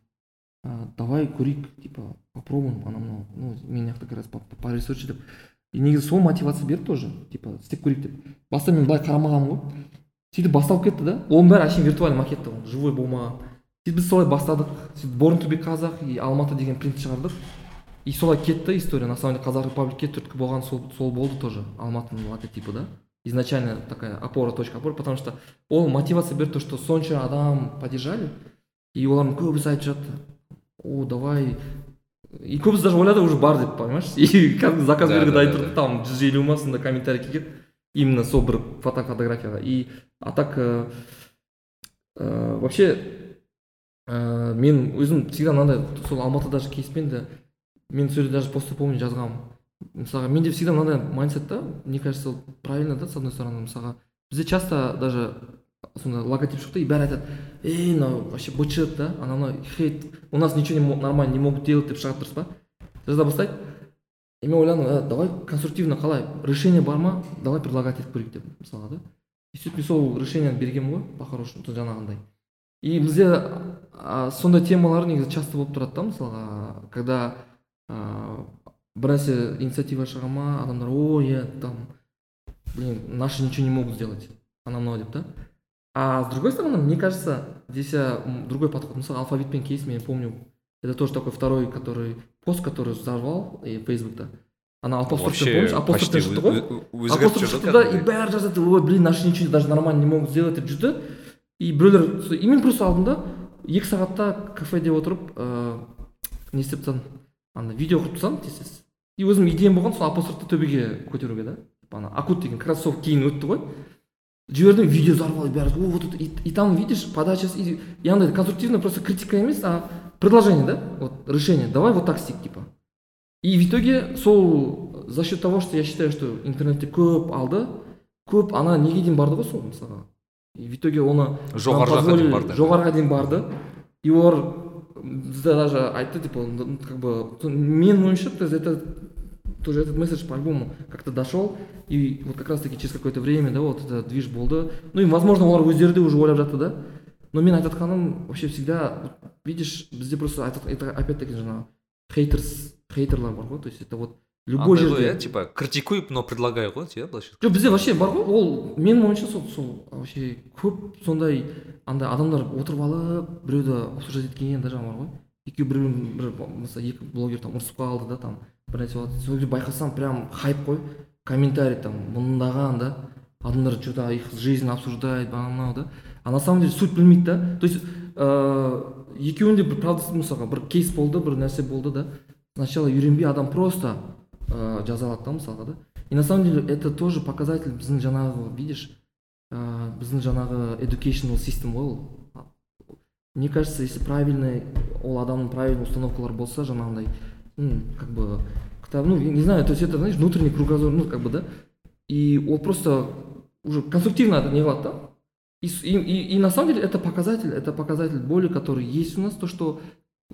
«А, давай көрейік типа попробуем анау мынау ну мен мына жақта как раз по- по- поресерчи деп. И негізі сол мотивация берді тоже типа істеп көрейік деп. Баста мен былай қарамағанмын ғой сөйтіп басталып кетті да? Оның бәрі әшейін виртуальный макет та ол живой болмаған сөйтіп біз солай бастадық сөйтіп борн казах и алматы деген принт шығардық. И солай кетті история на самом деле қазақ репабликке түрткі болған сол, сол болды тоже алматының логотипі да? Изначально такая опора точка опора потому что ол мотивация берді то что сонша адам поддержали и олардың көбісі айтып жатты. О давай и көбісі даже ойлады уже бар деп понимаешь? И кәдімгі заказ беруге да, дайын да, тұрды там жүз елу ма сондай комментарий келген. Именно сол бір фото фотографияға. И а так э, э, вообще э, мен өзім всегда мынандай сол алматы даже кейспен де мен сол жерде даже постты помню жазғанмын. Мысалға менде всегда мынандай майндсет да мне кажется правильно да с одной стороны. Мысалға бізде часто даже сондай логотип шықты и бәрі айтады ей мынау вообще бычыт да анау мынау хейт у нас ничего не нормально не могут делать деп шығады дұрыс па? Жаза бастайды. И мен ойладым «Ә, давай конструктивно қалай? Решение бар ма? Давай предлагать етіп көрейік деп мысалға да. И сөйтіп мен сол решениені бергенмін ғой по хорошему жаңағындай. И бізде сондай темалар негізі часто болып тұрады да мысалға когда а, бір нәрсе инициатива шыға ма адамдар о иә там блин наши ничего не могут сделать. Анау мынау деп да? А с другой стороны мне кажется здесь м, другой подход. Мысалы алфавитпен кейс мен помню. Это тоже такой второй который пост который взорвал и фейсбукта ана апострофпен помнишь? Апострофпен шықты ғой апостроф шықты да и бәрі жазады ой блин наши ничего даже нормально не могут сделать деп жүрді и біреулер и мен просто алдым да? Екі сағатта кафеде отырып ыыы не істеп тастадым ана видео құрып тастадым тез тез и өзім идеям болған сол апострофты төбеге көтеруге да. Ана акут деген сол кейін өтті ғой. Жібердім видео взорвалось бәрі. О вот это и, там видишь подачасы и андай конструктивно просто критика емес а предложение да? Вот решение. Давай вот так істейік типа. И в итоге сол за счет того что я считаю что интернетте көп алды көп ана неге дейін барды ғой сол мысалға. И в итоге оны Жоғары нам жаққа дейін барды. жоғарыға дейін барды. И олар бізде даже айтты типа как бы менің ойымша то это тоже этот месседж по-любому как-то дошел. И вот как раз таки через какое-то время да вот это движ болды ну и возможно олар өздері де уже ойлап жатты да. Но мен айтып жатқаным вообще всегда видишь бізде просто это опять таки жаңағы хейтерс хейтерлар бар ғой то есть это вот любой жерде иә типа критикуй но предлагай ғой иә былайша жоқ бізде вообще бар ғой ол менің ойымша сол сол вообще көп сондай андай адамдар отырып алып біреуді обсуждать еткен даже бар ғой. Екеуі бір бірін бір мысалы екі блогер там ұрысып қалды да там бір нәрсе болады. Сол кезде байқасам прям хайп қой комментарий там мыңдаған да адамдар что то их жизнь обсуждает анау да. А на самом деле суть білмейді да. То есть ыыы екеуінде бір правдасы мысалға бір кейс болды бір нәрсе болды да. Сначала үйренбей адам просто ыыы жаза алады да мысалға да и на самом деле это тоже показатель біздің жаңағы видишь ыыы біздің жаңағы educational system ғой ол мне кажется если правильный ол адамның правильный установкалары болса жаңағындай ну, как бы кітап ну я не знаю то есть это знаешь внутренний кругозор ну как бы да и ол просто уже конструктивно не қылады да и, с- и, и, и на самом деле это показатель это показатель боли который есть у нас то что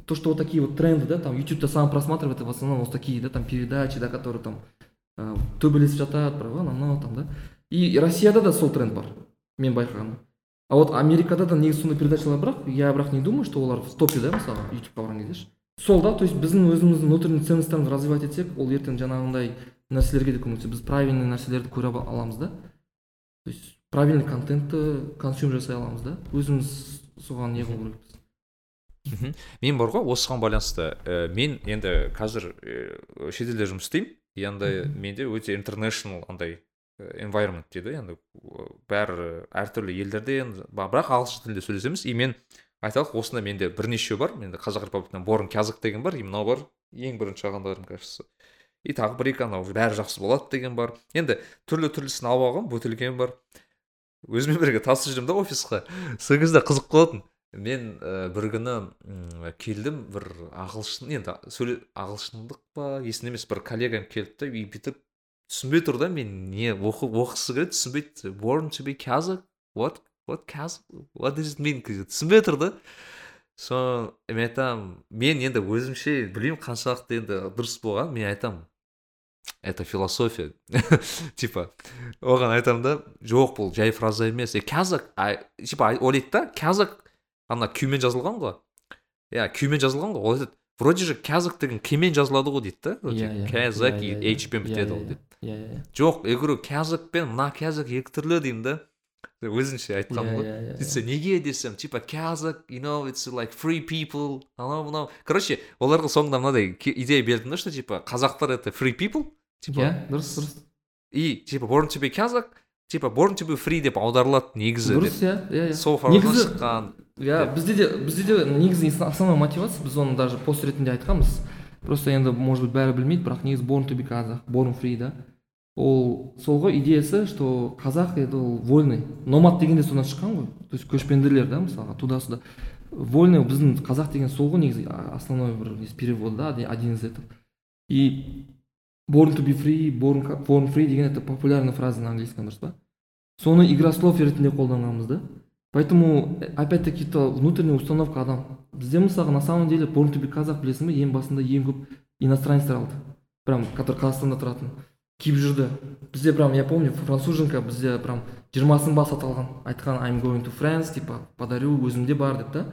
то что вот такие вот тренды да там YouTube то сам просматривает в основном вот такие да там передачи да которые там ә, төбелесіп жатады бір анау там да. И россияда да сол тренд бар мен байқағаным а вот америкада да негізі сондай передачалар бірақ я бірақ не думаю что олар в топе да мысалы ютубқа барған кезде. Ше. сол да то есть біздің өзіміздің внутренний ценностьтарымызды развивать етсек ол ертең жаңағындай нәрселерге де көмектеседі. Біз правильный нәрселерді көре ала- аламыз да. То есть правильный контентті консюм жасай аламыз да. Өзіміз соған не қылу керекпіз мхм. Мен бар ғой осыған байланысты ә, мен енді қазір ә, шетелде жұмыс істеймін. И андай менде өте international андай ә, environment дейді енді ә, бәрі әртүрлі елдерден бірақ ағылшын тілінде сөйлесеміз. И мен айталық осында менде бірнеше бар. Менде қазақ республикасынан борн казак деген бар и мынау бар ең бірінші алғандарым кажется и тағы бір екі анау бәрі жақсы болады деген бар. Енді түрлі түрлісін алып алғанмын бөтелкем бар. Өзімен бірге тасып жүремін да офисқа. Сол кезде қызық болатын. Мен ә, бір күні м, келдім бір ағылшын енді сөйле ағылшындық па есімде емес бір коллегам келді да и бүйтіп түсінбей тұр да мен не оқы, оқығысы келеді түсінбейді born to be kazakh? What? What kazakh what does it mean? түсінбей тұр да. Со мен айтамын мен енді өзімше білмеймін қаншалықты енді дұрыс болған мен айтамын это философия типа оған айтамын да жоқ бұл жай фраза емес казак типа ай- ойлайды да казак ана күймен жазылған ғой. Иә күймен жазылған ғой. Ол айтады вроде же казак деген кемен жазылады ғой дейді да. Вроде казак и h пен бітеді ол дейді. иә иә. Жоқ я говорю казак пен мына казак екі түрлі деймін да. Өзінше айтқаным иә ғой. иә иә. Сөйтсе неге десем типа казак you know it's like free people. Анау мынау. Короче оларға соңында мынадай идея бердім да что типа қазақтар это free people типа. Иә дұрыс дұрыс. И типа born to be казак типа born to be free деп аударылады негізі дұрыс иә иә иә. Сол шыққан иә бізде де бізде де негізі основной мотивация біз оны даже пост ретінде айтқанбыз. Просто енді может быть бәрі білмейді бірақ негізі born to be казах born free да. Ол сол ғой идеясы что қазақ это ол вольный. Номад деген де содан шыққан ғой. То есть көшпенділер да мысалға туда сюда вольный біздің қазақ деген сол ғой негізі основной бір перевод да один- один из этого. И born to be free born, born free деген это популярная фраза на английском дұрыс па? Соны игра слов ретінде қолданғанбыз да. Поэтому э, опять-таки то внутренняя установка адам. Бізде мысалға на самом деле born to be казах білесің бе ең басында ең көп иностранецтер алды. Прям который қазақстанда тұратын. Киіп жүрді. Бізде прям я помню француженка бізде прям жиырмасын бас алған. Айтқан I'm going to France типа подарю өзімде бар деп да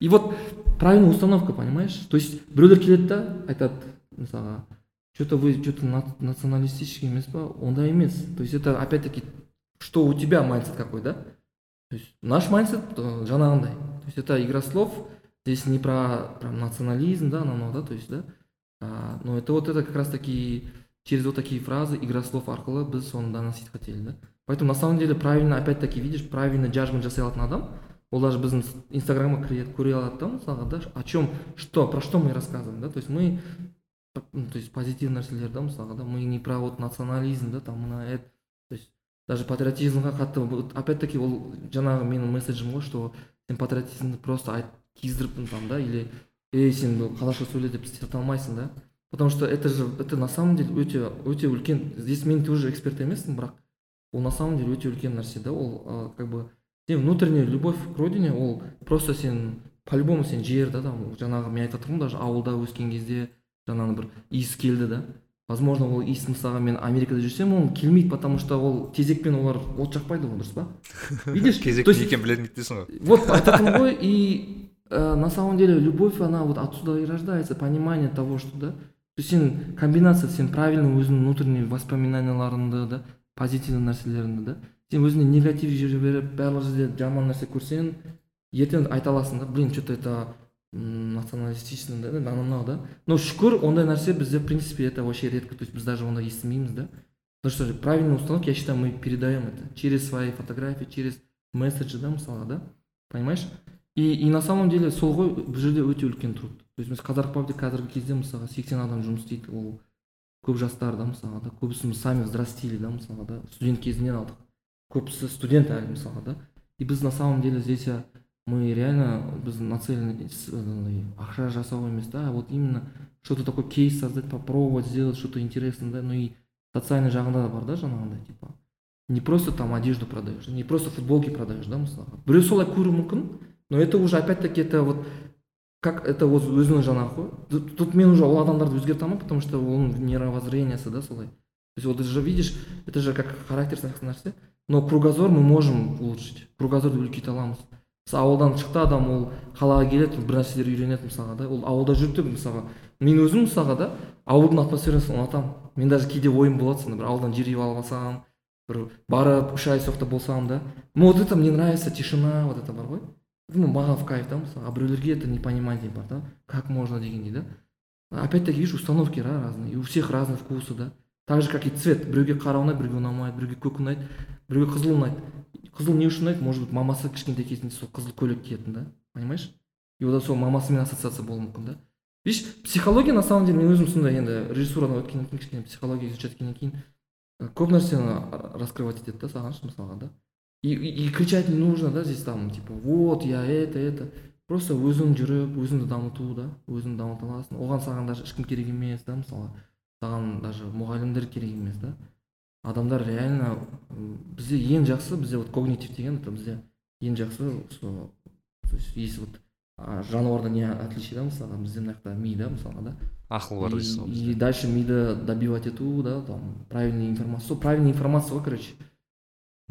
и вот правильная установка понимаешь? То есть біреулер келеді да айтады мысалға что то вы что то националистический емес па ондай емес то есть это опять-таки что у тебя майндсет какой да то есть наш майндсет э, жаңағындай то есть это игра слов здесь не про прям национализм да анау мынау да то есть да а, но это вот это как раз таки через вот такие фразы игра слов арқылы біз соны доносить хотели да поэтому на самом деле правильно опять таки видишь правильно джажмент жасай алатын адам ол даже біздің инстаграмға кіреді көре алады да мысалға да о чем что про что мы рассказываем да то есть мы ну, то есть позитивный нәрселер да мысалға да мы не про вот национализм да там мына это то есть даже патриотизмға қатты опять таки ол жаңағы менің месседжім ғой что сен патриотизмді просто айт киіздіріп там да или ей сен қазақша сөйле деп істете алмайсың да. Потому что это же это на самом деле өте өте үлкен здесь мен тоже эксперт емеспін бірақ ол на самом деле өте үлкен нәрсе да ол как бы сен внутренняя любовь к родине ол просто сен по любому сен жер да там жаңағы мен айтып жатырмын даже ауылда өскен кезде жаңағы бір иіс келді да. Возможно ол иіс мысалға мен америкада жүрсем ол келмейді потому что ол тезекпен олар от жақпайды ғой дұрыс па? Видишь? Кезек не екенін білетін дейсің ғой. вот айтатыным ғой и э, на самом деле любовь она вот отсюда и рождается понимание того что да. То есть сен комбинация сен правильно өзіңнің внутренний воспоминанияларыңды да позитивный нәрселеріңді да. Сен өзіңе негатив жіберіп барлық жерде жаман нәрсе көрсең ертең айта аласың да блин что то это националистично да анау да но шүкір ондай нәрсе бізде в принципе это вообще редко то есть біз даже ондай естімейміз да. Потому что правильный установки я считаю мы передаем это через свои фотографии через месседжи да мысалға да понимаешь? И, и на самом деле сол ғой бұл жерде өте үлкен труд. То есть біз пабде қазіргі кезде мысалға сексен адам жұмыс істейді ол көп жастар да мысалға да. Көбісі мы сами взрастили да мысалға да. Студент кезінен алдық көбісі студент әлі мысалға да. И біз на самом деле здесь мы реально біз нацелены с- андай ақша жасау емес да а вот именно что то такой кейс создать попробовать сделать что то интересное да ну и социальный жағында да бар да жаңағындай типа не просто там одежду продаешь не просто футболки продаешь да мысалға біреу солай көруі мүмкін но это уже опять таки это вот как это вот өзінің жаңағы ғой тут, тут мен уже ол адамдарды өзгерте алмаймын потому что оның мировоззрениесі да солай то есть вот ты же видишь это же как характер сияқты нәрсе но кругозор мы можем улучшить кругозорды үлкейте аламыз мысалы ауылдан шықты адам ол қалаға келеді бір нәрселер үйренеді мысалға да. Ол ауылда жүрді мысалға. Мен өзім мысалға да ауылдың атмосферасын ұнатамын. Мен даже кейде ойым болады сондай бір ауылдан жер үй алып алсам бір барып үш ай сол болсам да. Ну вот это мне нравится тишина вот это бар ғой. Ну маған в кайф да мысалы а біреулерге это непонимание бар да. Как можно дегендей да. Опять таки видишь установки да, разные и у всех разные вкусы да. Так же как и цвет. Біреуге қара ұнайды біреуге ұнамайды біреуге көк ұнайды біреуге қызыл ұнайды. Қызыл не үшін ұнайды? Может быть мамасы кішкентай кезінде сол қызыл көйлек киетін да понимаешь? И одан сол мамасымен ассоциация болуы мүмкін да. Видишь психология на самом деле мен өзім сондай енді режиссурадан өткеннен кейін кішкене психология изучаткеннен кейін э, көп нәрсені раскрывать етеді да саған ше мысалға да. И, и, кричать не нужно да здесь там типа вот я это это просто өзің жүріп өзіңді дамыту да өзіңді дамыта аласың. Оған саған даже ешкім керек емес да мысалы саған даже мұғалімдер керек емес да. Адамдар реально бізде ең жақсы бізде вот когнитив деген это бізде ең жақсы сол то есть есть вот жануардан не отличие да мысалға бізде мына жақта ми да мысалға да. Ақыл бар дейсіз ғой и, дальше миды добивать ету да там правильная информация сол правильная информация ғой короче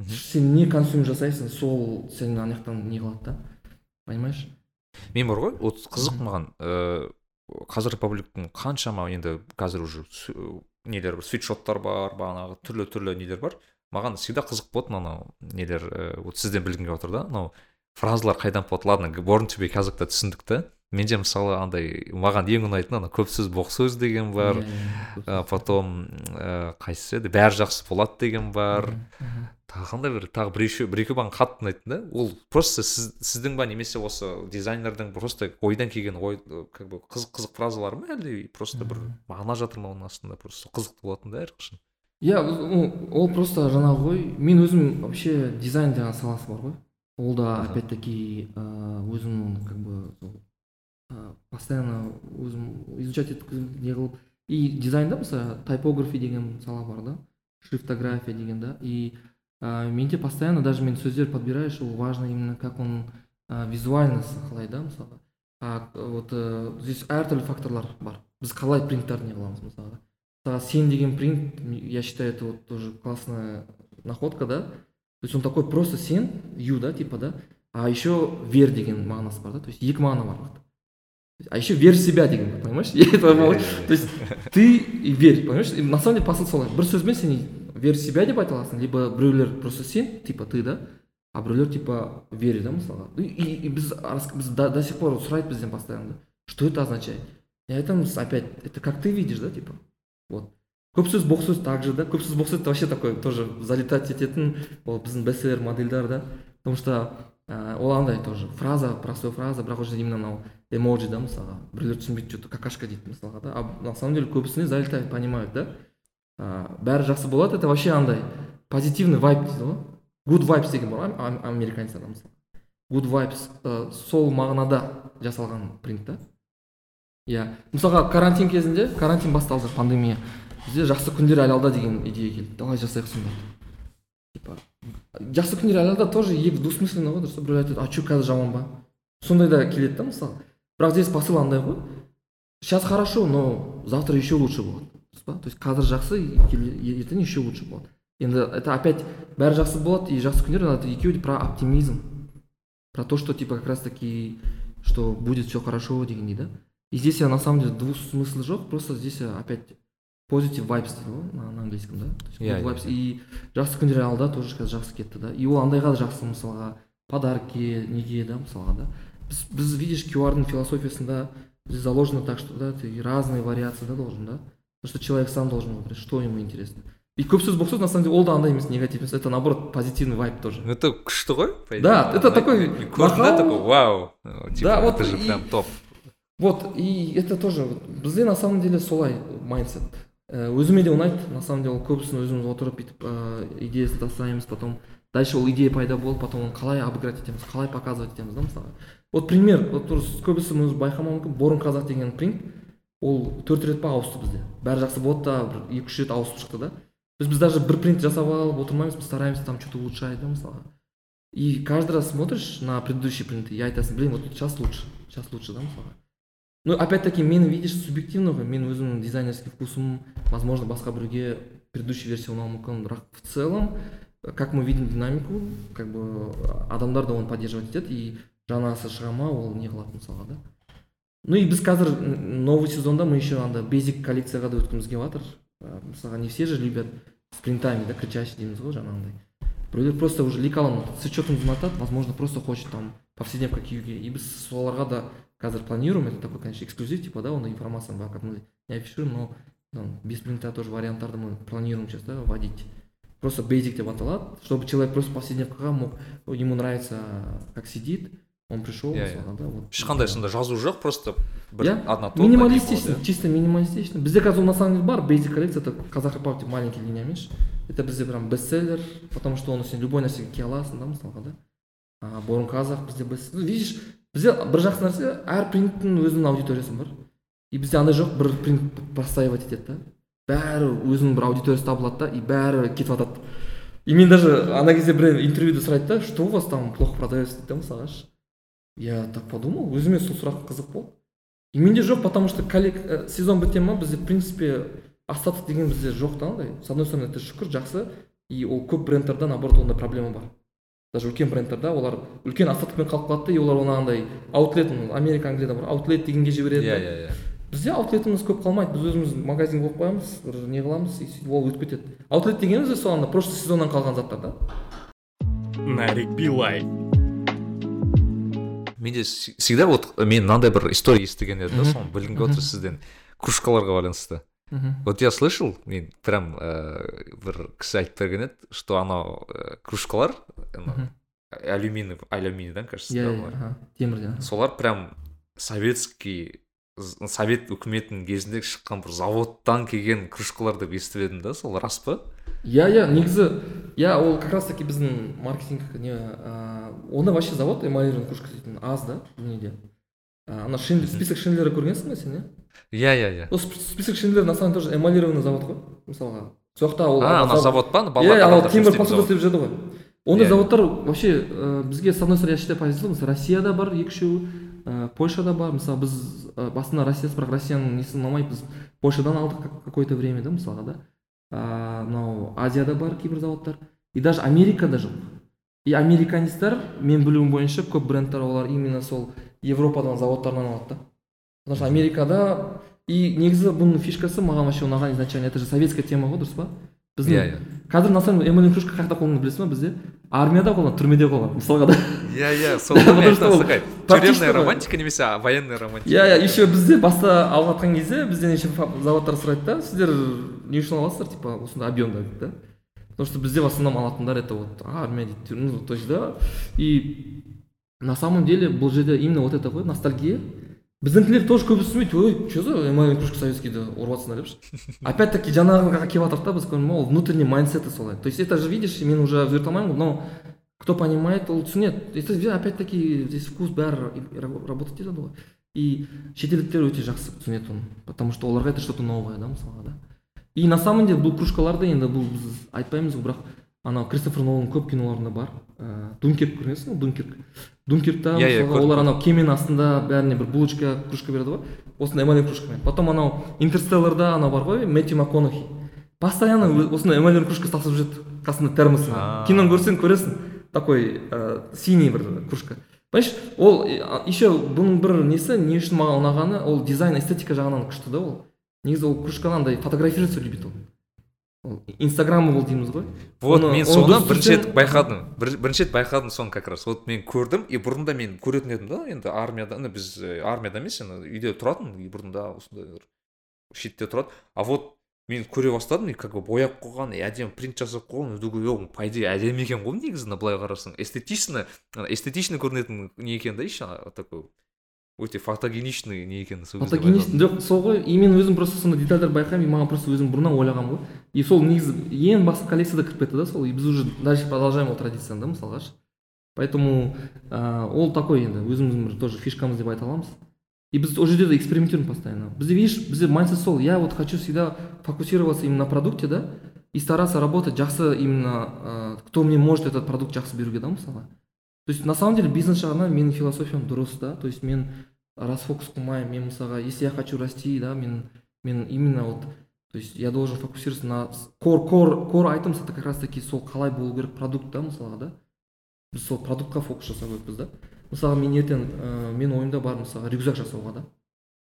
сен не консюм жасайсың сол сені ана жақтан не қылады да. Понимаешь? Мен бар ғой вот қызық маған. Ыыы қазір пабликтің қаншама енді қазір уже нелер свитшоттар бар бағанағы түрлі түрлі нелер бар. Маған всегда қызық болатын анау нелер ііі вот сізден білгім келіп отыр да анау фразалар қайдан болады? Ладно to be казакта түсіндік та менде мысалы андай маған ең ұнайтын ана көп сөз боқ сөз деген бар. Иә, иә, а, потом ыыы қайсысы еді? Бәрі жақсы болады деген бар. Тағы қандай бір тағы бір еще бір екеу маған қатты ұнайтын да. Ол просто сіз, сіздің ба немесе осы дизайнердің просто ойдан келген ой как бы қызық қызық фразалары ма әлде просто бір мағына жатыр ма оның астында? Просто қызықты болатын да әрқашан. Иә ол просто жаңағы ғой мен өзім вообще дизайн жаңағы саласы бар ғой. Ол да опять таки өзімнің как бы постоянно өзім изучать еткізіп не қылып. И дизайнда мысалы тайпографи деген сала бар да шрифтография деген да. И а, менде постоянно даже мен сөздер подбираешь ол важно именно как он а, визуально қалай да мысалға а вот э, здесь әртүрлі факторлар бар. Біз қалай принттарды не қыламыз мысалға мысалға сен деген принт я считаю это вот тоже классная находка да. То есть он такой просто сен ю да типа да. А еще вер деген мағынасы бар да то есть екі мағына бар. А еще верь в себя деген понимаешь? То есть ты верь понимаешь? На самом деле посыл солай бір сөзбен сен верь в себя деп айта аласың либо біреулер просто сен типа ты да? А біреулер типа верь да мысалға и, и, и біз, біз до, до сих пор сұрайды бізден постоянно что это означает? Я айтамын опять это как ты видишь да типа? Вот. Көп сөз боқ сөз также да? Көп сөз боқ сөз вообще такой тоже залетать ететін ол біздің бестселлер модельдар да потому что ә, ол андай тоже фраза простой фраза бірақ ол жерде именно анау эмоджи да мысалға біреулер түсінбейді что то какашка дейді мысалға да? А на самом деле көбісіне залетает понимают да? Ә, бәрі жақсы болады. Это вообще андай позитивный вайп дейді ғой. Good vibes деген бар ғой ам- американецтерда мысалы. Good vibes ә, сол мағынада жасалған принт та. Иә. Мысалға карантин кезінде карантин басталды пандемия. Бізде жақсы күндер әлі деген идея келді. Давай жасайық сонда. Типа жақсы күндер әлі алда тоже екі двусмысленно ғой дұрыс па біреу айтады а че қазір жаман ба? Сондай да келеді да мысалы бірақ здесь посыл андай ғой. Сейчас хорошо но завтра еще лучше болады дұрыс па? То есть қазір жақсы ертең еще лучше болады. Енді это опять бәрі жақсы болады и жақсы күндер это екеуі про оптимизм. Про то что типа как раз таки что будет все хорошо дегендей да. И здесь на самом деле двусмысл жоқ просто здесь опять positive vibes дейді ғой на, на английском да. То есть Иә, vibes. и жақсы күндер алда тоже қазір жақсы кетті да. И ол андайға да жақсы мысалға подарки неге да мысалға да. Біз, біз видишь qrдың философиясында заложено так что да ты разные вариации да должен да. Потому что человек сам должен выбрать что ему интересно. И көп сөз болып на самом деле ол да андай емес негатив емес это наоборот позитивный вайп тоже. Ну, это күшті ғой. Да, это такой Көрдің такой вау типа, Да, вот это же прям топ. Вот, и это тоже бізде на самом деле солай майндсет. Өзіме де ұнайды на самом деле көбісін өзіміз отырып бүйтіп ә, идеясын тастаймыз потом дальше ол идея пайда болды потом оны қалай обыграть етеміз қалай показывать етеміз да мысалы вот пример вот дұрыс көбісі өзі байқамауы мүмкін бұрын қазақ деген принт. Ол төрт рет па ауысты бізде. Бәрі жақсы болды да бір екі үш рет ауысып шықты да. Есть біз даже бір принт жасап алып отырмаймыз біз стараемся там что то улучшать да мысалға. И каждый раз смотришь на предыдущий принты и айтасың блин вот сейчас лучше сейчас лучше да мысалға. Ну опять-таки мен видишь субъективно ғой мен өзімнің дизайнерский вкусым возможно басқа біреуге предыдущий версия ұнауы мүмкін. Бірақ в целом как мы видим динамику как бы адамдар да оны поддерживать етеді и жаңасы шыға ма ол не қылады мысалға да. Ну и біз қазір новый сезонда мы еще анда бейзик коллекцияға да өткіміз келіп жатыр мысалға не все же любят с принтами да кричащий дейміз ғой жаңағындай біреулер просто уже ликалан с учетом ұнатады возможно просто хочет там повседневка киюге и біз соларға да қазір планируем это такой конечно эксклюзив типа да оны информацияны пока мы не афишируем но ну, без принта тоже варианттарды мы планируем сейчас да вводить. Просто basic деп аталады чтобы человек просто повседневкаға мог ему нравится как сидит. Он пришел Иә, мысалға да вот ешқандай сонда жазу жоқ просто бір иә однотонно минималистично чисто минималистично. Бізде қазір ол на самом деле бар basic коллекция это казах репаблик маленький линиямен ше. это бізде прям бестселлер потому что оны сен любой нәрсеге кие аласың да мысалға да? А, бұрын қазақ бізде бест- видишь бізде бір жақсы нәрсе әр принттің өзінің аудиториясы бар. И бізде андай жоқ бір принт простаивать етеді да? Бәрі өзінің бір аудиториясы табылады да и бәрі кетіп жатады и мен даже ана кезде бір интервьюде сұрайды да что у вас там плохо продается? дейді да мысалға ше. Я так подумал өзіме сол сұрақ қызық болды и менде жоқ потому что коллег ә, сезон біте ма бізде в принципе остаток деген бізде жоқ та андай с одной стороны это шүкір жақсы и ол көп брендтерде наоборот ондай проблема бар. Даже үлкен брендтерде олар үлкен остаткпен қалып қалады да и олар оны андай аутлет америка англияда бар аутлет дегенге жібереді иә да. иә иә бізде аутлетіміз көп қалмайды біз өзіміз магазин қойып қоямыз бір не қыламыз и сөйтіп ол өтіп кетеді. Аутлет дегеніміз де сол анда прошлый сезоннан қалған заттар да. Нарик билай менде всегда вот мен мынандай бір история естіген едім да соны білгім келіп отыр сізден кружкаларға байланысты. Вот я слышал мен прям ә, бір кісі айтып берген еді что анау ә, кружкалар алюминий алюминийдан кажется иә олар. темірден солар прям советский совет үкіметінің кезінде шыққан бір заводтан келген кружкалар деп естіп едім да сол рас па? Иә иә негізі иә ол как раз таки біздің маркетинг не ә, оны вообще завод эмалированный кружка дейтін аз да дүниеде. Ана Шинд- список шиндлера көргенсің ба сен иә иә иә иә. Список шиндлер на самом деле тоже эмалированный завод қой мысалға. Сол жақта ол а ана ана зав- завод па? Иә анау темір посуда істеп жүреді ғой. Ондай Иә. заводтар вообще ә, бізге с одной стороны я считаю позитивно мысалы россияда бар екі үшеуі ә, польшада бар. Мысалы біз ә, басында россиясы бірақ россияның несі ұнамайды біз польшадан алдық как- какое-то время да мысалға да? Мынау азияда бар кейбір заводтар и даже америкада жоқ. И американецтер мен білуім бойынша көп брендтер олар именно сол европадан заводтарынан алады да. Потому что америкада и негізі бұның фишкасы маған вообще ұнаған изначально. Это же советская тема ғой дұрыс па? Біздің иә иә. қазір на самом деле эмалин кружка қай жақта қолданады білесіз ба бізде? Армияда қолданады түрмеде қолданады мысалға да. Иә иә сол тюремная романтика немесе военная романтика. Иә иә еще бізде баста алып жатқан кезде бізден еще заводтар сұрайды да сіздер не үшін аласыздар? Типа осындай объемда дейді да. Потому что бізде в основном алатындар это вот армия дейді ну то есть да. И на самом деле бұл жерде именно вот это ғой ностальгия біздікілер тоже көбісі түсінбейді ой че за эмалин кружка советскийді ұрып жатсыңдар депші опять таки жаңағыға келіп жатырық та біз көрдің ол внутренний майндсеті солай. То есть это же видишь мен уже өзгерте алмаймын ғой но кто понимает ол түсінеді это опять таки здесь вкус бәрі работать етеді ғой и шетелдіктер өте жақсы түсінеді оны потому что оларға это что то новое да мысалға да. И на самом деле бұл кружкаларды енді бұл біз айтпаймыз ғой бірақ анау кристофер нолан көп киноларында бар ыыы дункерк көргенсің ғой дункерк? Дункеркта иә, мысалға олар анау кеменің астында бәріне бір булочка кружка береді ғой осындай эмалин кружкамен потом анау интерстелларда анау бар ғой мэтью макконахи. Постоянно осындай эмалин кружка тасып жүреді қасында термосы киноны көрсең көресің. Такой ә, синий бір кружка. Понимаешь ол еще бұның бір несі не үшін маған ұнағаны ол дизайн эстетика жағынан күшті да ол. Негізі ол кружканы андай фотографироваться любит ол инстаграмабл дейміз ғой. Вот мен соны бірінші рет байқадым. Бірінші рет байқадым соны как раз. Вот мен көрдім и бұрында мен көретін едім да енді армияда ну біз армияда емес енді үйде тұратын бұрында осындай шетте тұрады. А вот мен көре бастадым и как бы бояп қойған и әдемі принт жасап қойған. Думаю по идее әдемі екен ғой негізінде былай қарасаң эстетично эстетично көрінетін не екен да еще такой өте фотогеничный не екенін сол фотогеничный жоқ сол ғой. И мен өзім просто сондай детальдарды байқаймын и маған просто өзім бұрыннан ойлағанмын ғой. И сол негізі ең басты коллекцияда кіріп кетті да сол и біз уже дальше продолжаем ол традицияны да мысалға поэтому ә, ол такой енді өзіміздің бір тоже фишкамыз деп айта аламыз. И біз ол жерде де экспериментируем постоянно. Бізде видишь бізде майндсет сол. Я вот хочу всегда фокусироваться именно на продукте да и стараться работать жақсы именно ә, кто мне может этот продукт жақсы беруге да мысалға. То есть на самом деле бизнес жағынан менің философиям дұрыс да. То есть мен расфокус қылмаймын мен мысалға если я хочу расти да мен мен именно вот то есть я должен фокусироваться на кор кор кор айтымыз это как раз таки сол қалай болу керек продукт та мысалға да? Біз сол продуктқа фокус жасау керекпіз да? Мысалға мен ертең ә, менің ойымда бар мысалға рюкзак жасауға да?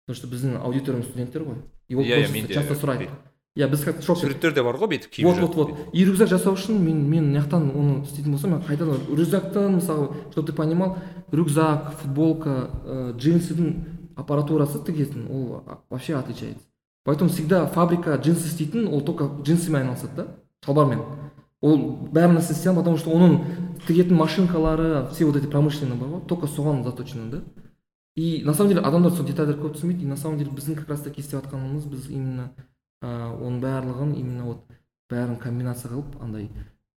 Потому что біздің аудиториямыз студенттер ғой. И ол иә, иә часто сұрайды. иә біз как шок суреттер де бар ғой бүйтіп киіп вот вот вот. и рюкзак жасау үшін мен мен мына жақтан оны істейтін болсам мен қайтадан рюкзактың мысалы чтобы ты понимал рюкзак футболка ә, джинсының аппаратурасы тігетін ол вообще отличается. Поэтому всегда фабрика джинсы істейтін ол только джинсымен айналысады да шалбармен. Ол бәрі нәрсе потому что оның тігетін машинкалары все вот эти промышленный бар ғой только соған заточено да. И на самом деле адамдар сол детальдерді көп түсінбейді и на самом деле біздің как раз таки істеп жатқанымыз біз именно ә, оның барлығын именно вот бәрін комбинация қылып андай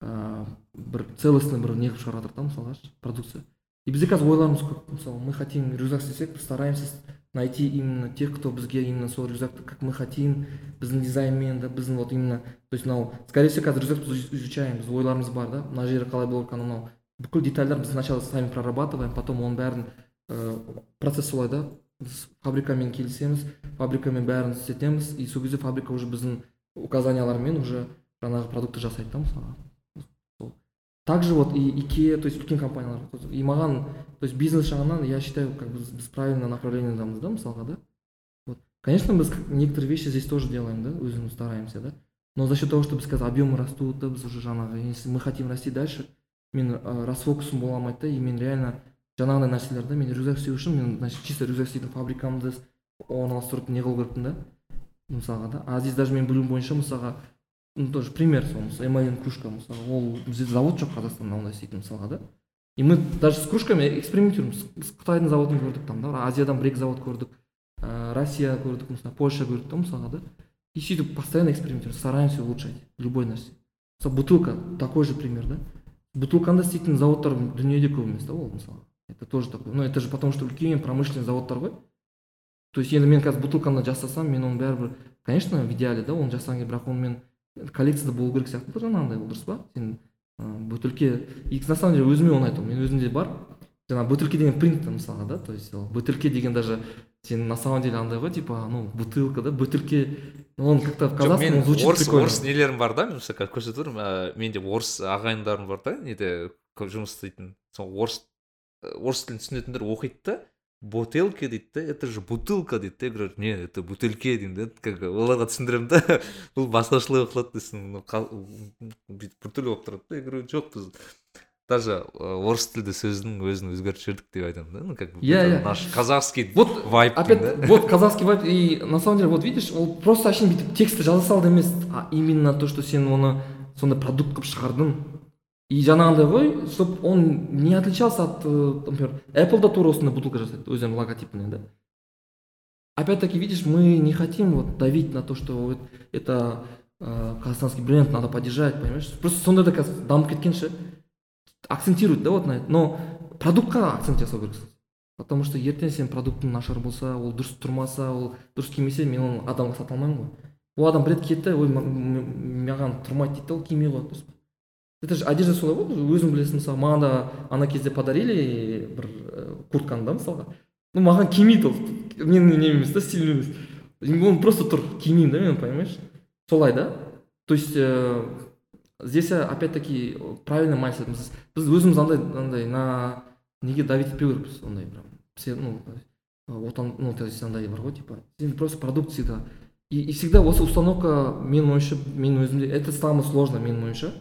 ә, бір целостный бір не қылып шығарып жатырық та мысалға продукция. И бізде қазір ойларымыз көп мысалы мы хотим рюкзак істесек стараемся найти именно тех кто бізге именно сол рюкзакты как мы хотим біздің дизайнмен да біздің вот именно то есть мынау скорее всего қазір рюкзакты изучаем біз ойларымыз бар да. Мына жері қалай болу керек анау бүкіл детальдар біз сначала сами прорабатываем потом оның бәрін ә, процесс солай да. Біз фабрикамен келісеміз фабрикамен бәрін істетеміз и сол кезде фабрика уже біздің указаниялармен уже жаңағы продукты жасайды да мысалға. Также вот и икеа то есть үлкен компаниялар и маған то есть бизнес жағынан я считаю как бы біз правильно направлениедамыз да мысалға да? Вот. Конечно біз некоторые вещи здесь тоже делаем да өзіміз стараемся да? Но за счет того что біз қазір объемы растут да біз уже жаңағы если мы хотим расти дальше мен ә, расфокусым бола алмайды да и мен реально жаңағыдай нәрселер да мен рюкзак істеу үшін мен значит чисто рюкзак істейтін фабрикамды орналастырып не қылу керекпін да мысалға да? А здесь даже мен білуім бойынша мысалға ну тоже пример сол мысалы эмалин кружка мысалы ол бізде завод жоқ қазақстанда ондай істейтін мысалға да. И мы даже с кружками экспериментируем қытайдың заводын көрдік там да азиядан бір екі завод көрдік ә, россия көрдік мысалы польша көрдік та мысалға да. И сөйтіп постоянно экспериментируем стараемся улучшать любой нәрсе. Мысалы бутылка такой же пример да. Бутылканы істейтін заводтар дүниеде көп емес та ол мысалы это тоже такой ну это же потому что үлкен промышленный заводтар ғой. То есть енді мен қазір бутылканы жасасам мен оны бәрібір конечно в идеале да оны келеді бірақ оны мен коллекцияда болу керек сияқты да жаңағындай ол дұрыс па? Сен ыыы бөтелке и на самом деле өзіме ұнайды ол мен өзімде бар. Жаңағы бөтелке деген принт мысалға да то есть ол бөтелке деген даже сен на самом деле андай ғой типа ну бутылка да бөтелке он как то в казахском звучит орыс орыс нелерім бар да мен мысалы көрсетіп отырмын менде орыс ағайындарым бар да неде жұмыс істейтін сол орыс орыс тілін түсінетіндер оқиды да бутылка дейді да это же бутылка дейді да я говорю не это бутылке деймін да как оларға түсіндіремін да. Бұл басқашалай оқылады дейсің бүйтіп біртүрлі болып тұрады да. Я говорю жоқ біз даже орыс тілді сөздің өзін өзгертіп жібердік деп айтамын да. Ну как бы иә иә наш казахский вот вайп опять вот казахский вайп и на самом деле вот видишь ол просто әшейін бүйтіп текстті жаза салды емес а именно то что сен оны сондай продукт қылып шығардың. И жаңағындай ғой чтобы он не отличался от например apple да тура осындай бутылка жасайды өздерінің логотипіне да. Опять-таки, видишь, мы не хотим вот давить на то, что вот это э, казахстанский бренд надо поддержать, понимаешь? Просто сонда да қазір дамып кеткен ше акцентирует да вот на это. Но продуктқа акцент жасау керексің потому что ертең сен продуктың нашар болса ол дұрыс тұрмаса ол дұрыс кимесе мен оны адамға сата алмаймын ғой. Ол адам біледі да ой маған тұрмайды дейді да ол кимей қояды это же одежда солай ғой өзің білесің мысалы маған да ана кезде подарили бір ә, куртканы да мысалға. Ну маған кимейді ол менің нем емес та стилім емес. Он просто тұр кимеймін да мен понимаешь? Солай да. То есть ә, здесь опять таки правильный майндсет біз өзіміз андай андай на неге давить етпеу керекпіз ондай прям все ну отан ну то есть андай бар ғой типа сен просто продукт всегда. И, и всегда осы установка менің ойымша менің өзімде это самое сложное менің ойымша.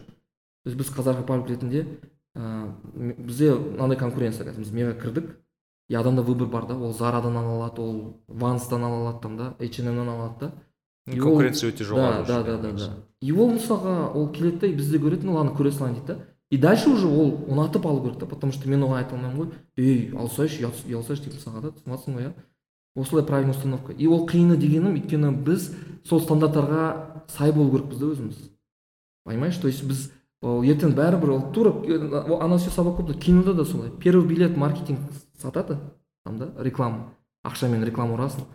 То есть біз қазақ репаблик ретінде ә, бізде мынандай конкуренция қазір. Біз мега кірдік. И адамда выбор бар да. Ол зарадан ала алады ол ванстан ала алады там да h ала алады да. Конкуренция өте жоғары да да да да и ол мысалға ол келеді да бізде көреді ну ладно көре салайын дейді да. И дальше уже ол ұнатып алу керек та потому что мен оған айта алмаймын ғой. Ей алсайшы ұялсайшы деп мысалға да түсініп жатрсың ғой иә. Осылай правильный установка. И ол қиыны дегенім өйткені біз сол стандарттарға сай болу керекпіз да өзіміз. Понимаешь? То есть біз ертең бәрібір ол тура ана все совокупно кинода да солай. Первый билет маркетинг сатады там да реклама. Ақшамен реклама ұрасың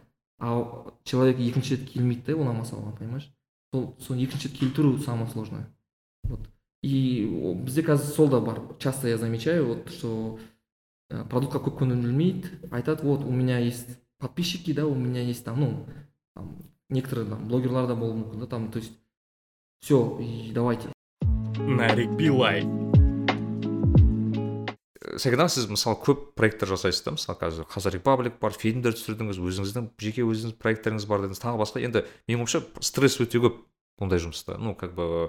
а человек екінші рет келмейді да ұнамаса оған понимаешь? Сол соны екінші рет келтіру самое сложное. Вот. И бізде қазір сол да бар. Часто я замечаю вот что э, продуктқа көп көңіл бөлмейді айтады вот у меня есть подписчики да у меня есть там ну там, некоторые там блогерлар да болуы мүмкін да там то есть все и давайте нарик билай. Сәкен сіз мысалы көп проекттер жасайсыз да мысалы қазір қазақ репаблик бар фильмдер түсірдіңіз өзіңіздің жеке өзіңіз проекттеріңіз бар дедіңіз тағы басқа енді менің ойымша стресс өте көп ондай жұмыста ну как бы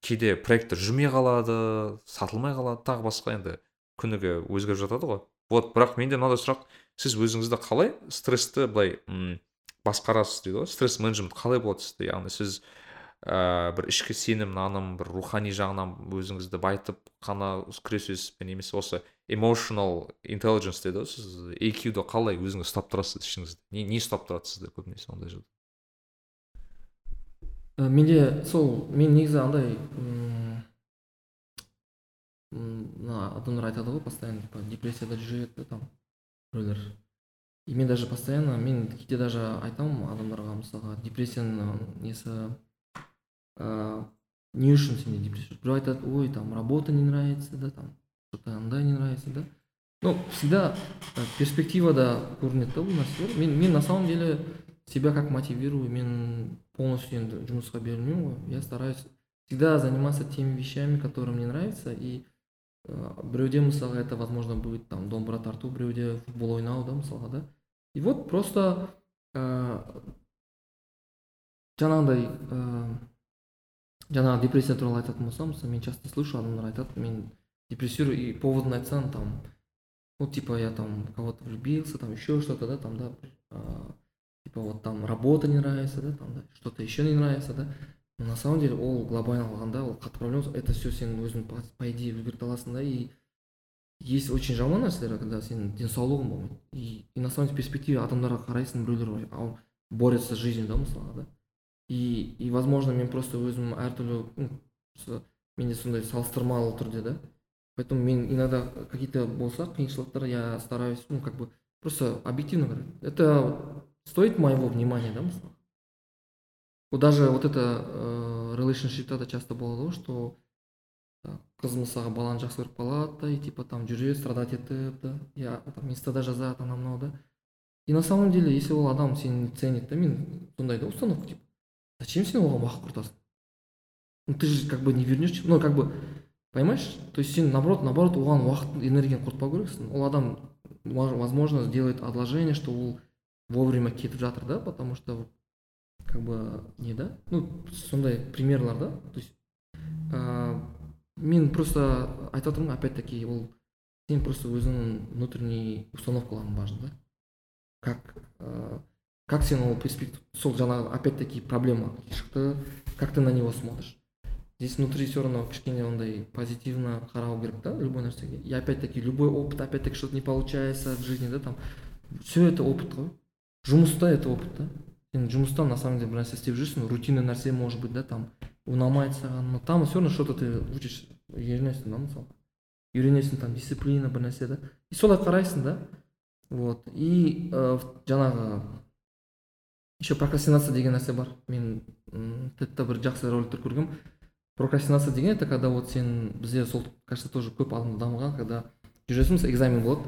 кейде проекттер жүрмей қалады сатылмай қалады тағы басқа енді күніге өзгеріп жатады ғой вот бірақ менде мынандай сұрақ сіз өзіңізді қалай стрессті былай басқарасыз дейді ғой стресс менеджмент қалай болады сізде яғни сіз ә, бір ішкі сенім наным бір рухани жағынан өзіңізді байытып қана күресесіз бе немесе осы emotional intelligence дейді ғой сіз EQ-ді қалай өзіңіз ұстап тұрасыз ішіңізде не, не ұстап тұрады сізді көбінесе ондай жерде ә, менде сол мен негізі андай мына адамдар айтады ғой постоянно типа депрессияда жүреді да там біреулер. И мен даже постоянно мен кейде даже айтамын адамдарға мысалға депрессияның несі не үшін сенде депрессия біреу айтады ой там работа не нравится да там что то андай не нравится да ну всегда перспективада көрінеді да бұл нәрселер мен мен на самом деле себя как мотивирую мен полностью енді жұмысқа берілмеймін ғой я стараюсь всегда заниматься теми вещами которые мне нравятся и ә, біреуде мысалға это возможно будет там домбыра тарту біреуде футбол ойнау да мысалға да и вот просто ә, жаңағындай ә, жаңағы депрессия туралы айтатын болсам мысалы мен часто слышу адамдар айтады мен депрессирую и поводын айтсаң там ну типа я там кого-то влюбился там еще что-то да там да типа вот там работа не нравится да там да что-то еще не нравится да. Но на самом деле ол глобально алғанда ол қатты проблема это все сен өзің по, по идее өзгерте аласың да и есть очень жаман нәрселер когда сенің денсаулығың болмайды и, и на самом деле перспективе адамдарға қарайсың біреулер борются с жизнью да мысалға да. и и возможно мен просто өзім әртүрлі ну, менде сондай салыстырмалы түрде да поэтому мен иногда какие то болса қиыншылықтар я стараюсь ну как бы просто объективно это стоит моего внимания да мысалы вот даже вот это э, relationshipта да часто болады ғой что қыз мысалға баланы жақсы көріп қалады да и типа там жүреді страдать етіп да я там инстада жазады анау мынау да и на самом деле если ол адам сені ценит да мен сондай да установка типа Зачем оған уақыт құртасың ну ты же как бы не вернешь ну как бы понимаешь? То есть сен наоборот наоборот оған уақыт энергияны құртпау керексің ол адам возможно сделает отложение что ол вовремя кетіп жатыр да? Потому что как бы не да? Ну сондай примерлар да? То есть ә, мен просто айтып жатырмын опять таки ол сен просто өзіңнің внутренний установкаларың важно да? Как ә, как сен ол сол жаңағы опять таки проблема шықты как ты на него смотришь? Здесь внутри все равно кішкене ондай позитивно қарау керек да любой нәрсеге и опять таки любой опыт опять таки что то не получается в жизни да там. Все это опыт қой жұмыста это опыт да? Сен жұмыста на самом деле бір нәрсе істеп жүрсің рутинный нәрсе может быть да там ұнамайды саған но там все равно что то ты учишь. Үйренесің да мысалы үйренесің там дисциплина бір нәрсе да? И солай қарайсың да? Вот. И ә, жаңағы еще прокрастинация деген нәрсе бар. Мен тедта бір жақсы роликтер көргенмін прокрастинация деген это когда вот сен бізде сол кажется тоже көп адамда дамыған когда жүресің мысалы экзамен болады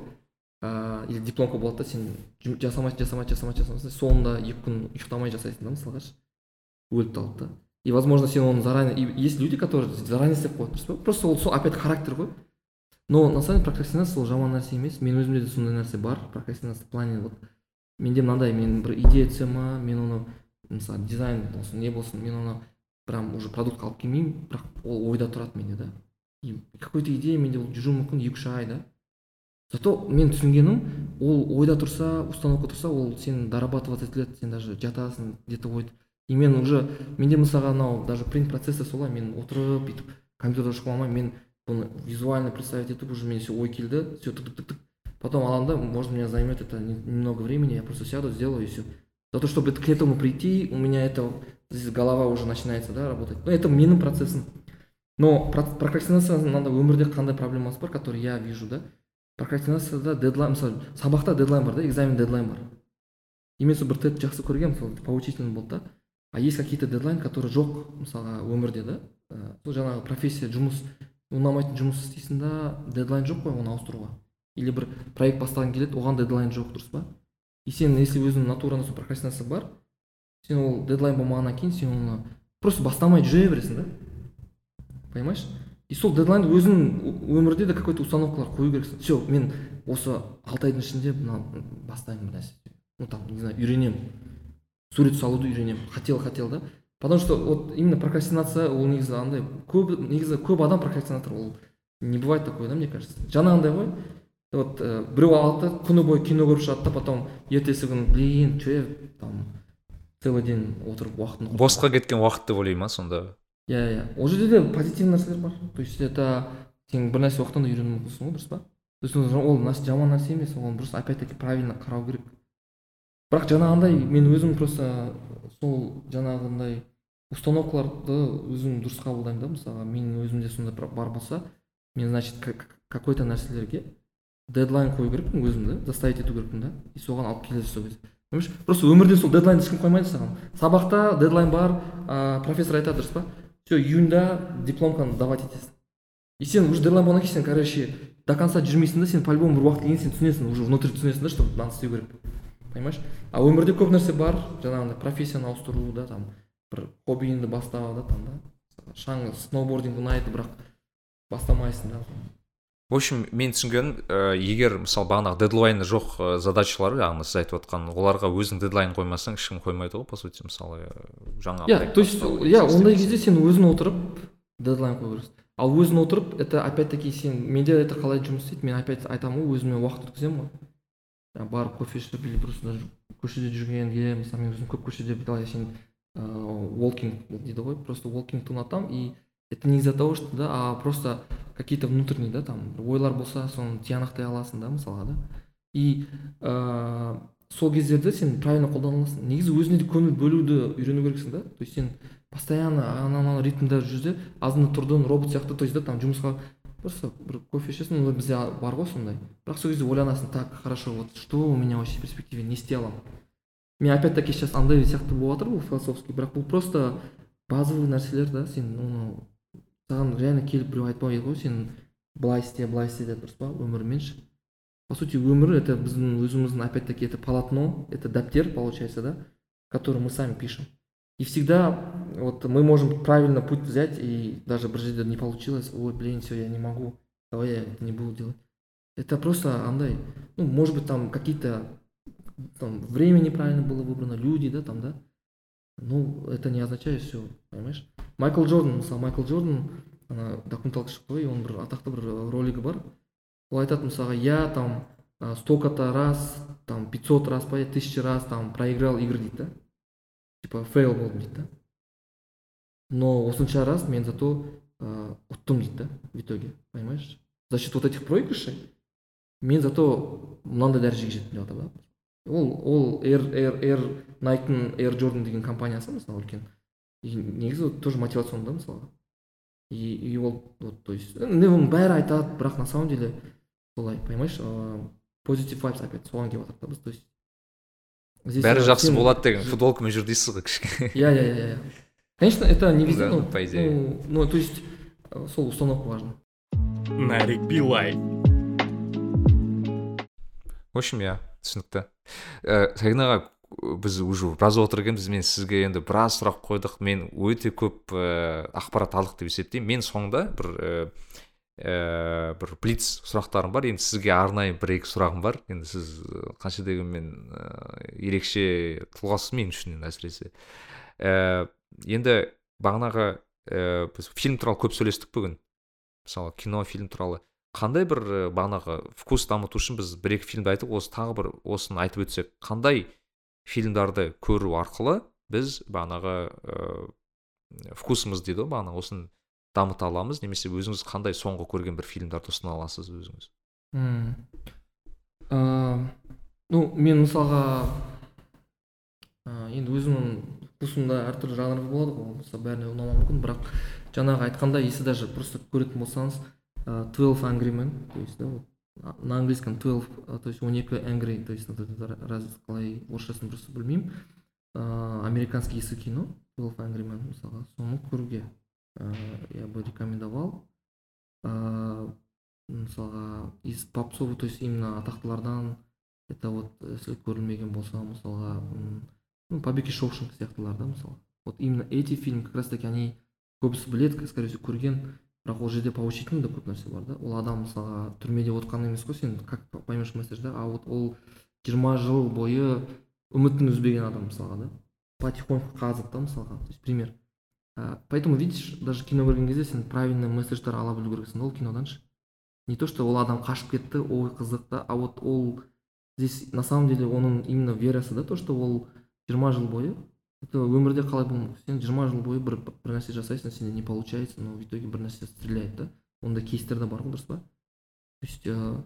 ыыы или дипломка болады да сен жасамайсың жасамайсың жасамайсың жасамайсың соңында екі күн ұйықтамай жасайсың да мысалға ше өліп талып та. И возможно сен оны заранее есть люди которые заранее істеп қояды дұрыс па? Просто ол сол опять характер ғой. Но на самом деле прокрастинация ол жаман нәрсе емес. Мен өзімде де сондай нәрсе бар прокрастинация в плане вот менде мынандай мен бір идея түседі ма мен оны мысалы дизайн болсын не болсын мен оны прям уже продуктқа алып келмеймін бірақ ол ойда тұрады менде да. И какой то идея менде ол жүруі мүмкін екі үш ай да. Зато мен түсінгенім ол ойда тұрса установка тұрса ол сен дорабатывать етіледі сен даже жатасың где то и мен уже менде мысалға анау даже принт процессы солай мен отырып бүйтіп компьютерді ашып мен бұны визуально представить етіп уже менде ой келді все тык тык тык потом аламын да может меня займет это немного времени я просто сяду сделаю и все за то чтобы к этому прийти у меня это здесь голова уже начинается да работать. Но это менің процессом. Но прокрастинация мынандай өмірде қандай проблемасы бар который я вижу да. Прокрастинацияда дедлайн мысалы сабақта дедлайн бар да экзамен дедлайн бар и мен сол бір тед жақсы көргенмін мысалы поучительный болды да. А есть какие то дедлайн которые жоқ мысалға өмірде да? Сол жаңағы профессия жұмыс ұнамайтын жұмыс істейсің да дедлайн жоқ қой оны ауыстыруға или бір проект бастағың келеді оған дедлайн жоқ дұрыс па? И сен если өзіңнің натураңда сол прокрастинация бар сен ол дедлайн болмағаннан кейін сен оны просто бастамай жүре бересің да. Понимаешь? И сол дедлайнды өзің өмірде де какой то установкалар қою керексің. Все мен осы алты айдың ішінде мына бастаймын бір нәрсе. Ну там не знаю үйренемін. Сурет салуды үйренемін. Хотел хотел да. Потому что вот именно прокрастинация ол негізі андай көп негізі көп адам прокрастинатор ол не бывает такое да мне кажется. Жаңағындай ғой. Вот ә, біреу алады да күні бойы кино көріп шығады да потом ертесі күні блин че там целый день отырып уақытын босқа кеткен уақыт деп ойлай ма сонда? Иә иә. Ол жерде де позитивный нәрселер бар. То есть это сен бір нәрсе уақыттан да үйрену мүмкінсің ғой дұрыс па? То есть ол жаман нәрсе емес оны просто опять таки правильно қарау керек. Бірақ жаңағындай мен өзім просто сол жаңағындай установкаларды өзім дұрыс қабылдаймын да мысалға менің өзімде сондай бар болса мен значит какой то нәрселерге дедлайн қою керекпін өзім да заставить ету керекпін да. И соған алып келесі сол кезде. Просто өмірде сол дедлайнды ешкім қоймайды саған. Сабақта дедлайн бар ә, профессор айтады дұрыс па? Все июньда дипломканы давать етесің. И сен уже дедлайн болғаннан кейін сен короче до конца жүрмейсің да сен по любому бір уақыт келген сен түсінесің уже внутри түсінесің да что мынаны істеу керек. Понимаешь? А өмірде көп нәрсе бар жаңағындай профессияны ауыстыру да там бір хоббиіңді бастау да там да. Шаң сноубординг ұнайды бірақ бастамайсың да в общем мен түсінгенім ә, егер мысалы бағанағы дедлайны жоқ ә, задачалар яғни сіз айтып отқан оларға өзің дедлайн қоймасаң ешкім қоймайды ғой по сути мысалы жаңа иә то есть иә ондай кезде сен өзің отырып дедлайн қою керексің. Ал өзің отырып это опять таки сен менде это қалай жұмыс істейді мен опять айтамын ғой өзіме уақыт өткіземін ғой. Барып кофе ішіп или просто көшеде жүргенге мысалы мен өзім көп көшеде былай сен ыыы волкинг дейді ғой просто волкингті ұнатамын и это не из за того что да а просто какие то внутренние да там ойлар болса соны тиянақтай аласың да мысалға да. И ыыы сол кездерде сен правильно қолдана аласың негізі өзіңе де көңіл бөлуді үйрену керексің да. То есть сен постоянно анау мынау ритмде жүрсе азында тұрдың робот сияқты то есть да там жұмысқа просто бір кофе ішесің онда бізде бар ғой сондай. Бірақ сол кезде ойланасың так хорошо вот что у меня вообще в перспективе не істей аламын мен опять таки сейчас андай сияқты болып жатыр бұл философский бірақ бұл просто базовый нәрселер да сен оны саған реально келіп біреу айтпайды ғой сен былай істе былай істе деп дұрыс па өмірмен ше по сути өмір это біздің өзіміздің опять таки это полотно это дәптер получается да который мы сами пишем и всегда вот мы можем правильно путь взять и даже бір жерде не получилось ой блин все я не могу давай я это не буду делать это просто андай ну может быть там какие-то там время неправильно было выбрано люди да там да Ну это не означает все понимаешь? Майкл джордан мысалы майкл джордан ана документалка шықты ғой оның бір атақты бір ролигі бар ол айтады мысалға я там столько то раз там пятьсот раз по тысяча раз там проиграл игры дейді да? Типа фейл болдым дейді да? Но осынша раз мен зато ұттым дейді да в итоге понимаешь? За счет вот этих проигрышей мен зато мынандай дәрежеге жеттім деп жатыр да? Ол ол air air air найктың air jordan деген компаниясы мысалы үлкен. И негізі вот тоже мотивационный да мысалға. И, и ол вот то есть енді оның бәрі айтады бірақ на самом деле солай понимаешь ыыы позитив вайбс опять соған келіп жатыр да біз то есть. Здесь, бәрі жақсы болады деген футболкамен жүр дейсіз ғой кішкене. Иә иә иә иә. Конечно это не везде но по идее. ну, ну то есть э, сол установка важна. Нарик билай в общем иә түсінікті. Ә, сәкен аға біз уже біраз отыр екенбіз мен сізге енді біраз сұрақ қойдық. Мен өте көп ә, ақпарат алдық деп есептеймін. Мен соңында бір ә, ә, бір блиц сұрақтарым бар. Енді сізге арнайы бір екі сұрағым бар. Енді сіз қанша дегенмен ерекше тұлғасыз мен үшін әсіресе. Ә, енді бағанағы ә, біз фильм туралы көп сөйлестік бүгін. Мысалы кино фильм туралы. Қандай бір ә, бағанағы вкус дамыту үшін біз бір екі фильмді айтып осы тағы бір осыны айтып өтсек қандай фильмдарды көру арқылы біз бағанағы ә, вкусымыз дейді ғой бағана осыны дамыта аламыз немесе өзіңіз қандай соңғы көрген бір фильмдарды ұсына аласыз өзіңіз? Мм. Ыыы ну мен мысалға ыыы енді өзімнің вкусымда әртүрлі жанр болады ғой мысалы бәріне ұнамауы мүмкін бірақ жаңағы айтқандай если даже просто көретін болсаңыз 12 angry men то есть да вот на английском 12 а, то есть 12 angry то есть раз қалай орысшасын просто білмеймін американский ескі кино 12 angry men мысалға соны көруге я бы рекомендовал. Мысалға из попсовый то есть именно атақтылардан это вот если көрілмеген болса мысалға ну побег из шоушенка сияқтылар да мысалы вот именно эти фильм как раз таки они көбісі біледі скорее всего көрген бірақ ол жерде поучительный да көп нәрсе бар да. Ол адам мысалға түрмеде отқан емес қой сен как поймешь месседж да? А вот ол жиырма жыл бойы үмітін үзбеген адам мысалға да. Потихоньку қазып та мысалға. То есть пример. Поэтому видишь даже кино көрген кезде сен правильный месседждер ала білу керексің да ол кинодан ше. Не то что ол адам қашып кетті ой қызық та а вот ол здесь на самом деле оның именно верасы да то что ол жиырма жыл бойы это өмірде қалай болмақ сен жиырма жыл бойы бір бір нәрсе жасайсың сенде не получается но в итоге бір нәрсе стреляет да? Ондай кейстер де бар ғой дұрыс па? То есть э,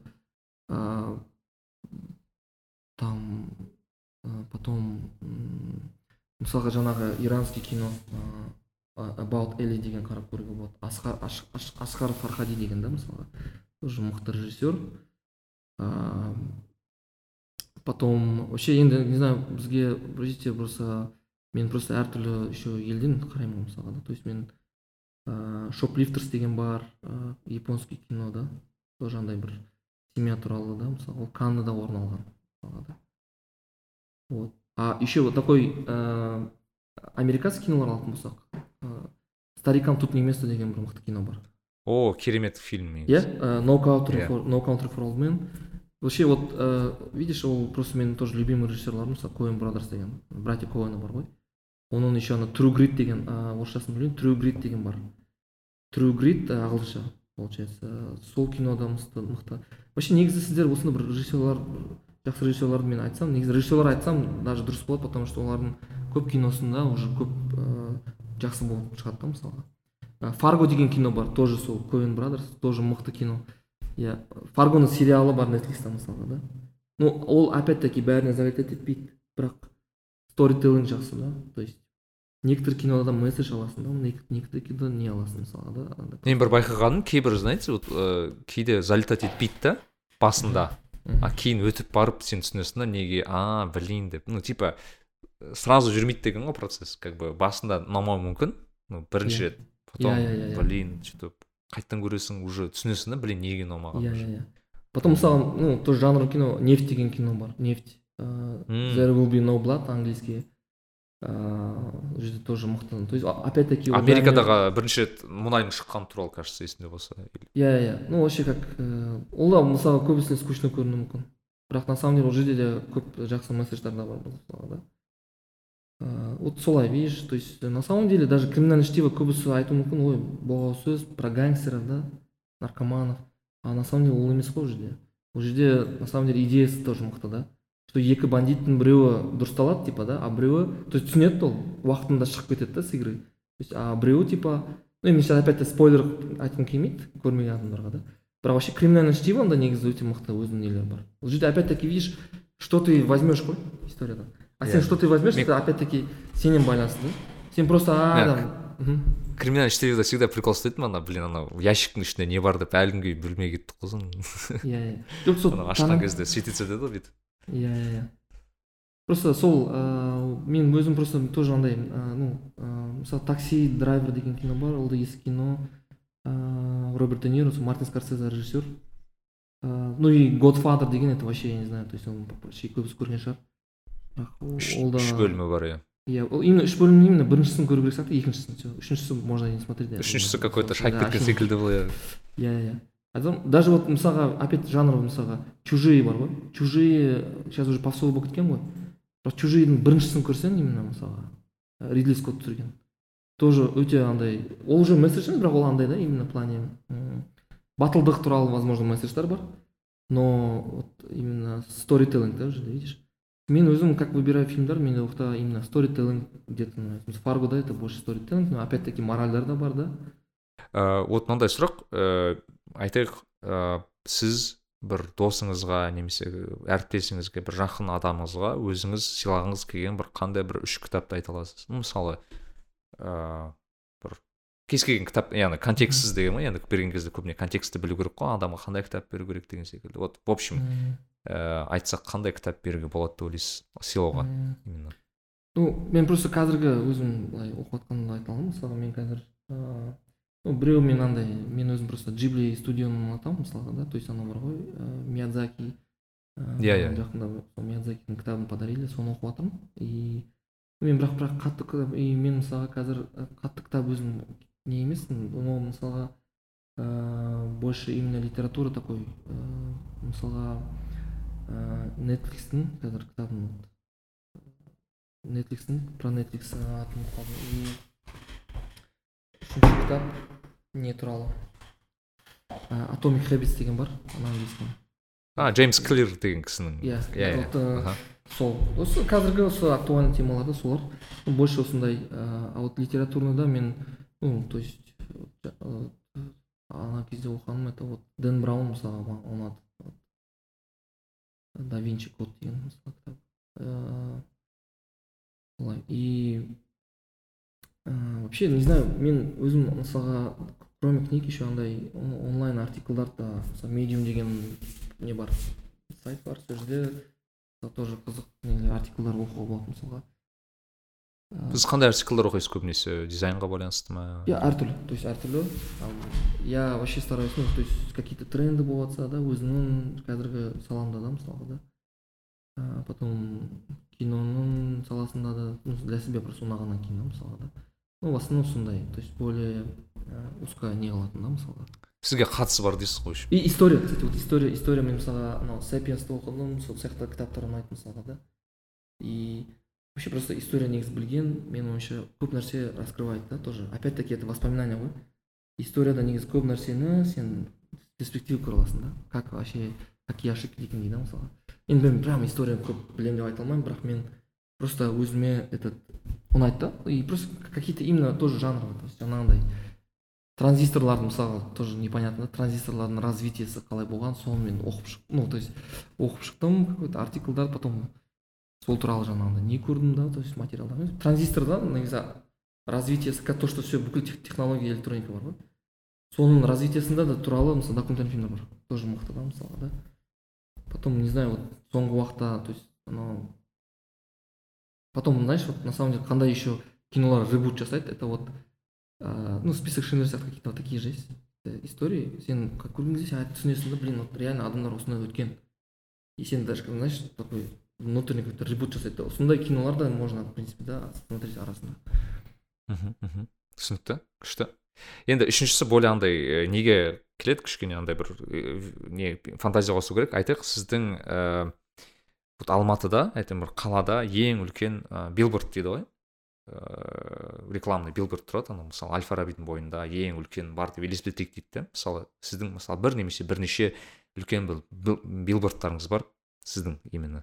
там э, потом мысалға жаңағы иранский кино э, about элли деген қарап көруге болады асқар асқар фархади деген да мысалға? Тоже мықты режиссер. Потом вообще енді не знаю бізге видите просто мен просто әртүрлі еще елден қараймын ғой мысалға да. То есть мен ыыы шоплифтерс деген бар ыыы японский кино да. Тоже андай бір семья туралы да мысалы ол каннада орын алған мысалға да. Вот. А еще вот такой ыыы американский кинолар алатын болсақ старикам тут не место деген бір мықты кино бар. О керемет фильм негізі. иә no country Иә. for no country for old men вообще вот видишь ол просто менің тоже любимый режиссерларым мысалы коэн брадерс деген братья коэна бар ғой. Оның еще ана true grit деген орысшасын білмеймін. True grit деген бар. True grit ағылшынша получается. Сол кино да мықты. Вообще негізі сіздер осындай бір режиссерлар жақсы режиссерларды мен айтсам негізі режиссерлар айтсам даже дұрыс болады потому что олардың көп киносында уже көп ыыы жақсы болып шығады да мысалға. Фарго деген кино бар тоже сол коэн брадерс тоже мықты кино. Иә фаргоның сериалы бар нетфликста мысалға да. Ну ол опять таки бәріне залетать етпейді бірақ сторителлинг жақсы да? То есть некоторые кинолардан месседж аласың да нек- некоторые кинода не аласың мысалға да мен бір байқағаным кейбір знаете вот ә, кейде залетать етпейді да басында. А кейін өтіп барып сен түсінесің да неге а блин деп. Ну типа э, сразу жүрмейді деген ғой процесс как бы басында ұнамауы мүмкін ну бірінші Иә. рет потом Иә, иә, иә, блин что қайтадан көресің уже түсінесің да блин неге ұнамаған иә иә потом мысалы ну тоже жанр кино нефть деген кино бар нефть. ыыы. There will be no blood английский ыыы ол жерде тоже мықты то есть опять таки америкадаға бірінші рет мұнайдың шыққаны туралы кажется есімде болса иә иә ну вообще как ыыы ол да мысалы көбісіне скучно көрінуі мүмкін. Бірақ на самом деле ол жерде де көп жақсы месседждар да бар да. Ыыы вот солай видишь то есть на самом деле даже криминальное чтиво көбісі айтуы мүмкін ой боғау сөз про гангстеров да наркоманов. А на самом деле ол емес қой ол жерде. Ол жерде на самом деле идеясы тоже мықты да. Что екі бандиттің біреуі дұрысталады типа да а біреуі то есть түсінеді ол уақытында шығып кетеді да с игры. То есть а біреуі типа ну енді сейчас опять спойлер айтқым келмейді көрмеген адамдарға да. Бірақ вообще криминальное чтивода негізі өте мықты өзінің нелері бар. Ол жерде опять таки видишь что ты возьмешь қой историядан а сен что ты возьмешь Мен- это опять-таки сенен байланысты да. Сен просто а там криминальный чтиведе всегда прикол ұстайтын ана блин анау ящиктің ішінде не бар деп әлі күнге білмей кеттік қой соны иә иә жоқ сол ашқан кезде светиться етеді ғой бүйтіп иә иә иә. Просто сол ыыы мен өзім просто тоже андай ә, ну ә, мысалы такси драйвер деген кино бар ол да ескі кино. Ыыы роберт де ниро сол мартин скорсезе режиссер. Ыыы ну и godfather деген это вообще я не знаю то есть оны почти көбісі көрген шығар. Бірақ ол да үш бөлімі бар иә. Иә ол именно үш бөлім именно біріншісін көру керек сияқты екіншісін все үшіншісі можно не смотреть үшіншісі какой то шайып кеткен вообще- секілді бұл иә иә иә. Айтамын даже вот мысалға опять жанр мысалға чужие бар ғой. Чужие сейчас уже попсовый болып кеткен ғой. Бірақ чужиедің біріншісін көрсең именно мысалға ридли скотт түсірген. Тоже өте андай ол уже месседж емес бірақ ол андай да именно в плане батылдық туралы возможно месседждер бар. Но вот именно сторителлинг да уже видишь. Мен өзім как выбираю фильмдер менде оқта именно сторителлинг где то нравится фаргода это больше сторителлинг но опять таки моральдар да бар да. Ә, вот мынандай сұрақ айтайық ә, сіз бір досыңызға немесе әріптесіңізге бір жақын адамыңызға өзіңіз сыйлағыңыз келген бір қандай бір үш кітапты айта аласыз? Ну, мысалы ә, бір кез келген кітап яғни контекстсіз деген ғой енді берген кезде көбіне контекстті білу керек қой адамға қандай кітап беру керек деген секілді. Вот в общем ә, айтсақ қандай кітап беруге болады деп ойлайсыз? Сыйлауға именно. Ну мен просто қазіргі өзім былай оқып жатқанымды айта аламын. Мысалға мен қазір ыыы ну біреу мен андай мен өзім просто джибли студионы ұнатамын мысалға да то есть анау бар ғой ыыы миядзаки ыыы, Иә, иә. жақында сол миядзакидің кітабын подарили соны оқып жатырмын и мен бірақ бірақ қатты кітап и мен мысалға қазір і, қатты кітап өзім не емеспін но мысалға ыыы больше именно литература такой ыыы мысалға ыыы нетфликстің қазір кітабын нетфликстің про нетфликс атын ұмытып қалдым үшінші кітап не туралы. Атомик хэбитс деген бар английский а джеймс клир деген кісінің. Иә иә вот, э, сол. Осы қазіргі осы актуальный темалар да солар. Больше осындай ә, а вот литературныйда мен ну то есть э, ана кезде оқығаным это вот дэн браун мысалға маған ұнады да винчи код деген мысалы кітап. Э, солай и э, вообще не знаю мен өзім мысалға кроме книг еще андай он- онлайн артиклдарды мысалы медиум деген не бар. Сайт бар сол жерде. Тоже қызық артиклдар оқуға болады мысалға. Э, сіз қандай артиклдар оқисыз көбінесе? Дизайнға байланысты ма? Я әртүрлі то есть әртүрлі. Я вообще стараюсь ну то есть какие то тренды болып жатса да өзімнің қазіргі саламда да мысалға да. А, потом киноның саласында да ну, для себя просто ұнағаннан кейін да мысалға да. Ну в основном сондай то есть более ә, узко не қылатын да мысалға сізге қатысы бар дейсіз ғой и история кстати вот история история мен мысалға анау сапиенсті оқыдым сол сияқты кітаптар ұнайды мысалға да. И вообще просто история негізі білген менің ойымша көп нәрсе раскрывает да тоже. Опять таки это воспоминания ғой историяда негізі көп нәрсені сен перспектива көре аласың да. Как вообще какие ошибки дейді да мысалға енді мен прям история көп білемін деп айта алмаймын бірақ мен просто өзіме этот ұнайды да. И просто какие то именно тоже жанры то есть жаңағындай транзисторлардың мысалға тоже непонятно транзисторлардың развитиесі қалай болған соны мен оқып шық ну то есть оқып шықтым какой то артиклдар потом сол туралы жаңағындай не көрдім да то есть материалдар. Транзисторда негізі развитиесі то что все бүкіл тех- технология электроника бар ғой. Соның развитиесында да туралы мысалы документальный фильмдер бар. Тоже мықты да мысалға да. Потом не знаю вот соңғы уақытта то есть анау потом знаешь вот на самом деле қандай еще кинолар ребут жасайды это вот ә, ну список шиндлер сияқты какие то вот такие же есть э, истории. Сен как көрген кезде сен түсінесің да блин вот реально адамдар осындай өткен и сен даже знаешь такой внутренний какой то ребут жасайды да сондай кинолар да можно в принципе да смотреть арасында мхм мхм түсінікті күшті енді үшіншісі более андай ә, неге келеді кішкене андай бір ә, не фантазия қосу керек айтайық сіздің ә, вот алматыда айтайын бір қалада ең үлкен ә, билборд дейді ғой. Ыыы рекламный билборд тұрады. Анау мысалы әл фарабидің бойында ең үлкен бар деп елестетейік дейді да мысалы сіздің мысалы бір немесе бірнеше үлкен бір бил- билбордтарыңыз бар сіздің именно.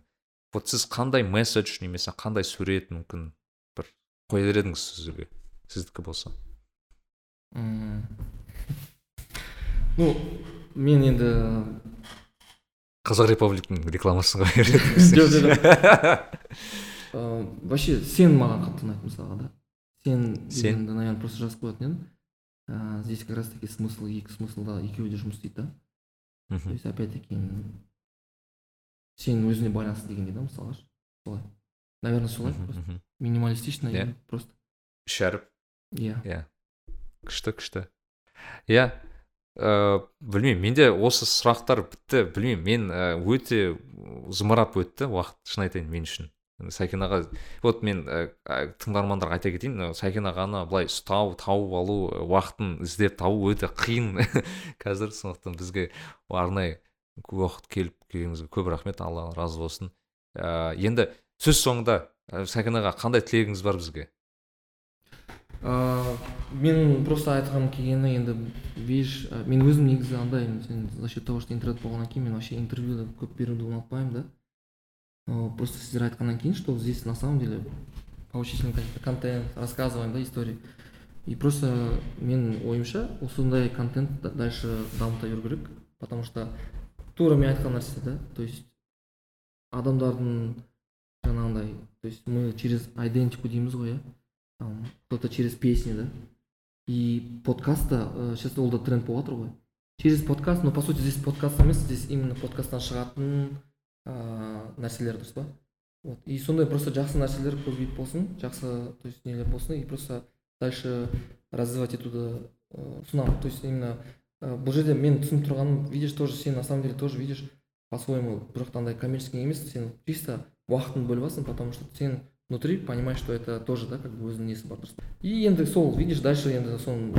Вот сіз қандай месседж немесе қандай сурет мүмкін бір қояр едіңіз сізге сіздікі болса? Ну мен енді қазақ репабликтің рекламасын қоя жоқ жоқ Э, вообще сен маған қатты ұнайды мысалға да. Сен Сен? дегенді наверное просто жазып қоятын едім. Э, здесь как раз таки смысл екі смыслда екеуі де жұмыс істейді да. То есть опять таки сен өзіне байланысты дегендей да мысалға. Ше. солай. Наверное солай просто. минималистично и Иә. просто. Үш әріп иә. Иә. Күшті күшті. Иә. Ә, білмеймін менде осы сұрақтар бітті білмеймін мен ә, өте зымырап өтті уақыт шын айтайын мен үшін. Сәкен аға вот мен ә, тыңдармандарға айта кетейін сәкен ағаны былай ұстау тауып алу уақытын іздеп табу өте қиын. Қазір сондықтан бізге арнайы уақыт келіп келгеніңізге көп рахмет алла разы болсын. Ә, енді сөз соңында сәкен аға қандай тілегіңіз бар бізге? Э, мен просто айтқым келгені енді видишь мен өзім негізі андай сен за счет того что интернет болғаннан кейін мен вообще интервьюді көп беруді ұнатпаймын да. Э, просто сіздер айтқаннан кейін что здесь на самом деле поучительный контент рассказываем да истории. И просто мен ойымша осындай контент да- дальше дамыта беру керек потому что тура мен айтқан нәрсе да то есть адамдардың жаңағындай то есть мы через идентику дейміз ғой иә кто-то через песни да? И подкастта э, сейчас ол да тренд болып жатыр ғой. Через подкаст но по сути здесь подкаст емес здесь именно подкасттан шығатын ыыы нәрселер дұрыс па? Вот. И сондай просто жақсы нәрселер көбейіп болсын жақсы то есть нелер болсын и просто дальше развивать етуді э, ұсынамын. То есть именно э, бұл жерде мен түсініп тұрғаным видишь тоже сен на самом деле тоже видишь по-своему бір жақта андай коммерческий емес сен чисто уақытын бөліп потому что сен внутри понимаешь что это тоже да как бы өзінің несі бар и енді сол видишь дальше енді соны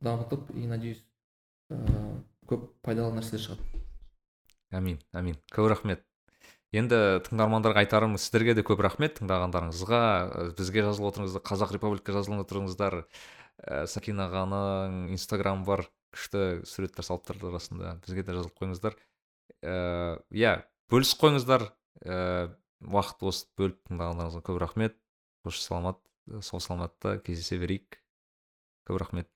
дамытып и надеюсь ыыы көп пайдалы нәрселер шығады әмин әмин көп рахмет. Енді тыңдармандарға айтарым сіздерге де көп рахмет тыңдағандарыңызға. Ә, бізге жазылып отырыңыздар қазақ республика жазылып отырыңыздар. Ә, сәкен ағаның инстаграмы бар күшті суреттер салып тұрды арасында бізге де жазылып қойыңыздар. Иә бөлісіп қойыңыздар. Ә, уақыт осы бөліп тыңдағандарыңызға көп рахмет. Қош саламат сол саламатта кездесе берейік. Көп рахмет.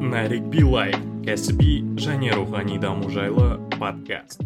Нарик билай кәсіби және рухани даму жайлы подкаст.